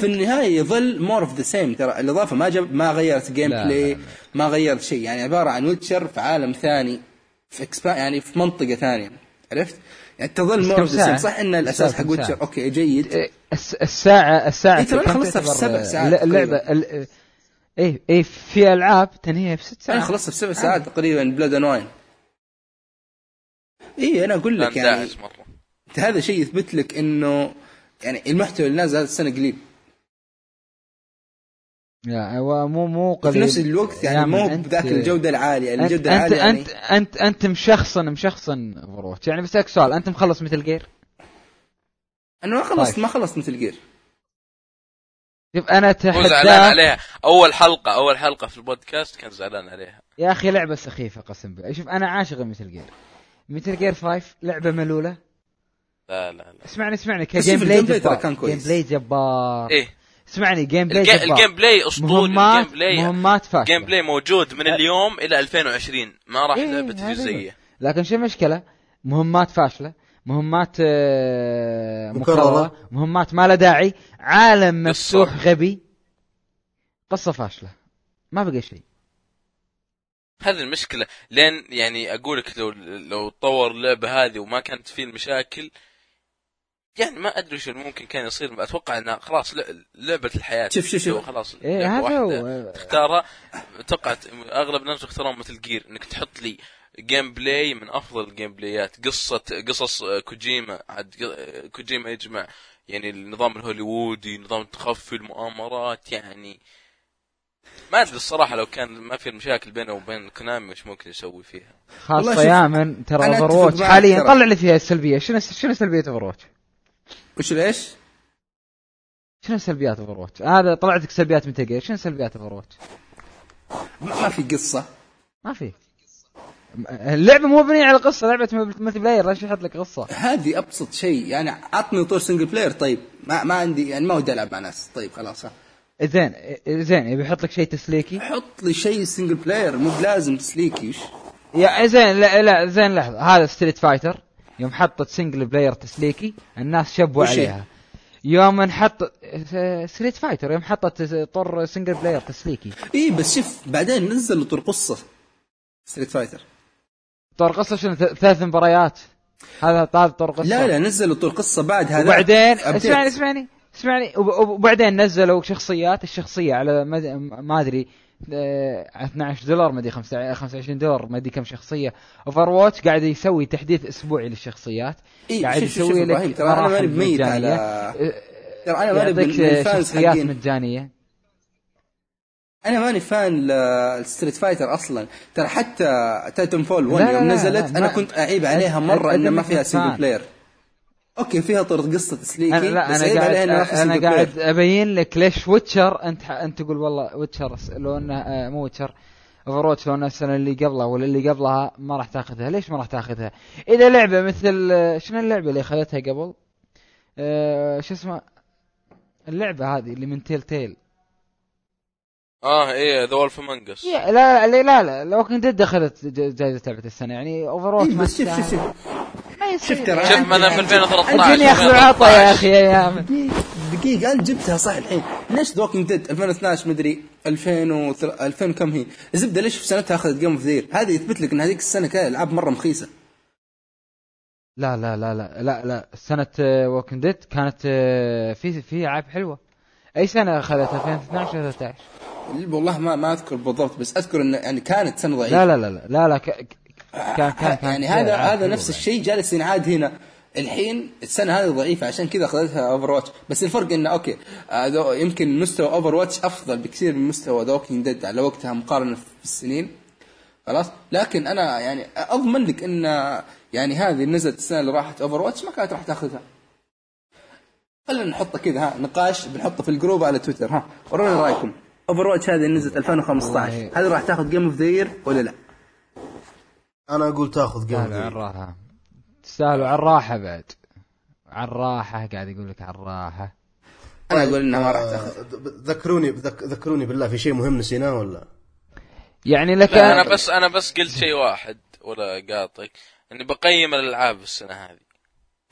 في النهاية يظل مور اوف ذا سيم ترى الإضافة ما جاب ما غيرت جيم لا، بلاي لا، لا. ما غيرت شيء يعني عبارة عن ويتشر في عالم ثاني في اكسبا يعني في منطقة ثانية عرفت؟ يعني تظل ساعة؟ صح إن الأساس حق؟ ويتشر أوكي جيد. إيه، الس- الساعة الساعة إيه، ترى خلصتها في سبع ساعات الل- اللعبه ال- إيه إيه في ألعاب تنهيها في ست أنا ساعات. خلصت في سبع ساعات تقريبا Blood and Wine اي أنا أقول لك يعني 11 مرة. هذا شيء يثبت لك إنه يعني المحتوى اللي نازل هذه السنة قليل. يا هو مو مو وفي قليل. نفس الوقت يعني مو بذاك الجودة العالية أنت الجودة أنت العالية يعني. أنت أنت أنت مشخصن مشخصن Overwatch يعني بسالك سؤال أنت مخلص Metal Gear؟ أنا ما خلصت طيب. ما خلصت Metal Gear. شوف أنا مو زعلان عليها. أول حلقة أول حلقة في البودكاست كان زعلان عليها. يا أخي لعبة سخيفة قسم بالله. شوف أنا عاشق Metal Gear. Metal Gear 5 لعبة ملولة. لا لا لا. اسمعني اسمعني ك gameplay جبار. كان كويس. gameplay جبار. إيه. اسمعني gameplay الجي- ال gameplay أسطوري مهمات ال gameplay مهمات فاشلة. ال game play موجود من اليوم إلى 2020 ما راح إيه، لعبة هذا تجي. زيه لكن شو المشكلة مهمات فاشلة. مهمات آه، مكررة. مكررة. مهمات ما لها داعي. عالم. مفتوح غبي. قصة فاشلة. ما بقى شيء. هذه المشكلة. لين يعني أقول لك لو لو طور اللعبة هذه وما كانت فيه المشاكل يعني ما أدري شو ممكن كان يصير أتوقع إنها خلاص ل- لعبة الحياة. شوف- شوف- شوف. خلاص لعبة هذا هو. تختارها. أتوقع أغلب الناس يختارون مثل جير إنك تحط لي gameplay من أفضل ال gameplay ات قصة قصص كوجيما عاد كوجيما يجمع يعني النظام الهوليوودي نظام التخفي المؤامرات يعني. ما أدري الصراحة لو كان ما في مشاكل بينه وبين Konami وش ممكن يسوي فيها. خاصه يا من ترى Over حاليا. طلع لي فيها السلبية. شنو شنو سلبيه Overwatch؟ وش ليش؟ شنو سلبيات Overwatch؟ هذا طلعت لك سلبيات متى جير شنو سلبيات أوفر واتش؟ ما في قصة. ما في. اللعبة مو مبنية على قصة لعبة multiplayer ليش يحط لك قصة؟ هذه أبسط شيء. يعني عطني طور single player طيب. ما ما عندي يعني ما ودي ألعب مع ناس. طيب خلاص. زين زين يبي يحط لك شيء تسليكي؟ حط لي شيء single player مو بلازم تسليكي. وش؟ يا زين لا لا زين لحظة. هذا Street Fighter يوم حطت single player تسليكي الناس شبوا؟ عليها. يوم انحط Street Fighter يوم حطت طر single player تسليكي. اي بس شوف بعدين نزل طور قصة. Street Fighter طور قصة شنو؟ ثلاث مباريات. هذا هذا طور قصة. لا لا نزلوا طور قصة بعد هذا. وبعدين. اسمعني اسمعني اسمعني. وب- وبعدين نزلوا شخصيات الشخصية على ما أدري. 12 دولار ما أدري 25 دولار ما أدري كم شخصية. Overwatch قاعد يسوي تحديث أسبوعي للشخصيات. إيه، قاعد يسوي لك ترى أنا ماني بميت على- آه، ترى أنا ماني الفانز شخصيات مجانية. أنا ماني فان للستريت فايتر أصلا. ترى حتى تايتن فول 1 لا، لا، يوم نزلت أنا كنت أعيب عليها مرة أنت ان ما فيها سنجل فان. بلاير أوكي فيها طور قصة تسليكي أنا لا أنا قاعد أنا قاعد. أبين لك ليش ويتشر. أنت أنت تقول والله ويتشر لو إنه آه، مو ويتشر. اوفر واتش لو انها السنة اللي قبلها ولا اللي قبلها ما راح تاخذها. ليش ما راح تاخذها؟ إذا لعبة مثل آه، شنو اللعبة اللي اخذتها قبل؟ آه، شو اسمه؟ اللعبة هذه اللي من تيل تيل آه إيه ذا وولف مانجس يا- لا لا لا لا لو كنت ديد اخذت ج- جائزه لعبة السنة. يعني اوفر واتش إيه بس شوف شوف تستاهل. شوف. يصير شوف ترى شوف مثلا في 2013 الدنيا اخذ وعطى يا أخي يا دقيقة دقيقة أنت جبتها صح الحين. ليش ذا ووكينج ديد 2012 مدري 2000 و 2000 كم هي؟ الزبدة ليش في سنتها أخذت game of the year هذا يثبت لك أن هذيك السنة كانت ألعاب مرة مخيسة. لا لا لا لا لا لا. سنة Walking Dead كانت آه، في في العاب حلوة. أي سنة اخذتها 2012 ولا 13 والله ما ما أذكر بالضبط بس أذكر أن يعني كانت سنة ضعيفة. لا لا لا لا لا, لا كان كان كان يعني هذا ألعاب هذا نفس يعني. الشيء جالس ينعاد هنا. الحين السنة هذه ضعيفة عشان كذا أخذتها Overwatch بس الفرق إنه okay آه، يمكن مستوى Overwatch أفضل بكثير من مستوى The Walking Dead على وقتها مقارنة في السنين. خلاص؟ لكن أنا يعني أضمن لك إن يعني هذه نزلت السنة اللي راحت Overwatch ما كانت راح تاخذها. خلينا نحطه كذا ها نقاش بنحطه في ال group على تويتر ها. ورونا رأيكم. Overwatch هذه نزلت 2015 والله. هل راح تاخذ game of the ولا لا؟ أنا أقول تأخذ game على الراحة تستاهلوا على الراحة بعد. على الراحة قاعد يقول لك على الراحة أنا أقول إنها ما راح آه، تأخذ. ذكروني ذك- ذكروني بالله في شيء مهم نسيناه ولا؟ يعني لك لا أنا بس أنا بس قلت شيء واحد ولا قاطك إني بقيم الألعاب السنة هذه.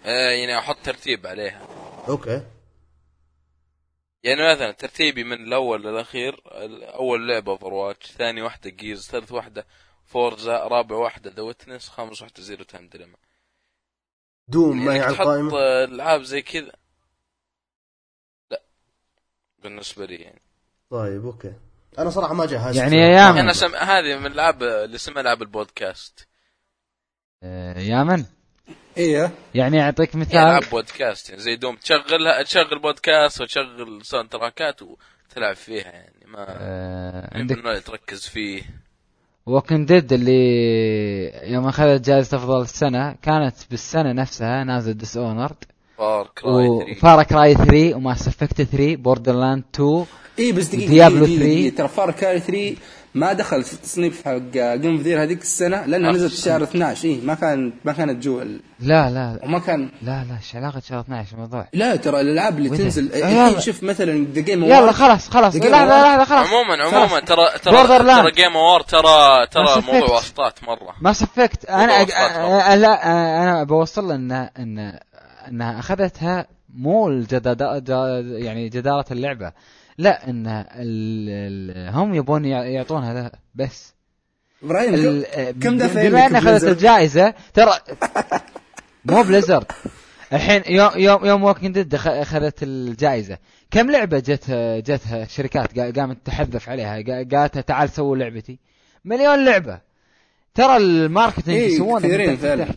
آه، يعني أحط ترتيب عليها. okay. يعني مثلا ترتيبي من الأول للأخير أول لعبة Overwatch ثاني واحدة جيز ثالث واحدة Forza رابع واحدة The Witness خامس واحدة Zero Time Dilemma. Doom ما هي يعني على تحط القائمه العاب زي كذا. لا بالنسبة لي يعني. طيب okay. أنا صراحة ما جهزت. يعني يا أنا يامن. سم... هذه من الألعاب اللي اسمها العاب البودكاست. آه، يامن. إيه. يعني يعطيك هي مثال. العاب بودكاست يعني زي Doom. تشغلها تشغل بودكاست وتشغل soundtrack ات وتلعب فيها يعني ما آه، عندك تركز فيه. Walking Dead اللي يوم أخذت جائزة أفضل السنة كانت بالسنة نفسها نازل Dishonored Far Cry 3 و Far Cry 3 و Mass Effect 3 Borderlands 2 اي بس Diablo دقيقة، 3. دقيقة، ترى Far Cry 3 ما دخل في التصنيف حق game of the year هذيك السنة لأنها آه. نزلت في شهر 12 اي ما كان ما كانت جوا ال- لا لا وما كان لا لا إيش علاقة شهر 12 الموضوع لا ترى الألعاب اللي؟ تنزل آه، الحين يلا. شوف مثلا the game يلا خلاص خلاص لحظة واحدة. لحظة خلاص عموما. عموما ترى ترى. ترى game over ترى ترى موضوع. واسطات مرة Mass Effect أنا. لا أنا بوصل له ان ان إنها أخذتها مو الجدادة يعني جدارة اللعبة لا إن ال... ال... هم يبون يع- يعطونها ذا بس. إبراهيم ال... كم- دفع بما إن أخذت؟ الجائزة ترى مو Blizzard. الحين يوم يوم يوم Walking Dead أخذت الجائزة. كم لعبة جت جتها شركات قا- قامت تحذف عليها؟ قا- قالت تعال سووا لعبتي. مليون لعبة. ترى ال marketing إيه، يسوونه من كثيرين تحت.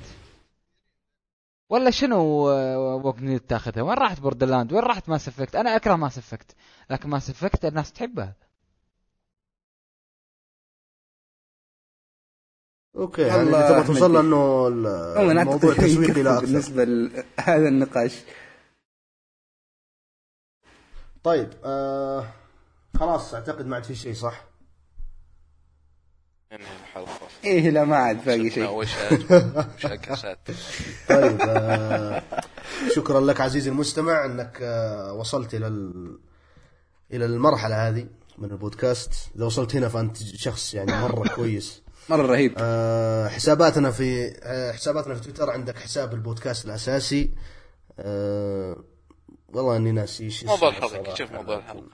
ولا شنو Walking Dead تاخذها؟ وين راحت Borderlands وين راحت Mass Effect أنا أكره Mass Effect لكن Mass Effect الناس تحبها okay يعني اللي تبغى توصل له. إنه الموضوع تسويقي لا أكثر بالنسبة لهذا النقاش؟ طيب آه خلاص أعتقد ما عاد في شيء صح؟ انهي الحلقة. إيه لا ما عاد باقي شيء. طيب آه شكرا لك عزيزي المستمع إنك آه وصلت إلى ال... إلى المرحلة هذه من البودكاست. إذا وصلت هنا فأنت شخص يعني مرة كويس. مرة رهيب. آه حساباتنا في آه حساباتنا في تويتر عندك حساب البودكاست الأساسي. آه والله إني ناسي إيش موضوع الحلقة. شوف موضوع الحلقة.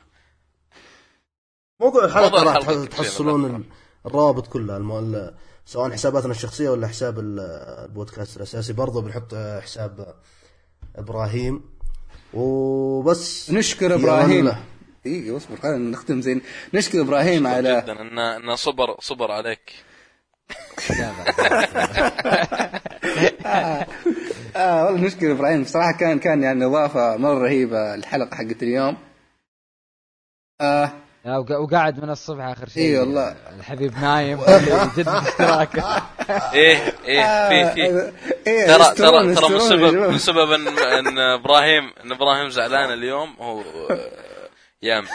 موضوع الحلقة راح تحصلون الروابط كلها المو... ال- سواء حساباتنا الشخصية ولا حساب ال- البودكاست الأساسي. برضه بنحط آه، حساب إبراهيم. وبس. نشكر إبراهيم. أمان الله. دقيقه اصبر خلينا نختم زين. نشكر إبراهيم على جدا. انه انه صبر صبر عليك. آه والله نشكر إبراهيم. بصراحه كان كان يعني إضافة مرة رهيبة الحلقة حقت اليوم. آه. وق- وقاعد من الصبح آخر شيء. إي والله. الحبيب نايم. اللي يجدد اشتراكه إيه إيه في في إيه ترى ترى ترى من سبب. من سبب ان إن إبراهيم إن إبراهيم زعلان اليوم هو آه، يام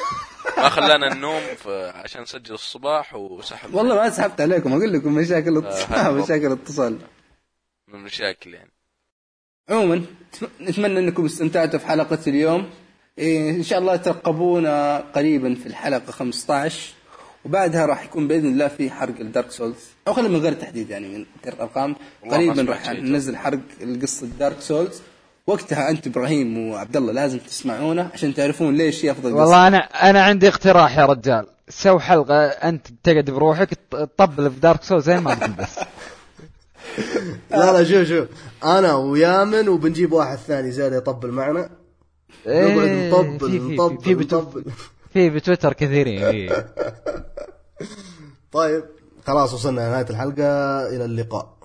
ما خلانا النوم عشان نسجل الصباح وسحب. والله ما سحبت عليكم أقول لكم مشاكل هذا اتصال. مشاكل اتصال. من المشاكل يعني. عموما نتمنى أنكم استمتعتوا في حلقة اليوم. إيه إن شاء الله ترقبونا قريبا في الحلقة 15 وبعدها راح يكون بإذن الله في حرق ال Dark Souls أو خلينا من غير تحديد يعني من غير أرقام. قريبا راح. ننزل حرق القصة Dark Souls وقتها أنت إبراهيم وعبد الله لازم تسمعونا عشان تعرفون ليش هي أفضل والله أنا أنا عندي اقتراح يا رجال. سو حلقة أنت تقعد بروحك تطبل في دارك سول زي ما تقول بس. لا لا شوف شوف. أنا ويامن وبنجيب واحد ثاني زيادة يطبل معنا. نقعد إيه، نطبل في- في- في نطبل نطبل. في بتويتر كثيرين إيه. طيب خلاص وصلنا لنهاية الحلقة إلى اللقاء.